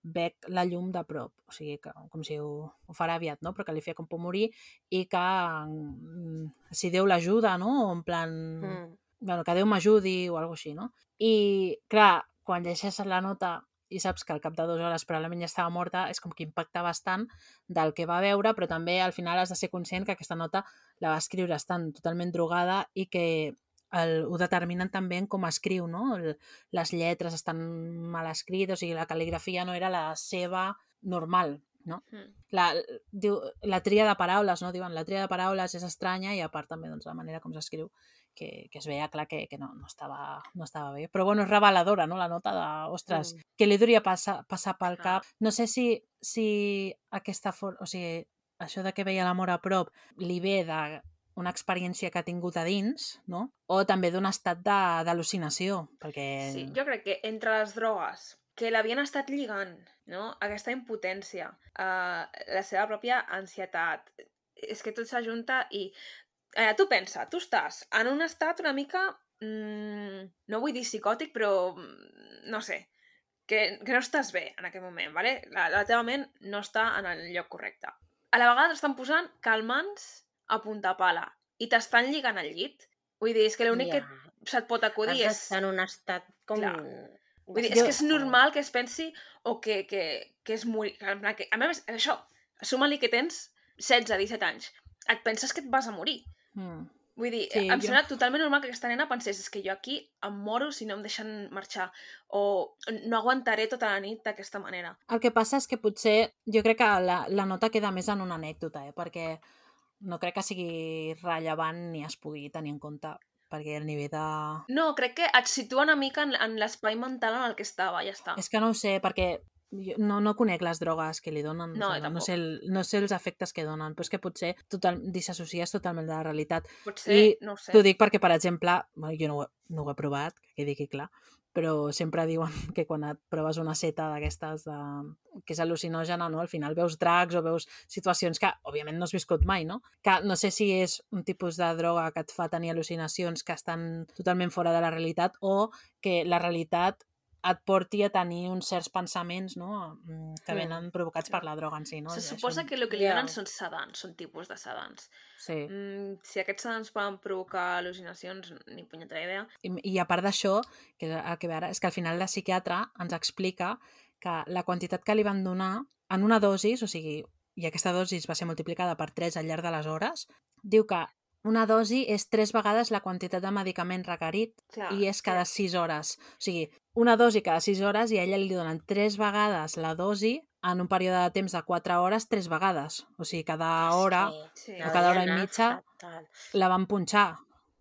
Speaker 4: veig la llum de prop, o sigui, que, com si ho, ho farà aviat, no? però que li feia com por morir i que mm, si Déu l'ajuda, no? O en plan...
Speaker 3: Mm.
Speaker 4: bueno, que Déu m'ajudi o alguna així, no? I, clar, quan llegeixes la nota i saps que al cap de dues hores probablement ja estava morta, és com que impacta bastant del que va veure, però també al final has de ser conscient que aquesta nota la va escriure estant totalment drogada i que el, ho determinen també en com escriu, no? El, les lletres estan mal escrites, o sigui, la cal·ligrafia no era la seva normal, no?
Speaker 1: Mm.
Speaker 4: La, diu, la tria de paraules, no? Diuen, la tria de paraules és estranya i a part també doncs, la manera com s'escriu que, que es veia clar que, que no, no, estava, no estava bé. Però bueno, és reveladora, no?, la nota de, ostres,
Speaker 3: Mm.
Speaker 4: que li duria passar, passar pel cap. No sé si, si aquesta for... o sigui, això de que veia l'amor a prop li ve de una experiència que ha tingut a dins, no? O també d'un estat d'al·lucinació, perquè...
Speaker 1: Sí, jo crec que entre les drogues que l'havien estat lligant, no? aquesta impotència, uh, la seva pròpia ansietat, és que tot s'ajunta i... Eh, tu pensa, tu estàs en un estat una mica... Mm, no vull dir psicòtic, però mm, no sé, que, que no estàs bé en aquest moment, ¿vale? la, la teva ment no està en el lloc correcte. A la vegada t'estan posant calmants a punta pala i t'estan lligant al llit. Vull dir, és que l'únic
Speaker 3: Ja.
Speaker 1: que se't pot acudir
Speaker 3: Has
Speaker 1: és...
Speaker 3: en un estat com...
Speaker 1: Clar. Vull dir, és que és normal que es pensi o que, que, que és morir. que a més, això, suma-li que tens 16-17 anys. Et penses que et vas a morir.
Speaker 4: Mm.
Speaker 1: Vull dir,
Speaker 4: sí,
Speaker 1: em
Speaker 4: jo-
Speaker 1: sembla totalment normal que aquesta nena pensés és que jo aquí em moro si no em deixen marxar o no aguantaré tota la nit d'aquesta manera.
Speaker 4: El que passa és que potser jo crec que la, la nota queda més en una anècdota, eh? perquè no crec que sigui rellevant ni es pugui tenir en compte, perquè el nivell de...
Speaker 1: No, crec que et situa una mica en, en l'espai mental en el que estava, ja està.
Speaker 4: És que no ho sé, perquè jo no, no conec les drogues que li donen,
Speaker 1: No,
Speaker 4: no,
Speaker 1: tampoc.
Speaker 4: sé el, no sé els efectes que donen, però és que potser total, dissassocies totalment de la realitat.
Speaker 1: Potser,
Speaker 4: I
Speaker 1: no ho sé.
Speaker 4: T'ho dic perquè, per exemple, bueno, jo no ho, he- no ho he provat, que quedi aquí clar, però sempre diuen que quan et proves una seta d'aquestes de... que és al·lucinògena, no? al final veus dracs o veus situacions que, òbviament, no has viscut mai, no? Que no sé si és un tipus de droga que et fa tenir al·lucinacions que estan totalment fora de la realitat o que la realitat et porti a tenir uns certs pensaments no? Mm, que venen provocats per la droga en si. No?
Speaker 1: Se
Speaker 4: Això-
Speaker 1: suposa que el que li donen són sedants, són tipus de sedants.
Speaker 4: Sí.
Speaker 1: Mm, si aquests sedants poden provocar al·lucinacions, ni punyetera idea.
Speaker 4: I, i a part d'això, que el que ve ara, és que al final la psiquiatra ens explica que la quantitat que li van donar en una dosis, o sigui, i aquesta dosis va ser multiplicada per 3 al llarg de les hores, diu que una dosi és tres vegades la quantitat de medicament requerit
Speaker 1: Clar,
Speaker 4: i és cada 6 hores. O sigui, una dosi cada 6 hores i a ella li donen tres vegades la dosi en un període de temps de 4 hores tres vegades. O sigui, cada hora
Speaker 1: Sí.
Speaker 4: o cada hora i mitja.
Speaker 3: fatal.
Speaker 4: la van punxar.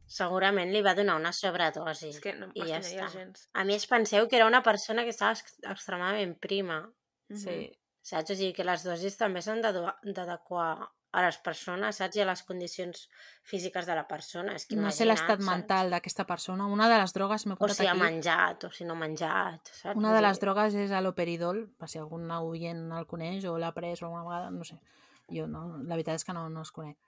Speaker 3: Segurament li va donar una sobredosi.
Speaker 1: És que no
Speaker 3: I ja està.
Speaker 1: gens.
Speaker 3: A més, penseu que era una persona que estava ex- extremadament prima,
Speaker 4: Sí.
Speaker 3: saps? O sigui, que les dosis també s'han d'adequar a les persones, saps? I a les condicions físiques de la persona. És que
Speaker 4: No sé l'estat mental d'aquesta persona. Una de les drogues, m'he
Speaker 3: O si ha
Speaker 4: aquí,
Speaker 3: menjat, o si no ha menjat, saps?
Speaker 4: una de les drogues és l'operidol, per si algun oient el coneix o l'ha pres alguna vegada, no sé. Jo no, la veritat és que no, no els conec.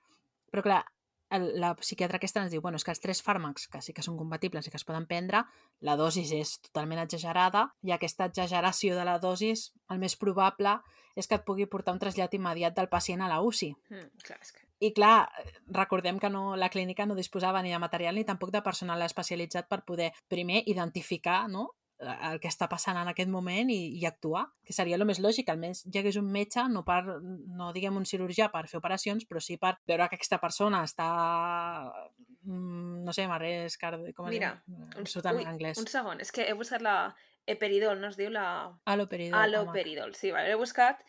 Speaker 4: Però clar, la psiquiatra aquesta ens diu, bueno, és que els tres fàrmacs que sí que són compatibles i que es poden prendre, la dosis és totalment exagerada i aquesta exageració de la dosis, el més probable és que et pugui portar un trasllat immediat del pacient a la UCI.
Speaker 1: Mm, clar, és que...
Speaker 4: I clar, recordem que no, la clínica no disposava ni de material ni tampoc de personal especialitzat per poder, primer, identificar no? El que està passant en aquest moment i, i actuar, que seria el més lògic, almenys hi hagués un metge, no, per, no diguem un cirurgià per fer operacions, però sí per veure que aquesta persona està, mm, no sé, marrés, cardi... com es
Speaker 1: Mira,
Speaker 4: diu?
Speaker 1: un,
Speaker 4: en anglès.
Speaker 1: un segon, és que he buscat la eperidol, no es diu la...
Speaker 4: Aloperidol.
Speaker 1: Aloperidol, sí, vale, l'he buscat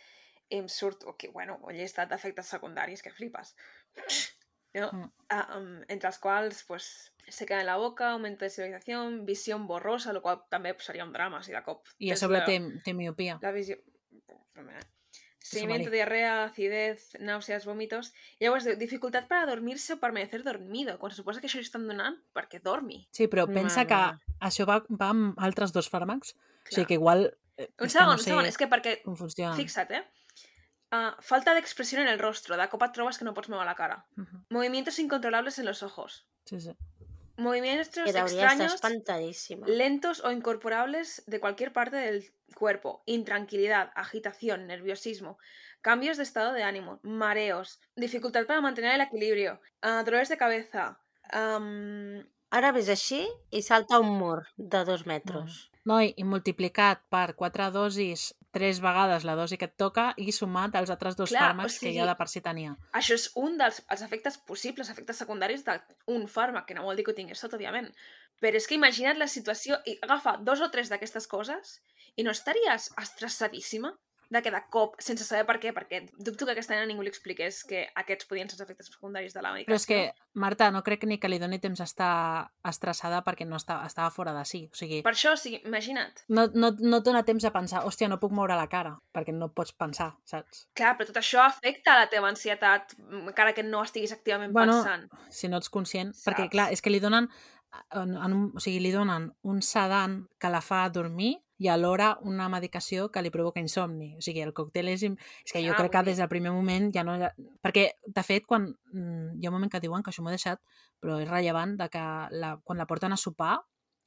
Speaker 1: i em surt, okay, bueno, un llistat d'efectes secundaris que flipes. No?
Speaker 4: Mm.
Speaker 1: Ah, um, entre els quals, pues, se queda en la boca, aumento de sensibilización, visión borrosa, lo qual també pues, seria un drama si de cop.
Speaker 4: I a
Speaker 1: tens
Speaker 4: sobre
Speaker 1: la,
Speaker 4: té, té miopia.
Speaker 1: la visió... Seguimiento,
Speaker 4: Sumari.
Speaker 1: diarrea, acidez, náuseas, vòmitos... Llavors, diu, dificultat per a dormir-se o permanecer dormido, quan se suposa que això li estan donant perquè dormi.
Speaker 4: Sí, però pensa que
Speaker 3: Mare.
Speaker 4: això va, va amb altres dos fàrmacs, o
Speaker 1: Clar.
Speaker 4: sigui que igual... eh,
Speaker 1: Un segon,
Speaker 4: no
Speaker 1: un
Speaker 4: sé
Speaker 1: segon, és que perquè
Speaker 4: funciona.
Speaker 1: Fixa't, eh? Ah, falta de expresión en el rostro. De cop et trobes que no pots moure la cara.
Speaker 4: Mhm.
Speaker 1: Movimientos incontrolables en los ojos.
Speaker 4: Sí, sí.
Speaker 1: Movimientos extraños, lentos o incorporables de cualquier parte del cuerpo. Intranquilidad, agitación, nerviosismo. Cambios de estado de ánimo, mareos, dificultad para mantener el equilibrio, ah, dolores de cabeza,
Speaker 3: Ara ves així i salta un mur de dos metres.
Speaker 4: Noi, i multiplicat per quatre dosis tres vegades la dosi que et toca i sumat als altres dos
Speaker 1: Clar, o
Speaker 4: fàrmacs que
Speaker 1: sigui-
Speaker 4: ja de per si tenia.
Speaker 1: Això és un dels els efectes possibles, efectes secundaris d'un fàrmac, que no vol dir que ho tingués tot, òbviament. Però és que imagina't la situació i agafa dos o tres d'aquestes coses i no estaries estressadíssima de que de cop, sense saber per què, perquè dubto que aquesta nena ningú li expliqués que aquests podien ser els efectes secundaris de la medicació.
Speaker 4: Però és que, Marta, no crec ni que li doni temps d'estar estressada perquè no està, estava fora de si. O sigui,
Speaker 1: Per això, o sigui, imagina't.
Speaker 4: no, no, no et dona temps a pensar, hòstia, no puc moure la cara, perquè no pots pensar, saps?
Speaker 1: Clar, però tot això afecta la teva ansietat, encara que no estiguis activament
Speaker 4: Bueno,
Speaker 1: pensant.
Speaker 4: Si no ets conscient. Perquè,
Speaker 1: Saps?
Speaker 4: clar, és que li donen, en, en un, o sigui, li donen un sedant que la fa dormir i alhora una medicació que li provoca insomni. O sigui, el còctel és... És que jo
Speaker 1: Clar,
Speaker 4: crec que des del primer moment ja no... Perquè, de fet, quan... mm, Hi ha un moment que diuen que això m'ho he deixat, però és rellevant de que la, quan la porten a sopar,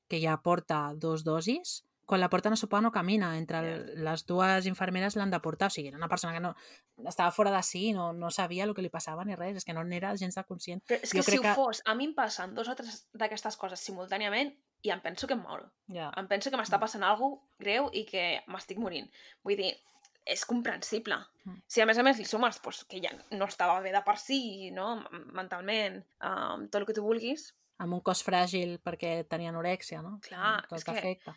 Speaker 4: que ja porta dos dosis, quan la porten a sopar no camina, entre el, les dues infermeres l'han de portar, o sigui, era una persona que no estava fora de si, no, no sabia el que li passava ni res, és que no n'era gens de conscient.
Speaker 1: Però és que
Speaker 4: jo
Speaker 1: si
Speaker 4: crec
Speaker 1: ho
Speaker 4: que-
Speaker 1: fos, a mi em passen dos o tres d'aquestes coses simultàniament i em penso que em moro.
Speaker 4: Ja.
Speaker 1: Em penso que m'està passant alguna greu i que m'estic morint. Vull dir, és comprensible.
Speaker 4: Mm.
Speaker 1: Si a més a més li sumes doncs, que ja no estava bé de per si, no? Mentalment, um, tot el que tu vulguis,
Speaker 4: amb un cos fràgil perquè tenia anorèxia, no?
Speaker 1: Clar,
Speaker 4: Tot
Speaker 1: és que-
Speaker 4: afecta.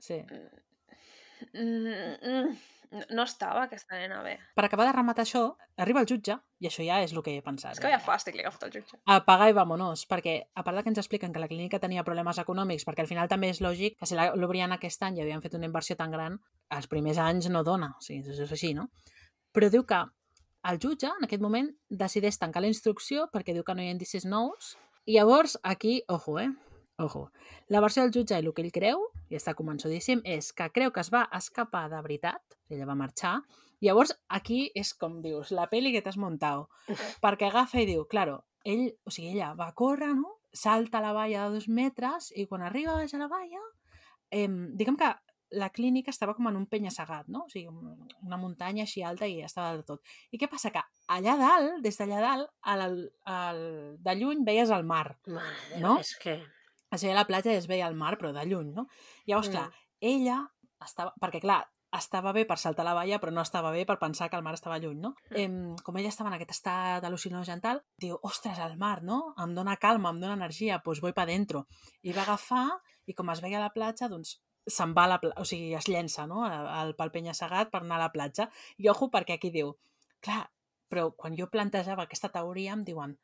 Speaker 4: Sí.
Speaker 1: mm, mm, no- no estava aquesta nena bé.
Speaker 4: Per acabar de rematar això, arriba el jutge, i això ja és el que he pensat.
Speaker 1: És que ja fàstic li he agafat el jutge.
Speaker 4: Apaga i vamonos, perquè a part de que ens expliquen que la clínica tenia problemes econòmics, perquè al final també és lògic que si la- l'obrien aquest any i havien fet una inversió tan gran, els primers anys no dona, o sigui, és així, no? Però diu que el jutge, en aquest moment, decideix tancar la instrucció perquè diu que no hi ha indicis nous, i llavors aquí, ojo, eh? Ojo. La versió del jutge i el que ell creu, i està convençudíssim, és que creu que es va escapar de veritat, ella va marxar, Llavors, aquí és com dius, la peli que t'has muntat. Perquè agafa i diu, claro, ell, o sigui, ella va córrer, no? Salta a la valla de dos metres i quan arriba baix a la valla, eh, diguem que la clínica estava com en un penya-segat, no? O sigui, un- una muntanya així alta i estava de tot. I què passa? Que allà dalt, des d'allà dalt, al, al, de lluny veies el mar.
Speaker 3: Mare
Speaker 4: No?
Speaker 3: És que...
Speaker 4: Es veia la platja i es veia el mar, però de lluny, no? Llavors,
Speaker 3: Mm.
Speaker 4: clar, ella estava... Perquè, clar, estava bé per saltar la valla, però no estava bé per pensar que el mar estava lluny, no?
Speaker 1: Mm.
Speaker 4: Em, com ella estava en aquest estat al·lucinogen tal, diu, ostres, el mar, no? Em dona calma, em dona energia, doncs pues voy pa dentro. I va agafar, i com es veia a la platja, doncs se'n va a la platja, o sigui, es llença, no?, al, al pel penya-segat per anar a la platja. I ojo, perquè aquí diu, clar, però quan jo plantejava aquesta teoria em diuen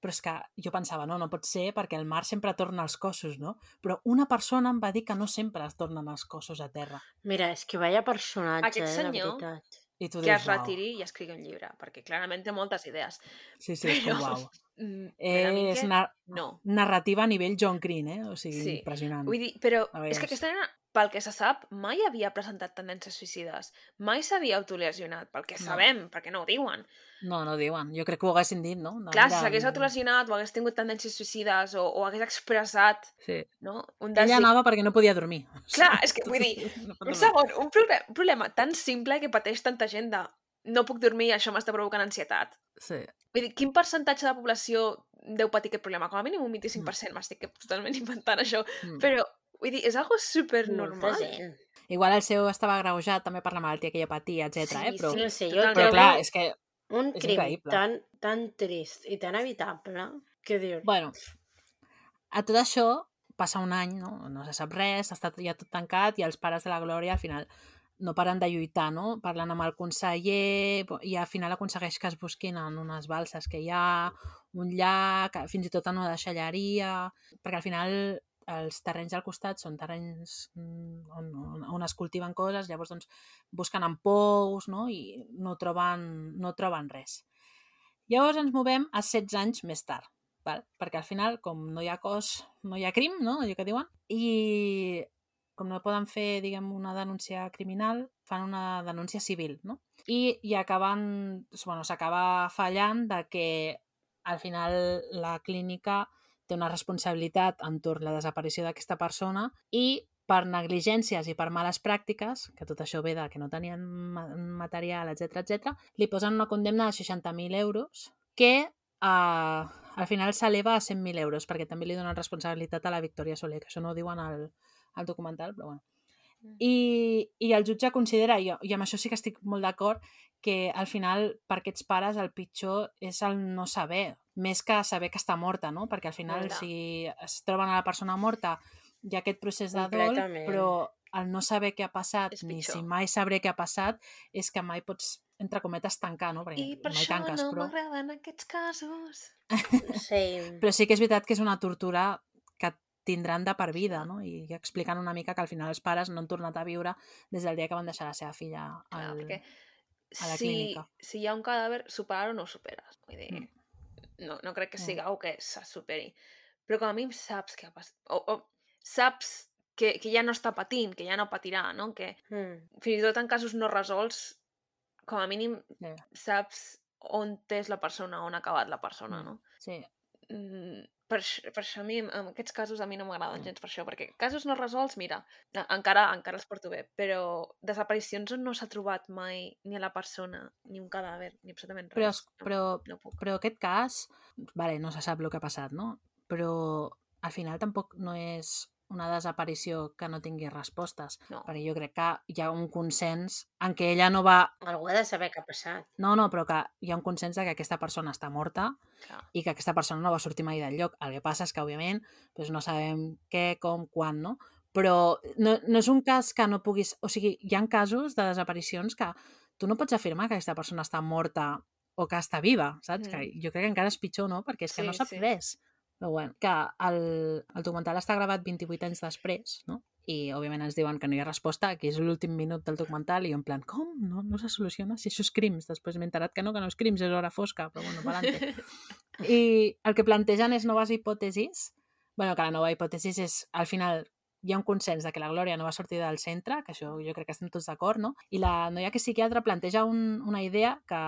Speaker 4: però és que jo pensava, no, no pot ser perquè el mar sempre torna als cossos, no? Però una persona em va dir que no sempre es tornen els cossos a terra.
Speaker 3: Mira, és que vaya personatge,
Speaker 1: Aquest
Speaker 3: eh,
Speaker 1: senyor-
Speaker 3: de veritat.
Speaker 4: I tu
Speaker 1: Que
Speaker 4: dius,
Speaker 1: es retiri i escrigui un llibre, perquè clarament té moltes idees.
Speaker 4: Sí, sí, és com,
Speaker 1: Però- Mm,
Speaker 4: És
Speaker 1: que
Speaker 4: nar
Speaker 1: no.
Speaker 4: narrativa a nivell John Green, eh? O sigui,
Speaker 1: Sí.
Speaker 4: impressionant.
Speaker 1: Vull dir, però és que aquesta nena, pel que se sap, mai havia presentat tendències suïcides. Mai s'havia autolesionat, pel que
Speaker 4: No.
Speaker 1: sabem, perquè no ho diuen.
Speaker 4: No, no diuen. Jo crec que ho haguessin dit, no? De,
Speaker 1: Clar, si s'hagués autolesionat o hagués tingut tendències suïcides o, o hagués expressat
Speaker 4: Sí.
Speaker 1: no? un
Speaker 4: Ella
Speaker 1: desig...
Speaker 4: anava perquè no podia dormir.
Speaker 1: Clar, és que vull dir,
Speaker 4: No
Speaker 1: un segon, un, proble un problema tan simple que pateix tanta gent de no puc dormir, això m'està provocant ansietat.
Speaker 4: Sí.
Speaker 1: Vull dir, quin percentatge de població deu patir aquest problema? Com a mínim un 25%, m'estic totalment inventant això.
Speaker 4: Mm.
Speaker 1: Però, vull dir, és algo super
Speaker 3: Molta
Speaker 1: normal.
Speaker 3: gent.
Speaker 4: Igual el seu estava agreujat també per la malaltia que ella patia, etc.
Speaker 1: Sí,
Speaker 4: eh? Però,
Speaker 3: Sí, sí, jo
Speaker 1: totalment.
Speaker 4: però clar, és que...
Speaker 3: un
Speaker 4: és
Speaker 3: crim
Speaker 4: increïble.
Speaker 3: tan, tan trist i tan evitable que dius...
Speaker 4: Bueno, a tot això passa un any, no? no se sap res, està ja tot tancat i els pares de la Glòria al final no paren de lluitar, no? Parlen amb el conseller i al final aconsegueix que es busquin en unes balses que hi ha, un llac, fins i tot en una deixalleria, perquè al final els terrenys al costat són terrenys mm, on, on, on es cultiven coses, llavors doncs, busquen en pous no? i no troben, no troben res. Llavors ens movem a 16 anys més tard, val? perquè al final, com no hi ha cos, no hi ha crim, no? allò que diuen, i com no poden fer, diguem, una denúncia criminal, fan una denúncia civil, no? I, i acaben, bueno, s'acaba fallant de que al final la clínica té una responsabilitat entorn la desaparició d'aquesta persona i per negligències i per males pràctiques, que tot això ve de que no tenien ma- material, etc etc, li posen una condemna de 60.000 euros que uh, al final s'eleva a 100.000 euros perquè també li donen responsabilitat a la Victòria Soler, que això no ho diuen al, al documental, però bueno.
Speaker 1: Mm.
Speaker 4: I, I el jutge considera, i, i amb això sí que estic molt d'acord, que al final per aquests pares el pitjor és el no saber, més que saber que està morta, no? Perquè al final
Speaker 1: Clar.
Speaker 4: si es troben a la persona morta hi ha aquest procés de dol, però el no saber què ha passat, ni si mai sabré què ha passat, és que mai pots, entre cometes, tancar, no? Perquè
Speaker 1: I per
Speaker 4: mai
Speaker 1: això
Speaker 4: tanques,
Speaker 1: no
Speaker 4: però...
Speaker 1: m'agraden aquests casos.
Speaker 3: Sí.
Speaker 4: Però sí que és veritat que és una tortura tindran de per vida, no? I explicant una mica que al final els pares no han tornat a viure des del dia que van deixar la seva filla
Speaker 1: Clar,
Speaker 4: al...
Speaker 1: perquè
Speaker 4: a la
Speaker 1: si,
Speaker 4: clínica.
Speaker 1: si hi ha un cadàver, superar-ho no ho superes. Vull dir,
Speaker 4: Mm.
Speaker 1: no, no crec que
Speaker 4: Mm.
Speaker 1: sigui algo que se superi. Però com a mínim saps què ha passat. O, o saps que, que ja no està patint, que ja no patirà, no? Que
Speaker 3: Mm.
Speaker 1: fins i tot en casos no resolts, com a mínim
Speaker 4: Ja.
Speaker 1: saps on és la persona, on ha acabat la persona,
Speaker 4: Mm.
Speaker 1: no?
Speaker 4: Sí,
Speaker 1: Mm, per, per això a mi, en aquests casos a mi no m'agraden gens per això, perquè casos no resolts, mira, encara encara els porto bé, però desaparicions on no s'ha trobat mai ni a la persona, ni un cadàver, ni absolutament
Speaker 4: però,
Speaker 1: res.
Speaker 4: es- però,
Speaker 1: no puc.
Speaker 4: però aquest cas, vale, no se sap el que ha passat, no? Però al final tampoc no és una desaparició que no tingui respostes,
Speaker 1: No.
Speaker 4: perquè jo crec que hi ha un consens en què ella no va...
Speaker 3: Algú ha de saber què ha passat.
Speaker 4: No, no, però que hi ha un consens de que aquesta persona està morta
Speaker 1: Clar.
Speaker 4: i que aquesta persona no va sortir mai del lloc. El que passa és que, òbviament, doncs no sabem què, com, quan, no? Però no, no és un cas que no puguis... O sigui, hi ha casos de desaparicions que tu no pots afirmar que aquesta persona està morta o que està viva, saps?
Speaker 1: Mm.
Speaker 4: Que jo crec que encara és pitjor, no? Perquè és que no
Speaker 1: Sí,
Speaker 4: saps
Speaker 1: sí.
Speaker 4: res. Però bueno, que el, el documental està gravat 28 anys després, no? I, òbviament, ens diuen que no hi ha resposta, que és l'últim minut del documental, i en plan, com? No, no se soluciona? Si això és crims. Després m'he enterat que no, que no és crims, és hora fosca, però bueno, pa'lante. I el que plantegen és noves hipòtesis. bueno, que la nova hipòtesi és, al final, hi ha un consens de que la Glòria no va sortir del centre, que això jo crec que estem tots d'acord, no? I la noia que és psiquiatra planteja un, una idea que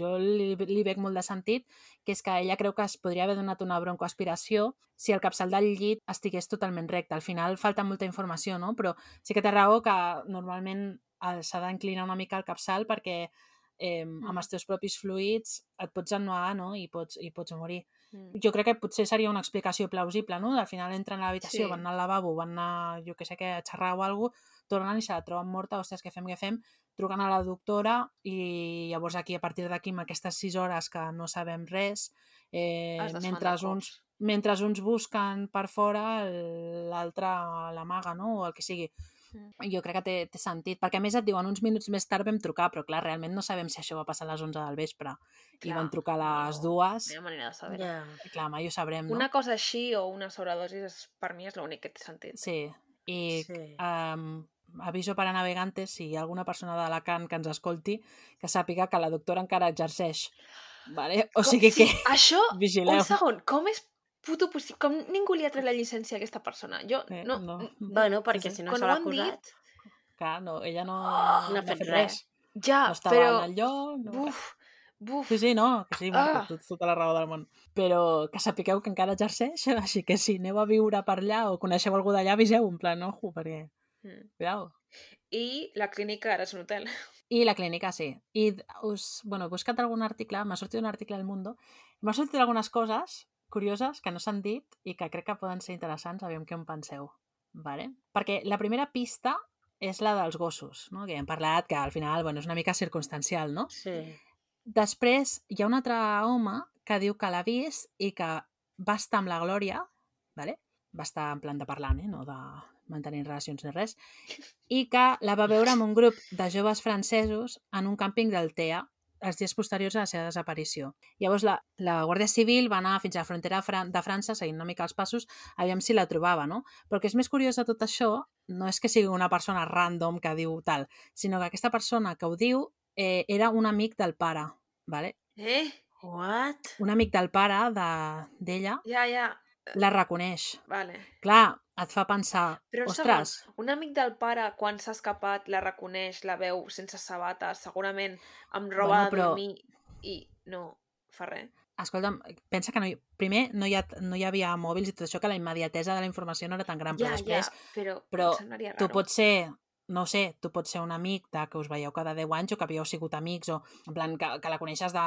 Speaker 4: jo li, li veig molt de sentit, que és que ella creu que es podria haver donat una broncoaspiració si el capçal del llit estigués totalment recte. Al final falta molta informació, no? Però sí que té raó que normalment eh, s'ha d'inclinar una mica el capçal perquè eh, amb els teus propis fluids et pots ennuar no? I, pots, i pots morir.
Speaker 1: Mm.
Speaker 4: Jo crec que potser seria una explicació plausible, no? Al final entren a l'habitació,
Speaker 1: Sí.
Speaker 4: van anar al lavabo, van anar, jo que sé què, a xerrar o alguna cosa, tornen i se la troben morta, ostres, què fem, què fem? Truquen a la doctora i llavors aquí, a partir d'aquí, amb aquestes sis hores que no sabem res, eh, mentre, uns, mentre uns busquen per fora, l'altre l'amaga, no? O el que sigui.
Speaker 1: Mm.
Speaker 4: Jo crec que té, té sentit, perquè a més et diuen uns minuts més tard vam trucar, però clar, realment no sabem si això va passar a les 11 del vespre i
Speaker 1: Clar,
Speaker 4: van trucar a les
Speaker 1: no,
Speaker 4: dues,
Speaker 1: No hi ha manera de saber.
Speaker 4: I clar, mai ho sabrem, no?
Speaker 1: Una cosa així o una sobredosi és, per mi és l'únic que té sentit.
Speaker 4: Sí, i
Speaker 3: Sí.
Speaker 4: um, aviso per a navegantes, si hi ha alguna persona d'Alacant que ens escolti, que sàpiga que la doctora encara exerceix. Vale? O
Speaker 1: Com-
Speaker 4: sigui
Speaker 1: sí,
Speaker 4: que
Speaker 1: Això,
Speaker 4: vigileu.
Speaker 1: un segon, com és puto possible? Com ningú li ha tret la llicència a aquesta persona? Jo,
Speaker 4: Eh,
Speaker 1: no,
Speaker 4: no.
Speaker 3: Bueno, perquè
Speaker 4: sí.
Speaker 3: si no se l'ha acusat...
Speaker 1: dit,
Speaker 4: Clar, no, ella no,
Speaker 1: Oh,
Speaker 3: no ha
Speaker 4: ha
Speaker 3: fet res.
Speaker 4: res.
Speaker 1: ja,
Speaker 4: No estava
Speaker 1: però...
Speaker 4: en el lloc. No, res.
Speaker 1: Buf, buf.
Speaker 4: Sí, sí, no, que sí,
Speaker 1: Ah.
Speaker 4: ah. tot, tota la raó del món. Però que sapigueu que encara exerceix, així que si aneu a viure per allà o coneixeu algú d'allà, aviseu, en plan, ojo, perquè...
Speaker 1: Mm.
Speaker 4: Cuidao.
Speaker 1: I la clínica ara és un hotel.
Speaker 4: I la clínica, sí. I us, bueno, he buscat algun article, m'ha sortit un article al Mundo, m'ha sortit algunes coses curioses que no s'han dit i que crec que poden ser interessants, aviam què en penseu. Vale? Perquè la primera pista és la dels gossos, no? que hem parlat que al final bueno, és una mica circumstancial, no?
Speaker 3: Sí.
Speaker 4: Després hi ha un altre home que diu que l'ha vist i que va estar amb la Glòria, vale? va estar en plan de parlant, eh? no de mantenir relacions ni res, i que la va veure amb un grup de joves francesos en un càmping del TEA els dies posteriors a la seva desaparició. Llavors la, la Guàrdia Civil va anar fins a la frontera de Fran- de França, seguint una mica els passos, aviam si la trobava, no? Però el que és més curiós de tot això no és que sigui una persona random que diu tal, sinó que aquesta persona que ho diu eh, era un amic del pare, vale?
Speaker 1: Eh?
Speaker 3: What?
Speaker 4: un amic del pare de- d'ella
Speaker 1: Ja, ja.
Speaker 4: la reconeix.
Speaker 1: Vale.
Speaker 4: Clar, et fa pensar,
Speaker 1: Però
Speaker 4: ostres,
Speaker 1: segon, un amic del pare, quan s'ha escapat, la reconeix, la veu sense sabates, segurament amb roba
Speaker 4: Bueno,
Speaker 1: de
Speaker 4: però-
Speaker 1: dormir i no fa res.
Speaker 4: escolta'm, pensa que no hi, primer no hi, ha, no hi havia mòbils i tot això, que la immediatesa de la informació no era tan gran, però
Speaker 1: ja,
Speaker 4: després
Speaker 1: ja, però,
Speaker 4: però tu pots ser no sé, tu pots ser un amic de que us veieu cada 10 anys o que havíeu sigut amics o en plan que, que la coneixes de...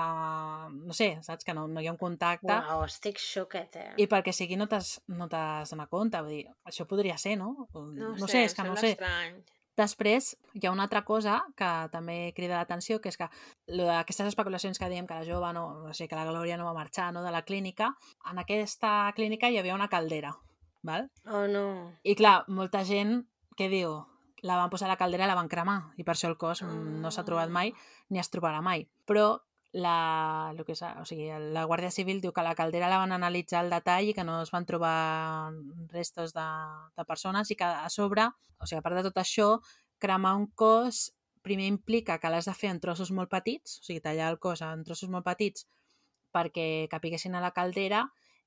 Speaker 4: no sé, saps? Que no, no hi ha un contacte
Speaker 3: Uau, estic xoquet, eh?
Speaker 4: i perquè sigui no t'has no donat compte, vull dir, això podria ser, no?
Speaker 1: No,
Speaker 4: no
Speaker 1: sé,
Speaker 4: sé, és que no sé.
Speaker 1: Estrany.
Speaker 4: Després, hi ha una altra cosa que també crida l'atenció, que és que lo d'aquestes especulacions que dèiem que la jove, no, o sigui, que la Glòria no va marxar no, de la clínica, en aquesta clínica hi havia una caldera, val?
Speaker 3: Oh, no.
Speaker 4: I clar, molta gent, què diu? La van posar a la caldera i la van cremar, i per això el cos no s'ha trobat mai ni es trobarà mai. Però la, el que és, o sigui, la Guàrdia Civil diu que la caldera la van analitzar al detall i que no es van trobar restos de, de persones i que a sobre, o sigui, a part de tot això, cremar un cos primer implica que l'has de fer en trossos molt petits, o sigui, tallar el cos en trossos molt petits perquè capiguessin a la caldera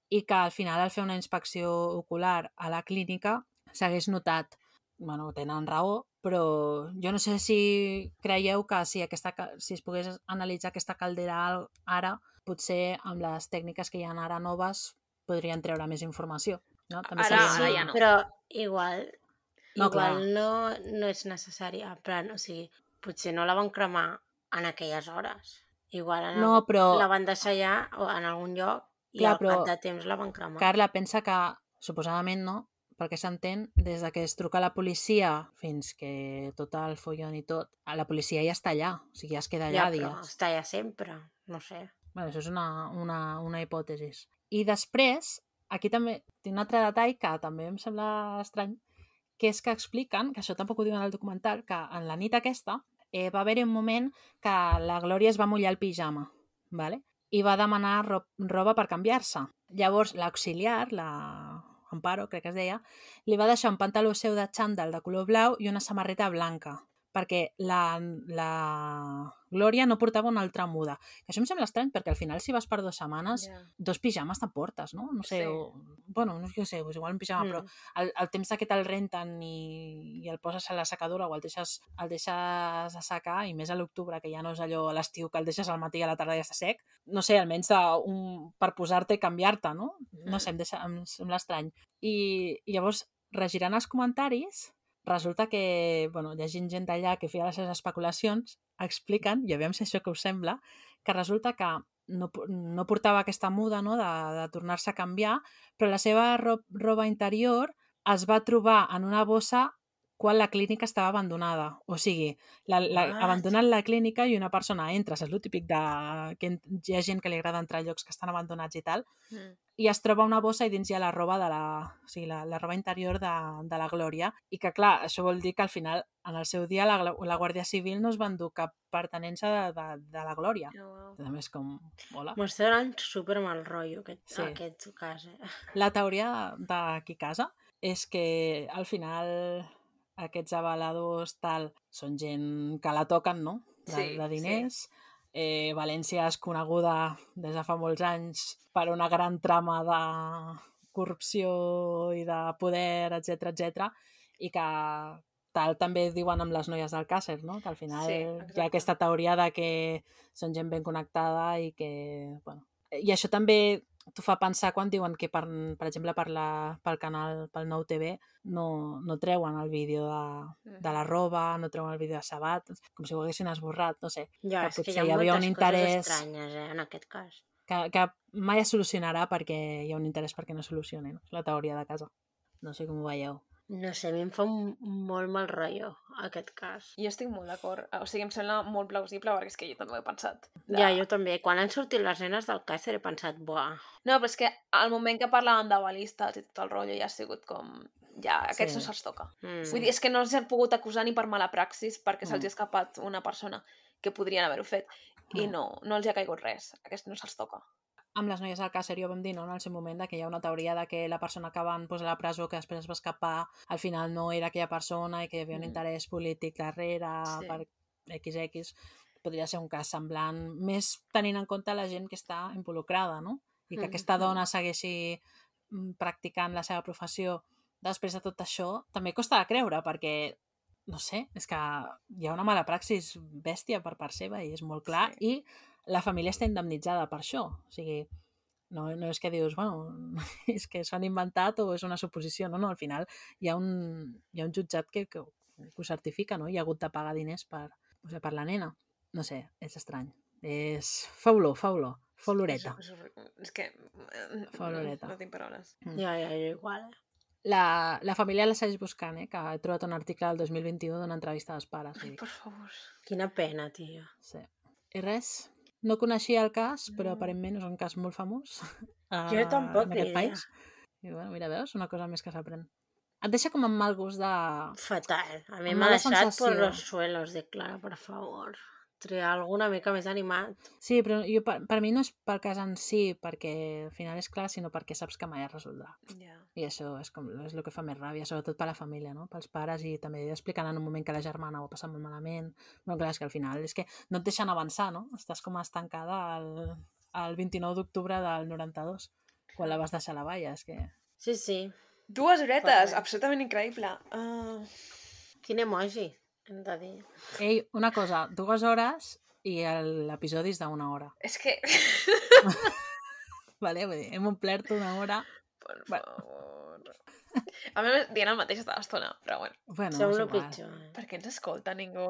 Speaker 4: i que al final al fer una inspecció ocular a la clínica s'hagués notat bueno, tenen raó, però jo no sé si creieu que si, aquesta, si es pogués analitzar aquesta caldera al- ara, potser amb les tècniques que hi ha ara noves podrien treure més informació. No?
Speaker 1: Ara-
Speaker 4: seria
Speaker 1: ara ja no.
Speaker 3: Però igual,
Speaker 4: No,
Speaker 3: igual
Speaker 4: clar.
Speaker 3: no, no és necessari. En plan, o sigui, potser no la van cremar en aquelles hores. Igual en
Speaker 4: No, però,
Speaker 3: la van deixar allà o en algun lloc i
Speaker 4: Clar,
Speaker 3: al
Speaker 4: però-
Speaker 3: cap de temps la van cremar.
Speaker 4: Carla pensa que, suposadament no, perquè s'entén, des de que es truca a la policia fins que tot el follon i tot, a la policia ja està allà, o sigui, ja es queda allà
Speaker 3: ja, però
Speaker 4: dies.
Speaker 3: està allà sempre, no sé.
Speaker 4: Bueno, això és una, una, una hipòtesi. I després, aquí també tinc un altre detall que també em sembla estrany, que és que expliquen, que això tampoc ho diuen al documental, que en la nit aquesta eh, va haver-hi un moment que la Glòria es va mullar el pijama, ¿vale? i va demanar ro roba per canviar-se. Llavors, l'auxiliar, la Amparo, crec que es deia, li va deixar un pantaló seu de xandall de color blau i una samarreta blanca, perquè la, la Glòria no portava una altra muda. Que això em sembla estrany, perquè al final si vas per dues setmanes,
Speaker 1: Ja.
Speaker 4: dos pijames te'n portes, no? No sé,
Speaker 1: Sí.
Speaker 4: o, bueno, no sé, doncs igual un pijama,
Speaker 3: Mm.
Speaker 4: però el, el temps que te'l renten i, i el poses a la secadora o el deixes, el deixes assecar, i més a l'octubre, que ja no és allò a l'estiu que el deixes al matí i a la tarda ja està sec, no sé, almenys de un, per posar-te i canviar-te, no? No sé, em, deixa, em sembla estrany. I, i llavors, regirant els comentaris, resulta que, bueno, llegint gent d'allà que feia les seves especulacions, expliquen, i aviam si això que us sembla, que resulta que no, no portava aquesta muda no, de, de tornar-se a canviar, però la seva ro roba interior es va trobar en una bossa quan la clínica estava abandonada. O sigui, la, la,
Speaker 3: What?
Speaker 4: abandonen la clínica i una persona entra, és el típic de que hi ha gent que li agrada entrar a llocs que estan abandonats i tal,
Speaker 1: Mm.
Speaker 4: i es troba una bossa i dins hi ha la roba de la, o sigui, la, la roba interior de, de la Glòria i que clar, això vol dir que al final en el seu dia la, la Guàrdia Civil no es va endur cap pertenença de, de, de la Glòria.
Speaker 1: Oh, wow.
Speaker 4: A més, com... Hola.
Speaker 3: M'està donant super mal rotllo aquest,
Speaker 4: Sí.
Speaker 3: aquest cas, eh?
Speaker 4: La teoria de qui casa és que al final aquests avaladors tal són gent que la toquen, no? De,
Speaker 1: Sí,
Speaker 4: de
Speaker 1: sí.
Speaker 4: diners. Eh, València és coneguda des de fa molts anys per una gran trama de corrupció i de poder, etc etc i que tal també diuen amb les noies del Càcer, no? Que al final
Speaker 1: Sí,
Speaker 4: hi ha aquesta teoria de que són gent ben connectada i que, bueno... I això també t'ho fa pensar quan diuen que, per, per exemple, per la, pel canal, pel Nou TV, no, no treuen el vídeo de, de la roba, no treuen el vídeo de Sabat, com si ho haguessin esborrat, no sé,
Speaker 3: Ja,
Speaker 4: Que
Speaker 3: és que
Speaker 4: potser
Speaker 3: hi
Speaker 4: hi
Speaker 3: ha
Speaker 4: havia un interès-
Speaker 3: coses estranyes, eh, en aquest cas.
Speaker 4: que, que mai es solucionarà perquè hi ha un interès perquè no? És la teoria de casa. No sé com ho veieu.
Speaker 3: No sé, a mi em fa un molt mal rotllo, aquest cas.
Speaker 1: Jo estic molt d'acord. O sigui, em sembla molt plausible perquè és que jo també ho he pensat. De-
Speaker 3: Ja, jo també. Quan han sortit les nenes del Càcer he pensat, buah,
Speaker 1: No, però és que al moment que parlaven de balistes i tot el rotllo ja ha sigut com... Ja, aquests
Speaker 4: Sí.
Speaker 1: no se'ls toca.
Speaker 3: mm.
Speaker 1: Vull dir, és que no els han pogut acusar ni per mala praxis perquè
Speaker 4: Mm.
Speaker 1: se'ls ha escapat una persona que podrien haver-ho fet i
Speaker 4: Mm.
Speaker 1: no, no els hi ha caigut res. Aquests no se'ls toca.
Speaker 4: Amb les noies del Càcer jo vam dir, no, en el seu moment, que hi ha una teoria de que la persona que van posar a la presó, que després es va escapar, al final no era aquella persona i que hi havia un
Speaker 1: Mm.
Speaker 4: interès polític darrere
Speaker 1: Sí.
Speaker 4: per XX. Podria ser un cas semblant, més tenint en compte la gent que està involucrada, no? I que
Speaker 3: Mm,
Speaker 4: aquesta
Speaker 3: mm.
Speaker 4: dona segueixi mm, practicant la seva professió després de tot això, també costa de creure, perquè no sé, és que hi ha una mala praxis bèstia per part seva i és molt clar,
Speaker 1: Sí.
Speaker 4: i la família està indemnitzada per això. O sigui, no, no és que dius, bueno, és que s'ho han inventat o és una suposició, no, no, al final hi ha un, hi ha un jutjat que, que, que ho certifica, no? I ha hagut de pagar diners per, o sigui, per la nena. No sé, és estrany. És... Fa olor, fa olor. Fa oloreta.
Speaker 1: És, és, és que... eh,
Speaker 4: Fa oloreta.
Speaker 1: No tinc paraules.
Speaker 4: Mm.
Speaker 3: Ja, ja, jo igual. eh.
Speaker 4: La, la família la segueix buscant, eh? Que he trobat un article del 2021 d'una entrevista als pares.
Speaker 1: Ai, per favor.
Speaker 3: Quina pena, tia.
Speaker 4: sí. I res, no coneixia el cas, però aparentment és un cas molt famós.
Speaker 3: Jo
Speaker 4: eh,
Speaker 3: tampoc,
Speaker 4: en
Speaker 3: ni
Speaker 4: aquest
Speaker 3: idea.
Speaker 4: país. I bueno, mira, veus? Una cosa més que s'aprèn. Et deixa com amb mal gust de...
Speaker 3: Fatal. A mi m'ha deixat por
Speaker 4: sensació.
Speaker 3: los suelos de Clara, por favor. Triar alguna mica més animat.
Speaker 4: Sí, però jo, per, per mi no és pel cas en si, perquè al final és clar, sinó perquè saps que mai es resoldrà.
Speaker 1: Ja.
Speaker 4: I això és, com, és el que fa més ràbia, sobretot per la família, no? pels pares, i també explicant en un moment que la germana ho ha passat molt malament. Bueno, clar, és que al final és que no et deixen avançar, no? Estàs com estancada al, al 29 d'octubre del 92, quan la vas deixar a la valla, és que...
Speaker 3: Sí, sí.
Speaker 1: Dues horetes,
Speaker 3: Perfecte.
Speaker 1: absolutament increïble. Uh,
Speaker 3: Quin emoji, hem de dir.
Speaker 4: Ei, una cosa, dues hores i el- l'episodi és d'una hora.
Speaker 1: és que...
Speaker 4: Vale? Vull dir, hem omplert una hora.
Speaker 1: per
Speaker 4: Bueno.
Speaker 1: favor. A més, dient el mateix tota l'estona, però bueno.
Speaker 4: Bueno,
Speaker 3: Som
Speaker 4: és
Speaker 3: el pitjor. eh?
Speaker 1: Per què ens escolta ningú?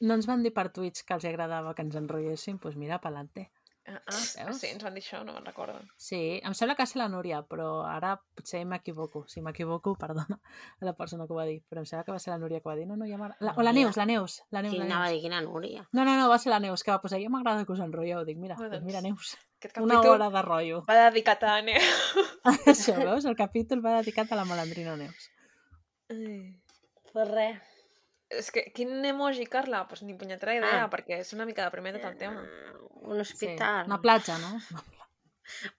Speaker 4: No ens van dir per Twitch que els agradava que ens enrotlléssim, doncs mira, pa'lante.
Speaker 1: Ah, ah,
Speaker 4: Veus?
Speaker 1: sí, ens van dir això, no me'n recordo.
Speaker 4: Sí, em sembla que és la Núria, però ara potser m'equivoco. Si m'equivoco, perdona a la persona que ho va dir, però em sembla que va ser la Núria que va dir, no, no, ja m'agrada... La- O la. Neus, la Neus, la Neus,
Speaker 3: Qui
Speaker 4: la Neus.
Speaker 3: dir quina Núria?
Speaker 4: No, no, no, va ser la Neus, que va posar, jo m'agrada que us enrotlleu. Dic, mira,
Speaker 1: Oh,
Speaker 4: doncs mira. Neus, una hora de rotllo.
Speaker 1: va dedicat a Anne.
Speaker 4: Això, veus? El capítol va dedicat a la malandrina Neus.
Speaker 1: Ai.
Speaker 3: Pues res.
Speaker 1: És que, quin emoji, Carla? Pues ni punyetera idea,
Speaker 3: Ah.
Speaker 1: perquè és una mica deprimente tot el tema.
Speaker 3: Un
Speaker 4: Sí,
Speaker 3: hospital.
Speaker 4: una platja, no?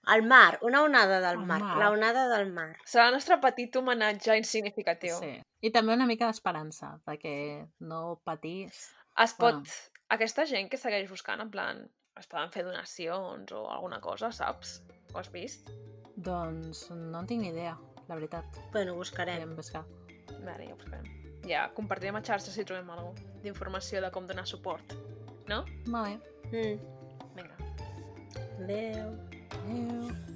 Speaker 3: Al mar, una onada del mar.
Speaker 4: mar.
Speaker 3: La onada del mar.
Speaker 1: Serà el nostre petit homenatge insignificatiu.
Speaker 4: Sí. I també una mica d'esperança, perquè no patís.
Speaker 1: Es pot...
Speaker 4: Bueno.
Speaker 1: Aquesta gent que segueix buscant, en plan, es poden fer donacions o alguna cosa, saps? Ho has vist?
Speaker 4: Doncs no en tinc ni idea, la veritat.
Speaker 3: Bueno, buscarem.
Speaker 4: Podem buscar.
Speaker 1: Vale, ja ho buscarem. Ja, compartirem a xarxes si trobem alguna cosa d'informació de com donar suport. No?
Speaker 4: Vale.
Speaker 3: Mm.
Speaker 1: Vinga.
Speaker 3: Adéu.
Speaker 4: Adéu.